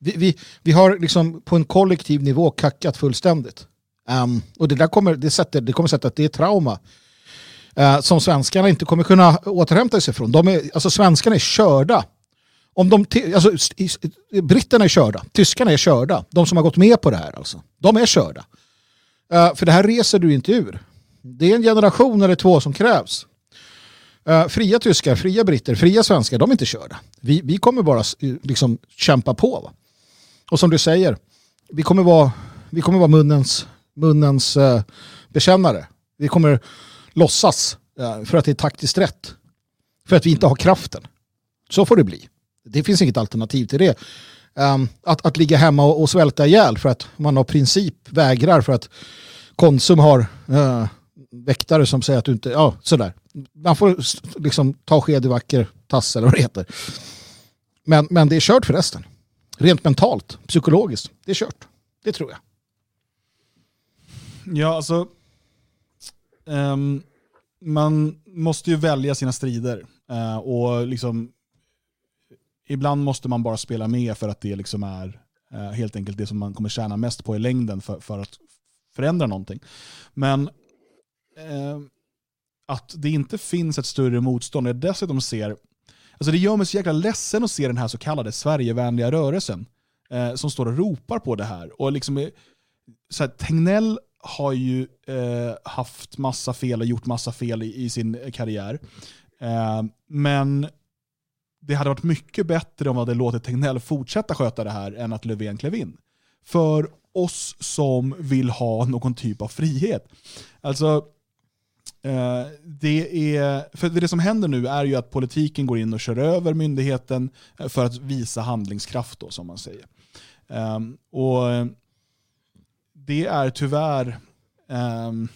vi, vi, vi har liksom på en kollektiv nivå kackat fullständigt. Um, och det där kommer, det sätter, det kommer sätta att det är trauma uh, som svenskarna inte kommer kunna återhämta sig från. De är, alltså svenskarna är körda. Om de, alltså, britterna är körda, tyskarna är körda. De som har gått med på det här alltså. De är körda. Uh, för det här reser du inte ur. Det är en generation eller två som krävs. Uh, fria tyskar, fria britter, fria svenskar, de är inte körda. Vi, vi kommer bara liksom kämpa på. Va? Och som du säger, vi kommer vara, vi kommer vara munnens, munnens eh, bekännare. Vi kommer låtsas eh, för att det är taktiskt rätt. För att vi inte har kraften. Så får det bli. Det finns inget alternativ till det. Ehm, att, att ligga hemma och, och svälta ihjäl för att man av princip vägrar för att Konsum har eh, väktare som säger att du inte, ja sådär. Man får liksom ta sked i vacker tass eller vad det heter. Men, men det är kört för resten. Rent mentalt, psykologiskt, det är kört. Det tror jag. Ja, alltså. Um, man måste ju välja sina strider. Uh, och liksom, ibland måste man bara spela med för att det liksom är uh, helt enkelt det som man kommer tjäna mest på i längden för, för att förändra någonting. Men uh, att det inte finns ett större motstånd, jag dessutom ser, alltså det gör mig så jäkla ledsen att se den här så kallade Sverigevänliga rörelsen eh, som står och ropar på det här. Och liksom, eh, så här, Tegnell har ju eh, haft massa fel och gjort massa fel i, i sin karriär. Eh, men det hade varit mycket bättre om vi hade låtit Tegnell fortsätta sköta det här än att Löfven klev in. För oss som vill ha någon typ av frihet. Alltså, Eh, det, är, för det som händer nu är ju att politiken går in och kör över myndigheten eh, för att visa handlingskraft då, som man säger. Ehm, och det är tyvärr ehm,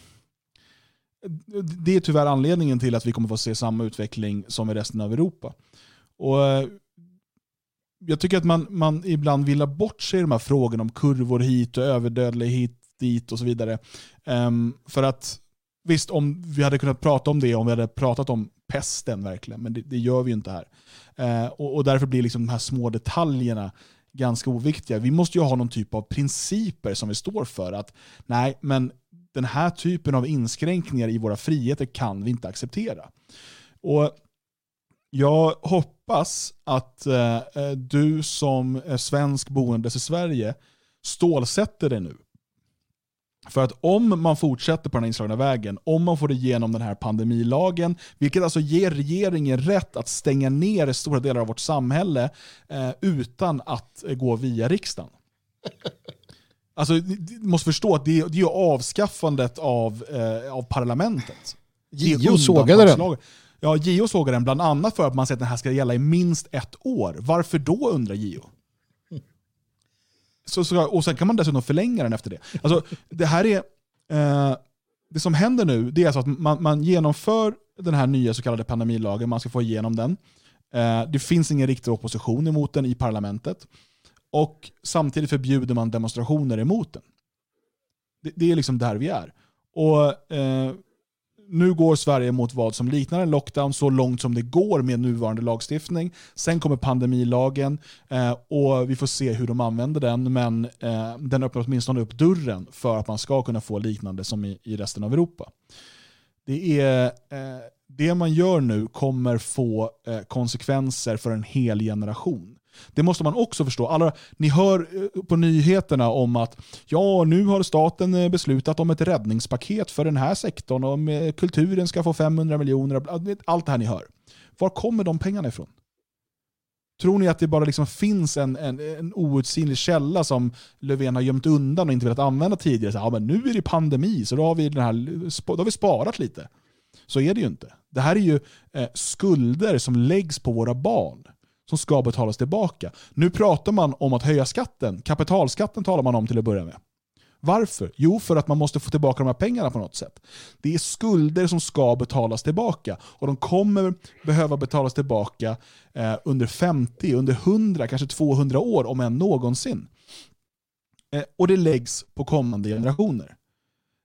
det är tyvärr anledningen till att vi kommer få se samma utveckling som i resten av Europa. Och eh, jag tycker att man, man ibland vill ha bort sig i de här frågorna om kurvor hit och överdödlighet dit och så vidare. Ehm, för att visst, om vi hade kunnat prata om det om vi hade pratat om pesten verkligen, men det, det gör vi ju inte här. Eh, och, och därför blir liksom de här små detaljerna ganska oviktiga. Vi måste ju ha någon typ av principer som vi står för. att Nej, men den här typen av inskränkningar i våra friheter kan vi inte acceptera. Och jag hoppas att eh, eh du som är svensk boendes i Sverige stålsätter dig nu. För att om man fortsätter på den inslagna vägen, om man får igenom den här pandemilagen, vilket alltså ger regeringen rätt att stänga ner stora delar av vårt samhälle eh, utan att eh, gå via riksdagen. (laughs) Alltså, ni måste förstå att det är, det är avskaffandet av, eh, av parlamentet. JO sågade den. Ja, JO sågade den bland annat för att man säger att den här ska gälla i minst ett år. Varför då undrar JO? Så, så, och sen kan man dessutom förlänga den efter det. Alltså, det här är... Eh, det som händer nu det är alltså att man, man genomför den här nya så kallade pandemilagen, man ska få igenom den. Eh, det finns ingen riktig opposition emot den i parlamentet. Och samtidigt förbjuder man demonstrationer emot den. Det, det är liksom där vi är. Och eh, nu går Sverige mot vad som liknar en lockdown så långt som det går med nuvarande lagstiftning. Sen kommer pandemilagen eh, och vi får se hur de använder den. Men eh, den öppnar åtminstone upp dörren för att man ska kunna få liknande som i, i resten av Europa. Det, är, eh, det man gör nu kommer få eh, konsekvenser för en hel generation. Det måste man också förstå. Alla, ni hör eh, på nyheterna om att ja, nu har staten eh, beslutat om ett räddningspaket för den här sektorn och eh, kulturen ska få 500 miljoner. Allt det här ni hör. Var kommer de pengarna ifrån? Tror ni att det bara liksom finns en, en, en outsinlig källa som Löfven har gömt undan och inte velat använda tidigare? Så, ja, men nu är det pandemi, så då har, vi den här, då har vi sparat lite. Så är det ju inte. Det här är ju eh, skulder som läggs på våra barn som ska betalas tillbaka. Nu pratar man om att höja skatten. Kapitalskatten talar man om till att börja med. Varför? Jo, för att man måste få tillbaka de här pengarna på något sätt. Det är skulder som ska betalas tillbaka och de kommer behöva betalas tillbaka eh, under 50, under 100, kanske 200 år om än någonsin. Eh, och det läggs på kommande generationer.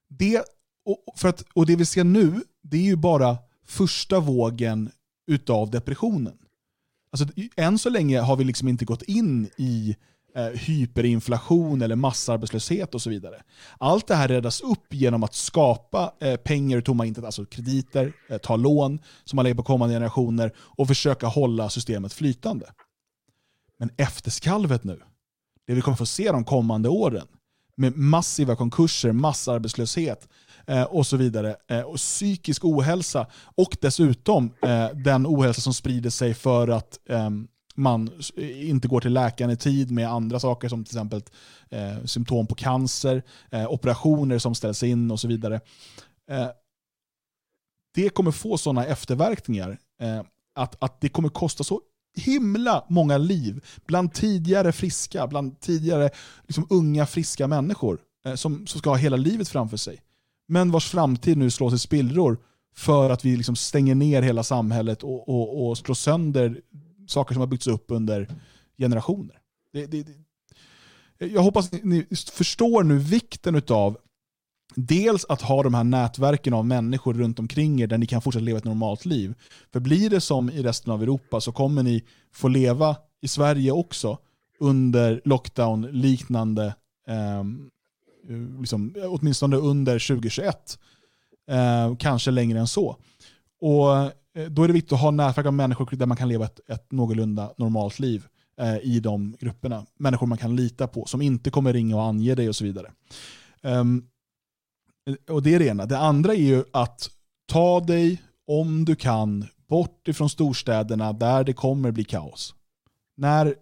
Det, och, för att, och det vi ser nu, det är ju bara första vågen utav depressionen. Alltså, än så länge har vi liksom inte gått in i eh, hyperinflation eller massarbetslöshet och så vidare. Allt det här räddas upp genom att skapa eh, pengar ur tomma intet, alltså krediter, eh, ta lån som man lägger på kommande generationer och försöka hålla systemet flytande. Men efterskalvet nu, det vi kommer få se de kommande åren, med massiva konkurser, massarbetslöshet Eh, och så vidare, eh, och psykisk ohälsa och dessutom eh, den ohälsa som sprider sig för att ehm, man inte går till läkaren i tid med andra saker som till exempel eh, symptom på cancer, eh, operationer som ställs in och så vidare. Eh, det kommer få sådana efterverkningar eh, att, att det kommer kosta så himla många liv bland tidigare friska, bland tidigare liksom, unga friska människor eh, som, som ska ha hela livet framför sig. Men vars framtid nu slås i spillror för att vi liksom stänger ner hela samhället och, och, och slår sönder saker som har byggts upp under generationer. Det, det, det. Jag hoppas ni, ni förstår nu vikten av dels att ha de här nätverken av människor runt omkring er där ni kan fortsätta leva ett normalt liv. För blir det som i resten av Europa så kommer ni få leva i Sverige också under lockdown-liknande, eh, Eh, liksom, åtminstone under 2021. Eh, kanske längre än så. Och eh, Då är det viktigt att ha nätverk av människor där man kan leva ett, ett någorlunda normalt liv eh, i de grupperna. Människor man kan lita på, som inte kommer ringa och ange dig och så vidare. Um, och Det är det ena. Det andra är ju att ta dig, om du kan, bort ifrån storstäderna där det kommer bli kaos. När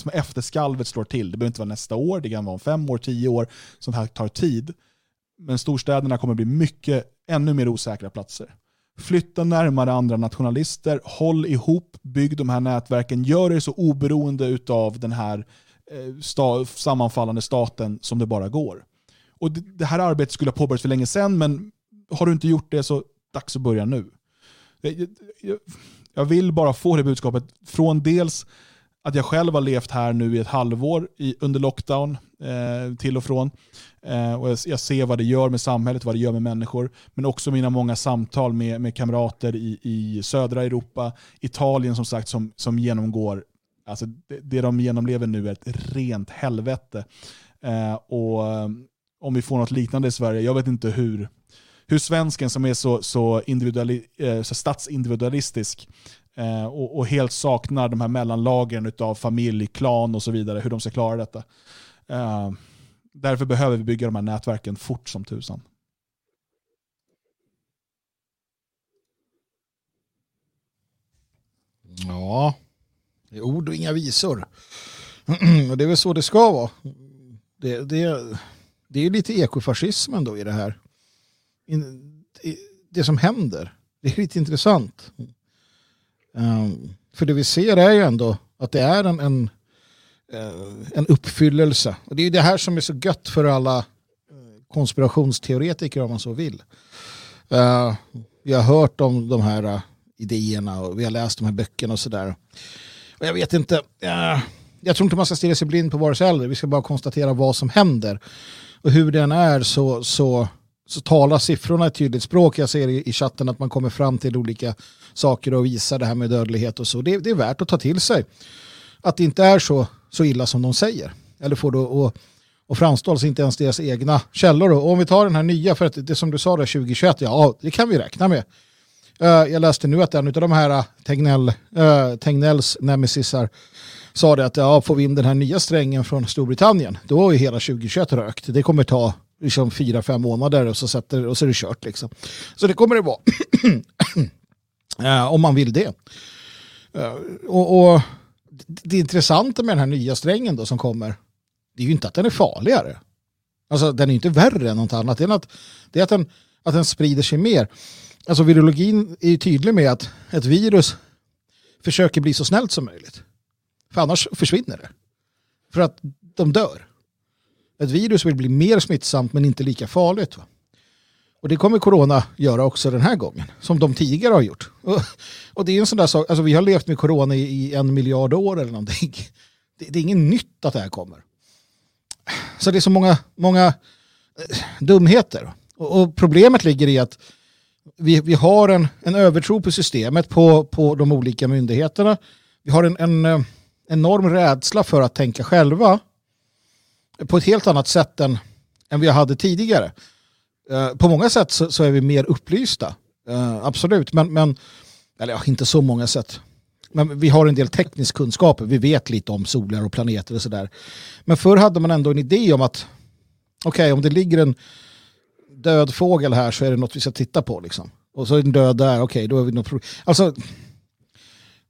som efterskalvet slår till, det behöver inte vara nästa år, det kan vara om fem år, tio år, sånt här tar tid. Men storstäderna kommer bli mycket, ännu mer osäkra platser. Flytta närmare andra nationalister, håll ihop, bygg de här nätverken, gör er så oberoende av den här eh, sta sammanfallande staten som det bara går. Och det, det här arbetet skulle ha påbörjats för länge sedan, men har du inte gjort det så dags att börja nu. Jag, jag, jag vill bara få det budskapet från dels att jag själv har levt här nu i ett halvår i, under lockdown eh, till och från. Eh, och jag, jag, ser vad det gör med samhället, vad det gör med människor. Men också mina många samtal med, med kamrater i, i södra Europa, Italien som sagt som, som genomgår, alltså det, det de genomlever nu är ett rent helvete. Eh, och eh, om vi får något liknande i Sverige, jag vet inte hur, hur svensken som är så, så, individuali, eh, så statsindividualistisk eh, och, och, helt saknar de här mellanlagren av familj, klan och så vidare, hur de ska klara detta. Eh, därför behöver vi bygga de här nätverken fort som tusan. Ja, det är ord och inga visor. (clears throat) och det är väl så det ska vara. Det, det, det är lite ekofascism ändå i det här. Det som händer, det är lite intressant. Um, för det vi ser är ju ändå att det är en, en, eh, en uppfyllelse. Och det är det här som är så gött för alla eh, konspirationsteoretiker om man så vill. Uh, vi har hört om de här uh, idéerna och vi har läst de här böckerna och sådär. Och jag vet inte, uh, jag tror inte man ska stirra sig blind på vare sig eller. Vi ska bara konstatera vad som händer. Och hur den är så, så, så talar siffrorna ett tydligt språk. Jag ser i, i chatten att man kommer fram till olika saker och visar det här med dödlighet och så. Det, det är värt att ta till sig. Att det inte är så, så illa som de säger. Eller får då och, och framstå, alltså inte ens deras egna källor. Och om vi tar den här nya, för att det som du sa där 2021, ja det kan vi räkna med. Uh, jag läste nu att en av de här eh, Tegnell, uh, Tegnells nemesisar sa det att ja, får vi in den här nya strängen från Storbritannien då är hela 2021 rökt. Det kommer ta liksom fyra, fem månader och så, sätter, och så är det kört. Liksom. Så det kommer det vara. (clears throat) Eh, om man vill det. Eh, och, och, Det intressanta med den här nya strängen då som kommer det är ju inte att den är farligare. Alltså den är inte värre än något annat. Det är att, det är att, den, att den sprider sig mer. Alltså virologin är ju tydlig med att ett virus försöker bli så snällt som möjligt. För annars försvinner det. För att de dör. Ett virus vill bli mer smittsamt men inte lika farligt. Va? Och det kommer corona göra också den här gången, som de tidigare har gjort. (laughs) Och, och det är en sån där sak, alltså vi har levt med corona i, i en miljard år eller någonting. (laughs) Det, det är inget nytt att det här kommer. Så det är så många, många eh, dumheter. Och, och problemet ligger i att vi, vi har en, en övertro på systemet, på, på de olika myndigheterna. Vi har en, en eh, enorm rädsla för att tänka själva på ett helt annat sätt än, än vi hade tidigare. Eh, på många sätt så, så, är vi mer upplysta, eh, absolut, men, men eller ja, inte så många sätt. Men vi har en del teknisk kunskap, vi vet lite om solar och planeter och sådär. Men förr hade man ändå en idé om att okej, okay, om det ligger en död fågel här så är det något vi ska titta på. Liksom. Och så är den död där, okej, okay, då är vi något problem. Alltså,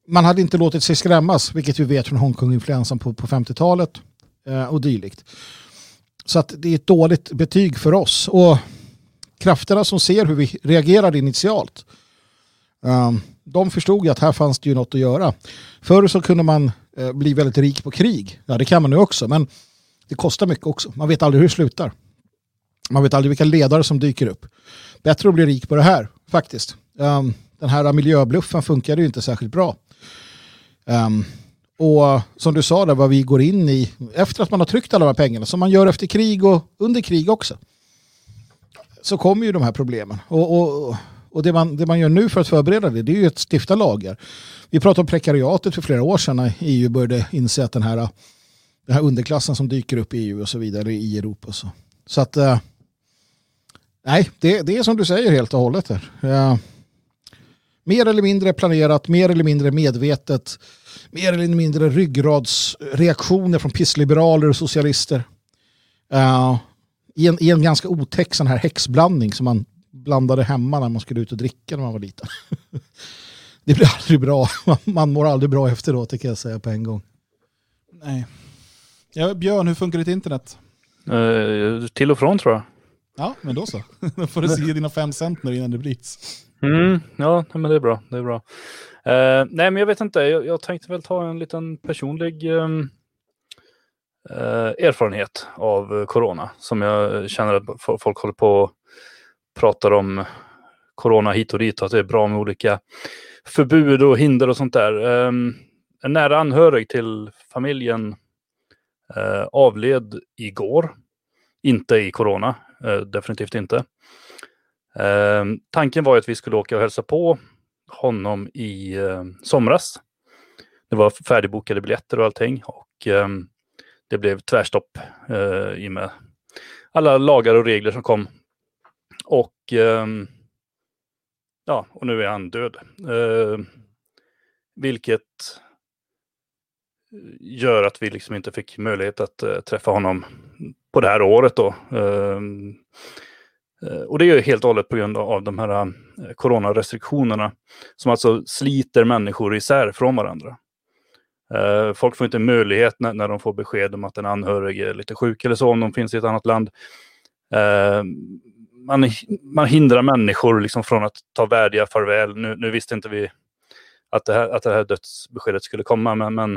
man hade inte låtit sig skrämmas, vilket vi vet från Hongkong-influensan på, på 50-talet Eh, och dylikt. Så att det är ett dåligt betyg för oss. Och krafterna som ser hur vi reagerar initialt, ehm, de förstod ju att här fanns det ju något att göra. Förr så kunde man eh, bli väldigt rik på krig. Ja, det kan man nu också, men det kostar mycket också. Man vet aldrig hur det slutar. Man vet aldrig vilka ledare som dyker upp. Bättre att bli rik på det här, faktiskt. Ehm, den här miljöbluffen funkade ju inte särskilt bra. Ehm, och som du sa, där, vad vi går in i efter att man har tryckt alla de här pengarna, som man gör efter krig och under krig också, så kommer ju de här problemen. Och, och, och det, man, det man gör nu för att förbereda det, det är ju att stifta lagar. Vi pratade om prekariatet för flera år sedan när EU började inse att den här, den här underklassen som dyker upp i EU och så vidare i Europa. Och så. så att, eh, nej, det, det är som du säger helt och hållet. Här. Ja. mer eller mindre planerat, mer eller mindre medvetet, mer eller mindre ryggradsreaktioner från pissliberaler och socialister. Uh, i, en, I en ganska otäck sån här häxblandning som man blandade hemma när man skulle ut och dricka när man var liten. (laughs) det blir aldrig bra. Man mår aldrig bra efteråt, det kan jag säga på en gång. Nej. Ja, Björn, hur funkar ditt internet? Uh, till och från tror jag. Ja, men då så. (laughs) Då får du se dina fem cent nu innan det bryts. Mm, ja, men det är bra. Det är bra. Uh, nej, men jag vet inte. Jag, jag tänkte väl ta en liten personlig um, uh, erfarenhet av corona som jag känner att folk håller på och pratar om corona hit och dit och att det är bra med olika förbud och hinder och sånt där. Um, en nära anhörig till familjen uh, avled igår. Inte i corona, definitivt inte. Ehm, tanken var att vi skulle åka och hälsa på honom i eh, somras. Det var färdigbokade biljetter och allting och eh, det blev tvärstopp eh, i med alla lagar och regler som kom. Och ehm, ja, och nu är han död. Ehm, eh, vilket gör att vi liksom inte fick möjlighet att eh, träffa honom på det här året då. Ehm, Eh, och det är ju helt och hållet på grund av de här eh, coronarestriktionerna som alltså sliter människor isär från varandra. Eh, folk får inte möjlighet när, de får besked om att en anhörig är lite sjuk eller så om de finns i ett annat land. Man, man hindrar människor liksom från att ta värdiga farväl. Nu, nu visste inte vi att det här, att det här dödsbeskedet skulle komma, men, men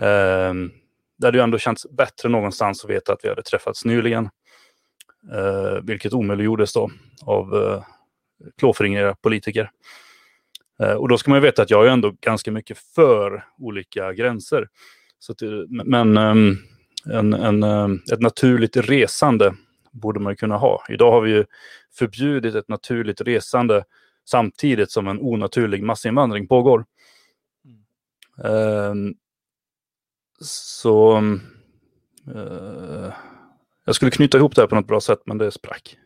eh, det hade ju ändå känts bättre någonstans att veta att vi hade träffats nyligen. Eh, vilket omöjliggjordes då av eh, klåfingriga politiker. Eh, och då ska man ju veta att jag är ändå ganska mycket för olika gränser. Så att, men um, en, en, ett naturligt resande borde man kunna ha. Idag har vi ju förbjudit ett naturligt resande samtidigt som en onaturlig massinvandring pågår. Mm. Uh, så uh, jag skulle knyta ihop det här på något bra sätt, men det sprack.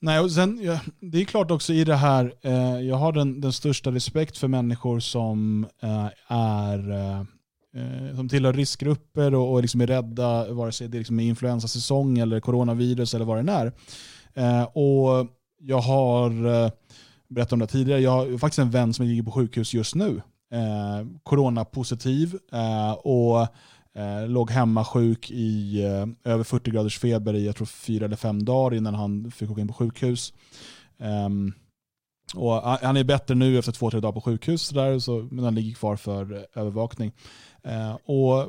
Nej, och sen, ja, det är klart också i det här, eh, jag har den, den största respekt för människor som eh, är eh, eh som tillhör riskgrupper och, och liksom är rädda, vare sig det är liksom influensasäsong eller coronavirus eller vad det är. Eh, och jag har eh, berättat om det tidigare, jag har faktiskt en vän som ligger på sjukhus just nu. Eh, coronapositiv eh, och Eh, låg hemma sjuk i eh, över 40 graders feber i jag tror fyra eller fem dagar innan han fick åka in på sjukhus. Um, Och han är bättre nu efter två, tre dagar på sjukhus, där, så, men han ligger kvar för eh, övervakning. Eh, och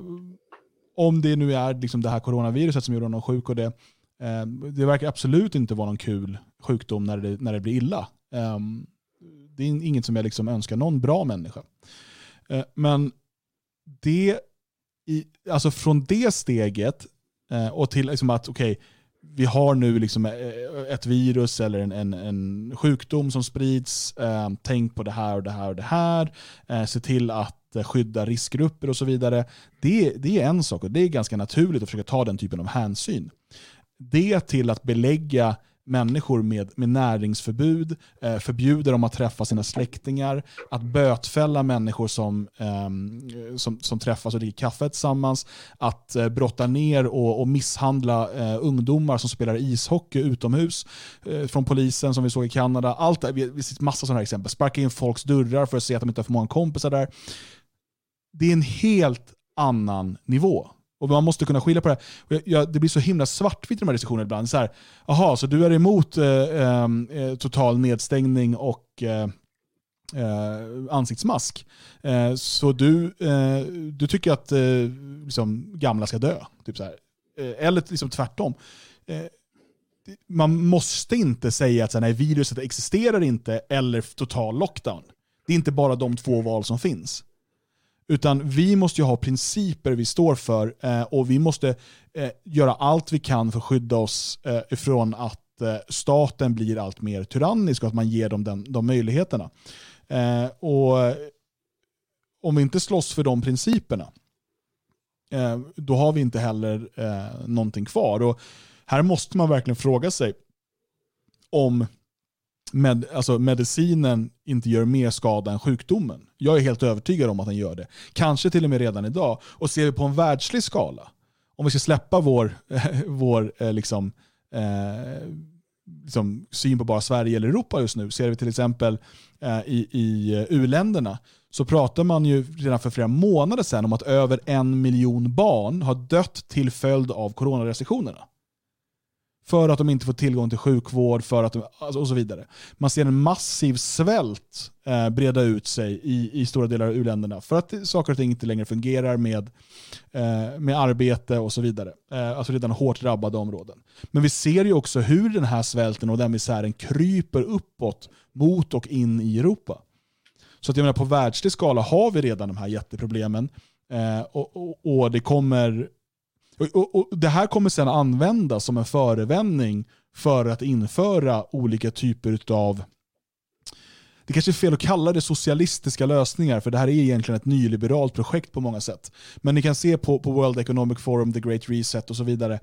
om det nu är liksom det här coronaviruset som gör honom sjuk och det, eh, det verkar absolut inte vara någon kul sjukdom när det, när det blir illa. Eh, det är inget som jag liksom önskar någon bra människa. Eh, men det, i, alltså från det steget eh, och till liksom att okej, okay, vi har nu liksom eh, eh, ett virus eller en, en, en sjukdom som sprids. Eh, tänk på det här och det här och det här. Eh, se till att eh, skydda riskgrupper och så vidare. Det, det är en sak och det är ganska naturligt att försöka ta den typen av hänsyn. Det till att belägga människor med, med näringsförbud, eh, förbjuder dem att träffa sina släktingar, att bötfälla människor som, eh, som, som träffas och dricker kaffe tillsammans, att eh, brotta ner och, och misshandla eh, ungdomar som spelar ishockey utomhus eh, från polisen som vi såg i Kanada. Allt det, vi, vi ser massa sådana här exempel. Sparka in folks dörrar för att se att de inte har för många kompisar där. Det är en helt annan nivå. Och man måste kunna skilja på det. Jag, jag, det blir så himla svartvitt i de här diskussionerna ibland. Så här, aha, så du är emot eh, ehm, eh, total nedstängning och eh, eh ansiktsmask. Eh, så du, eh, du tycker att eh, liksom, gamla ska dö. Typ så här. Eh, eller liksom tvärtom. Eh, man måste inte säga att så här, nej, viruset existerar inte eller total lockdown. Det är inte bara de två val som finns. Utan vi måste ju ha principer vi står för eh, och vi måste eh, göra allt vi kan för att skydda oss eh, ifrån att eh, staten blir allt mer tyrannisk och att man ger dem den, de möjligheterna. Eh, och om vi inte slåss för de principerna, eh, då har vi inte heller eh, någonting kvar. Och här måste man verkligen fråga sig om med, alltså medicinen inte gör mer skada än sjukdomen. Jag är helt övertygad om att den gör det. Kanske till och med redan idag. Och ser vi på en världslig skala, om vi ska släppa vår, (laughs) vår eh, liksom, eh, liksom syn på bara Sverige eller Europa just nu, ser vi till exempel eh, i, i eh, u-länderna, så pratar man ju redan för flera månader sedan om att över en miljon barn har dött till följd av coronarestriktionerna. För att de inte får tillgång till sjukvård för att de, alltså, och så vidare. Man ser en massiv svält eh, breda ut sig i, i stora delar av u-länderna för att saker och ting inte längre fungerar med, eh, med arbete och så vidare. Eh, alltså redan hårt drabbade områden. Men vi ser ju också hur den här svälten och den misären kryper uppåt mot och in i Europa. Så att jag menar, på världslig skala har vi redan de här jätteproblemen. Eh, och, och, och, det kommer och, och, och, det här kommer sedan användas som en förevändning för att införa olika typer av det kanske är fel att kalla det socialistiska lösningar, för det här är egentligen ett nyliberalt projekt på många sätt. Men ni kan se på, på World Economic Forum, The Great Reset och så vidare,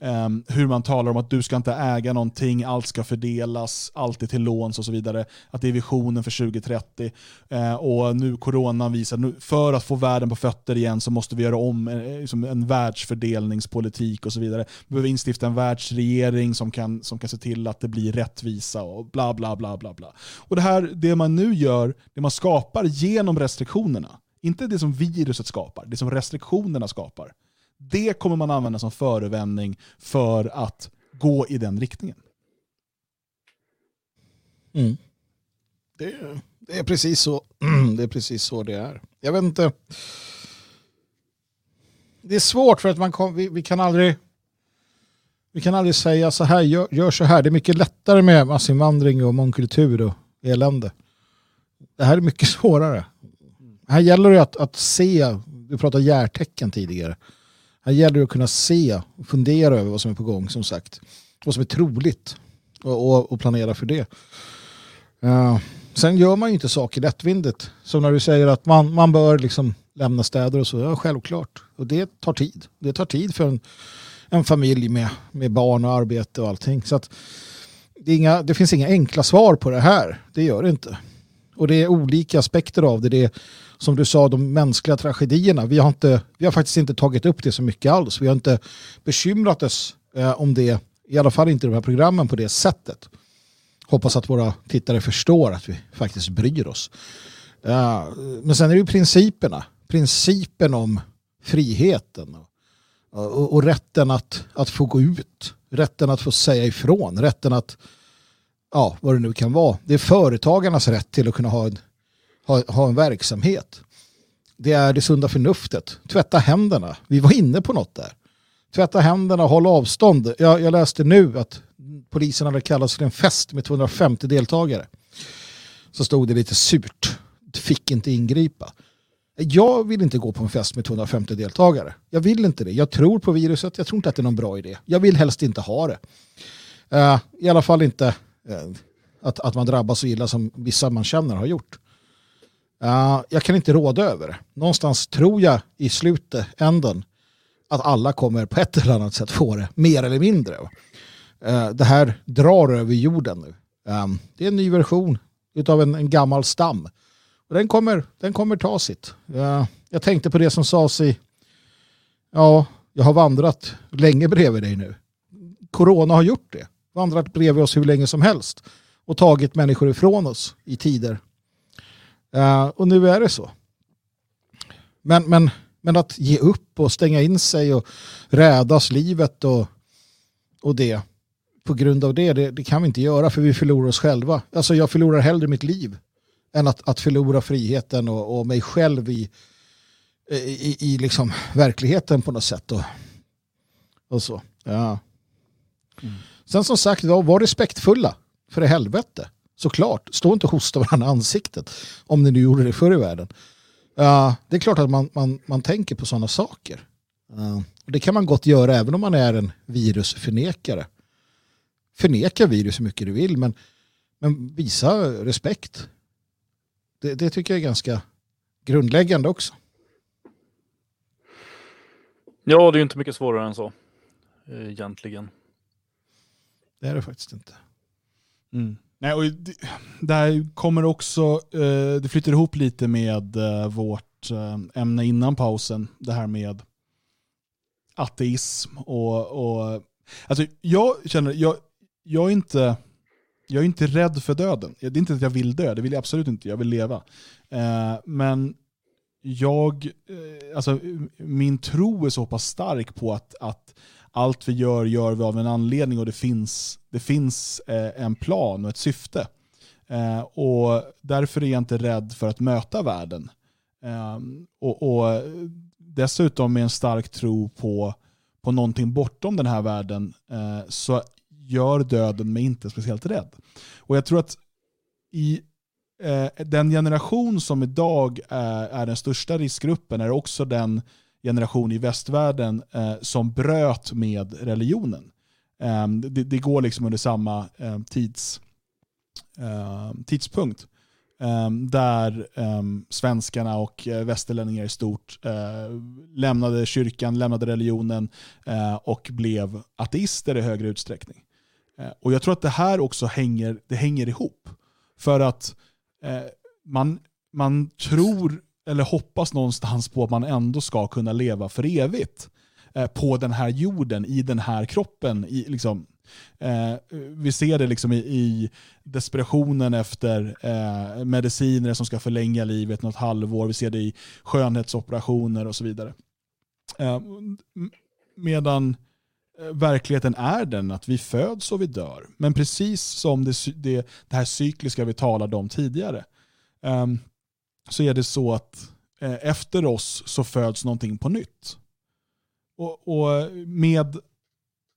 um, hur man talar om att du ska inte äga någonting, allt ska fördelas, allt är till låns och så vidare. Att det är visionen för 2030. Uh, ehm, och nu coronan visar, nu, för att få världen på fötter igen så måste vi göra om en, liksom en världsfördelningspolitik och så vidare. Vi behöver instifta en världsregering som kan, som kan se till att det blir rättvisa och bla bla bla bla bla. Och det här, det man nu gör, det man skapar genom restriktionerna, inte det som viruset skapar, det som restriktionerna skapar, det kommer man använda som förevändning för att gå i den riktningen. Mm. Det, det, är precis så, (clears throat) det är precis så det är. Jag vet inte. Det är svårt för att man kom, vi, vi, kan aldrig vi kan aldrig säga så här, gör, gör så här. Det är mycket lättare med massinvandring och mångkultur och elände. Det här är mycket (laughs) svårare. Här gäller det att, att se, vi pratade järtecken tidigare. Här gäller det att kunna se och fundera över vad som är på gång som sagt. Vad som är troligt och, och, och planera för det. Uh, sen gör man ju inte saker lättvindigt. Som när du säger att man, man bör liksom lämna städer och så. Ja, självklart. Och det tar tid. Det tar tid för en, en familj med, med barn och arbete och allting. Så att det, inga, det finns inga enkla svar på det här. Det gör det inte. Och det är olika aspekter av det. Det är som du sa, de mänskliga tragedierna. Vi har, inte, vi har faktiskt inte tagit upp det så mycket alls. Vi har inte bekymrat oss eh, om det, i alla fall inte i de här programmen på det sättet. Hoppas att våra tittare förstår att vi faktiskt bryr oss. Eh, men sen är det ju principerna. Principen om friheten och, och, och, rätten att, att få gå ut. Rätten att få säga ifrån. Rätten att ja, vad det nu kan vara. Det är företagarnas rätt till att kunna ha en, ha, ha en verksamhet. Det är det sunda förnuftet. Tvätta händerna. Vi var inne på något där. Tvätta händerna, håll avstånd. Jag, jag läste nu att polisen hade kallats till en fest med 250 deltagare. Så stod det lite surt. Fick inte ingripa. Jag vill inte gå på en fest med 250 deltagare. Jag vill inte det. Jag tror på viruset. Jag tror inte att det är någon bra idé. Jag vill helst inte ha det. Uh, I alla fall inte uh, att, att man drabbas så illa som vissa man känner har gjort. Uh, jag kan inte råda över det. Någonstans tror jag i slutet, änden, att alla kommer på ett eller annat sätt få det, mer eller mindre. Eh, det här drar över jorden nu. Ehm, det är en ny version av en, en gammal stam. Och den, kommer, den kommer ta sitt. Uh, jag tänkte på det som sades i... Ja, jag har vandrat länge bredvid dig nu. Corona har gjort det. Vandrat bredvid oss hur länge som helst. Och tagit människor ifrån oss i tider. Uh, och nu är det så. Men, men, men att ge upp och stänga in sig och rädas livet och, och det på grund av det, det, det, kan vi inte göra för vi förlorar oss själva. Alltså jag förlorar hellre mitt liv än att, att förlora friheten och, och mig själv i, i, i liksom verkligheten på något sätt. Och, och så. Ja. Mm. Sen som sagt, var, var respektfulla för helvete. Såklart, stå inte och hosta varandra i ansiktet om ni nu gjorde det förr i världen. Uh, det är klart att man, man, man tänker på sådana saker. Uh, det kan man gott göra även om man är en virusförnekare. Förneka virus hur mycket du vill men, men visa respekt det, det tycker jag är ganska grundläggande också. Ja, det är inte mycket svårare än så. Eh, egentligen. Det är det faktiskt inte. Mm. Nej, och det, där kommer också, eh, det flyttar ihop lite med eh, vårt eh, ämne innan pausen. Det här med ateism och, och alltså jag känner, jag, jag är inte jag är inte rädd för döden. Det är inte att jag vill dö, det vill jag absolut inte. Jag vill leva. Eh, men jag, eh, alltså, min tro är så pass stark på att, att allt vi gör, gör vi av en anledning och det finns, det finns eh, en plan och ett syfte. Eh, och därför är jag inte rädd för att möta världen. Eh, och, och, dessutom med en stark tro på, på någonting bortom den här världen eh, så gör döden mig inte speciellt rädd. Och jag tror att i eh, den generation som idag är, är, den största riskgruppen är också den generation i västvärlden eh, som bröt med religionen. Eh, det, det, går liksom under samma eh, tids, ehm, tidspunkt. Ehm, där ehm, svenskarna och eh, västerlänningar i stort eh, lämnade kyrkan, lämnade religionen eh, och blev ateister i högre utsträckning. Eh, och jag tror att det här också hänger, det hänger ihop. För att eh, man, man tror eller hoppas någonstans på att man ändå ska kunna leva för evigt eh, på den här jorden, i den här kroppen. I, liksom, eh, vi ser det liksom i, i desperationen efter eh, mediciner som ska förlänga livet något halvår. Vi ser det i skönhetsoperationer och så vidare. Eh, medan eh, verkligheten är den att vi föds och vi dör. Men precis som det, det, det här cykliska vi talade om tidigare um, så är det så att eh, efter oss så föds någonting på nytt. Och, och, med,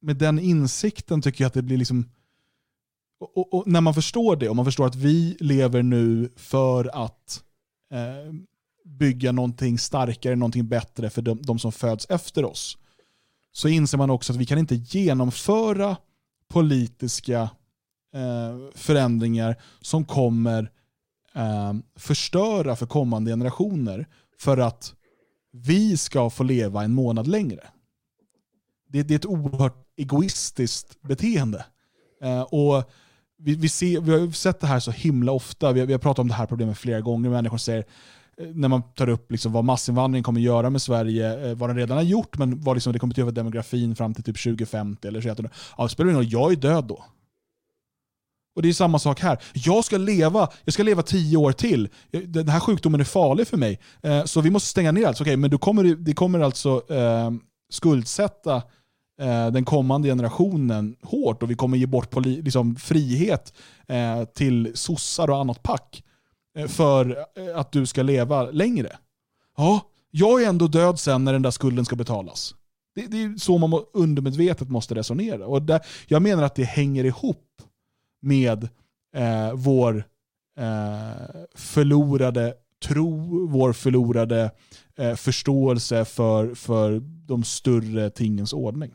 med den insikten tycker jag att det blir liksom och, och, när man förstår det och man förstår att vi lever nu för att eh, bygga någonting starkare, någonting bättre för de, de som föds efter oss så inser man också att vi kan inte genomföra politiska eh, förändringar som kommer eh, förstöra för kommande generationer för att vi ska få leva en månad längre. Det, det är ett oerhört egoistiskt beteende. Eh, och vi, vi, ser, vi har sett det här så himla ofta. Vi har, vi har pratat om det här problemet flera gånger. Människor säger eh, när man tar upp liksom vad massinvandring kommer göra med Sverige, eh, vad den redan har gjort, men vad liksom det kommer att göra för demografin fram till typ 2050 eller så. Ja, det spelar ingen roll, jag är död då. Och det är samma sak här. Jag ska leva, jag ska leva tio år till. Eh, den här sjukdomen är farlig för mig. Eh, så vi måste stänga ner allt. Okej, men du kommer, det kommer alltså eh, skuldsätta eh, den kommande generationen hårt och vi kommer ge bort poli, liksom, frihet eh, till sossar och annat pack eh, för eh, att du ska leva längre. Ja, jag är ändå död sen när den där skulden ska betalas. Det, det är så man undermedvetet måste resonera. Och där, jag menar att det hänger ihop med eh, vår eh, förlorade tro, vår förlorade eh, förståelse för, för de större tingens ordning.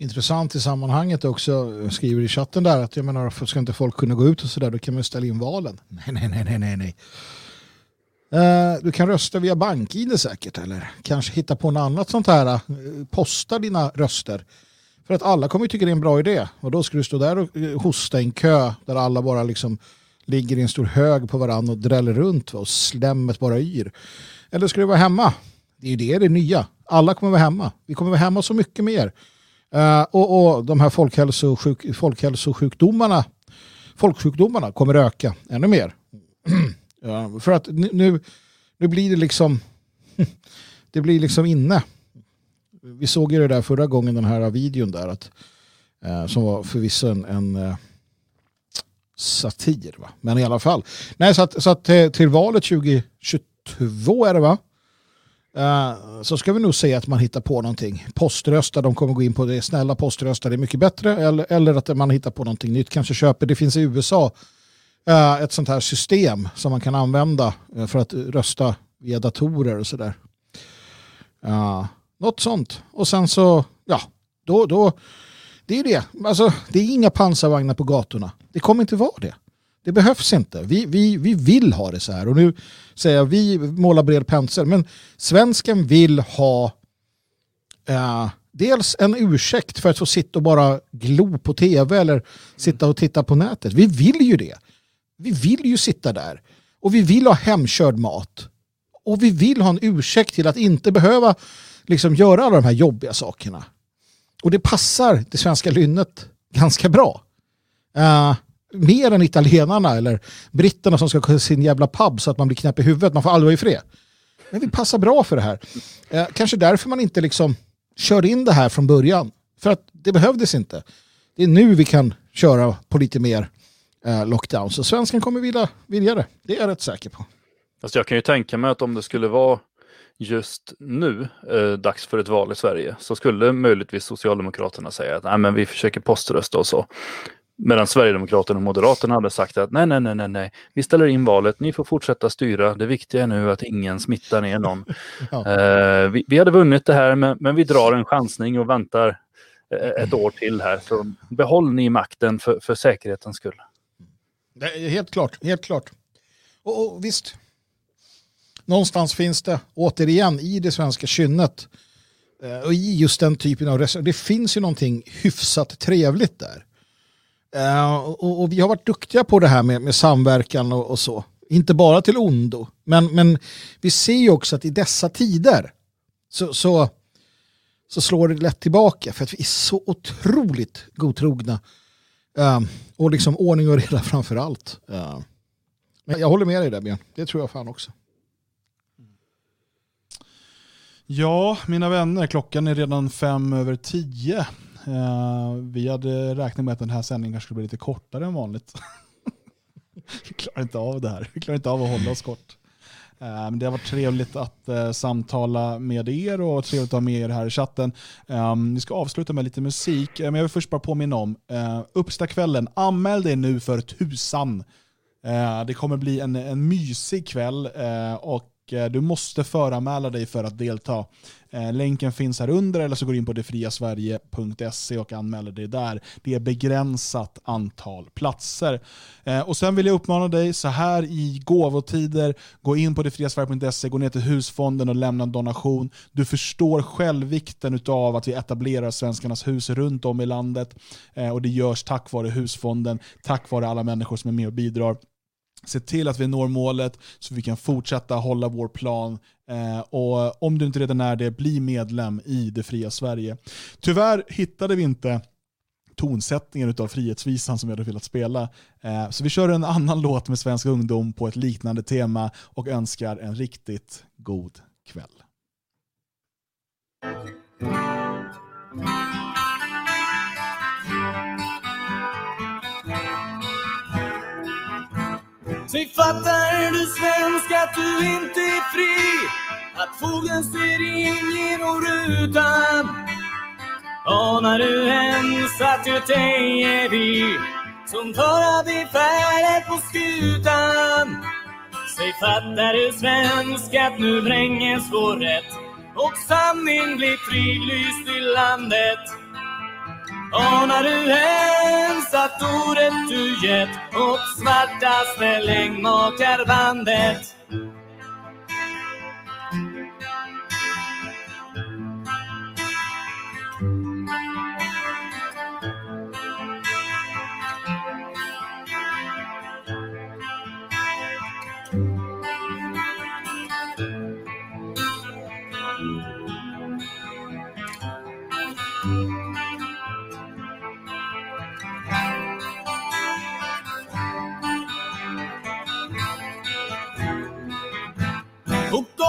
Intressant i sammanhanget också, skriver i chatten där att jag menar, ska inte folk kunna gå ut och sådär, då kan man ställa in valen. (laughs) Nej, nej, nej, nej, nej, nej. Uh, du kan rösta via bank-id säkert eller kanske hitta på något annat sånt här. Uh, posta dina röster. För att alla kommer tycka det är en bra idé. Och då ska du stå där och eh, hosta i en kö där alla bara liksom ligger i en stor hög på varandra och dräller runt och slemmet bara yr. Eller ska du vara hemma? Det är ju det, det nya. Alla kommer vara hemma. Vi kommer vara hemma så mycket mer. Uh, och, och de här folkhälsosjuk, folkhälsosjukdomarna, folksjukdomarna kommer öka ännu mer. (clears throat) uh, för att nu, nu blir det liksom (laughs) det blir liksom inne. Vi såg ju det där förra gången, den här videon där, att, eh, som var förvisso en, en eh, satir. Va? Men i alla fall. Nej, så att, så att eh, till valet 2022 är det va? Eh, så ska vi nog se att man hittar på någonting. Poströsta, de kommer gå in på det. Snälla poströsta, det är mycket bättre. Eller, eller att man hittar på någonting nytt. Kanske köper, det finns i USA ett sånt här system som man kan använda för att rösta via datorer och sådär något sånt. Och sen så, ja, då, då det är ju det. Alltså, det är inga pansarvagnar på gatorna. Det kommer inte vara det. Det behövs inte. Vi, vi, vi vill ha det så här. Och nu säger jag vi målar bred pensel. Men svensken vill ha eh, dels en ursäkt för att få sitta och bara glo på tv eller sitta och titta på nätet. Vi vill ju det. Vi vill ju sitta där. Och vi vill ha hemkörd mat. Och vi vill ha en ursäkt till att inte behöva liksom göra alla de här jobbiga sakerna. Och det passar det svenska lynnet ganska bra. Uh, mer än italienarna eller britterna som ska ha sin jävla pub så att man blir knäpp i huvudet. Man får aldrig vara i fred. Men vi passar bra för det här. Uh, kanske därför man inte liksom kör in det här från början. För att det behövdes inte. Det är nu vi kan köra på lite mer uh, lockdown. Så svensken kommer vilja, vilja det. Det är jag rätt säker på. Alltså jag kan ju tänka mig att om det skulle vara just nu, eh, dags för ett val i Sverige, så skulle möjligtvis Socialdemokraterna säga att nej, men vi försöker poströsta och så. Medan Sverigedemokraterna och Moderaterna hade sagt att nej, nej, nej, nej, nej, vi ställer in valet, ni får fortsätta styra, det viktiga är nu att ingen smittar ner någon. (laughs) ja. eh, vi, vi, hade vunnit det här, men, men vi drar en chansning och väntar eh, ett år till här. Så behåll ni makten för, för säkerhetens skull. helt klart, helt klart. Och, och visst, någonstans finns det återigen i det svenska kynnet eh, och i just den typen av restaurang. Det finns ju någonting hyfsat trevligt där. Eh, och, och, vi har varit duktiga på det här med, med samverkan och, och, så. Inte bara till ondo. Men, men vi ser ju också att i dessa tider så, så, så slår det lätt tillbaka för att vi är så otroligt godtrogna. Eh, och liksom ordning och reda framför allt. Men jag håller med dig där Björn. Det tror jag fan också. Ja, mina vänner, klockan är redan fem över tio. Uh, vi hade räknat med att den här sändningen kanske skulle bli lite kortare än vanligt. (laughs) vi klarar inte av det här. Vi klarar inte av att hålla oss kort. Uh, det har varit trevligt att uh, samtala med er och trevligt att ha med er här i chatten. Um, vi ska avsluta med lite musik, men jag vill först bara påminna om uh, Uppstakvällen. Anmäl dig nu för tusan. det kommer bli en, en mysig kväll och Eh, du måste föranmäla dig för att delta. Eh, länken finns här under eller så går du in på detfriasverige.se och anmäler dig där. Det är begränsat antal platser. Eh, och Sen vill jag uppmana dig så här i gåvotider, gå in på detfriasverige.se, gå ner till husfonden och lämna en donation. Du förstår själv vikten av att vi etablerar Svenskarnas hus runt om i landet och det görs tack vare husfonden, tack vare alla människor som är med och bidrar. Se till att vi når målet så vi kan fortsätta hålla vår plan. Eh, och om du inte redan är det, bli medlem i det fria Sverige. Tyvärr hittade vi inte tonsättningen av Frihetsvisan som vi hade velat spela. Eh, så vi kör en annan (laughs) låt med svensk ungdom på ett liknande tema och önskar en riktigt god kväll. Säg fattar du svensk att du inte är fri? Att fågeln ser in genom rutan? Anar du ens att Göteborg är vi som tar befälet på skutan? Säg fattar du svensk att nu vränges vår rätt och sanning blir fridlyst i landet? Anar du ens att ordet du gett åt svartaste längdmakarbandet?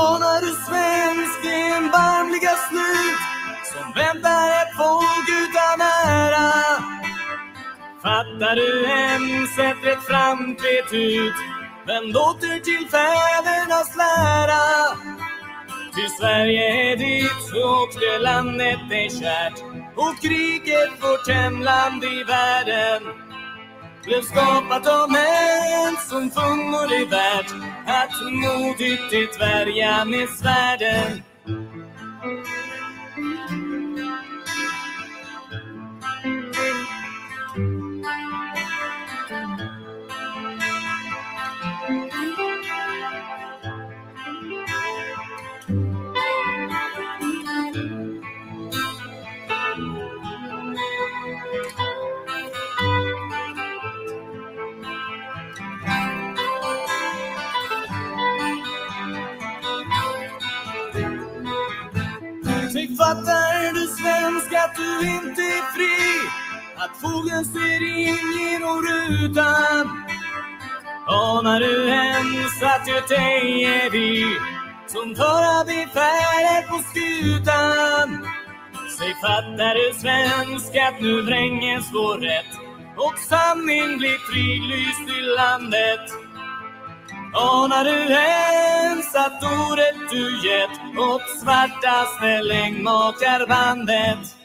Anar du svensk en varmliga slut som väntar ett folk utan ära? Fattar du ens ett rätt framträtt ut? Vänd åter till fädernas lära. Ty Sverige är ditt och det landet är kärt och kriget vårt hemland i världen blev skapat av män som funnor det värt att modigt det värja med svärden. Fattar du svensk att du inte är fri? Att fågeln ser in genom rutan? Anar du ens att Göteborg är vi som tar befälet på skutan? Säg fattar du svensk att nu vränges vår rätt och sanning blir fridlyst i landet? Anar du ens att ordet du gett åt svartaste längdmakarbandet?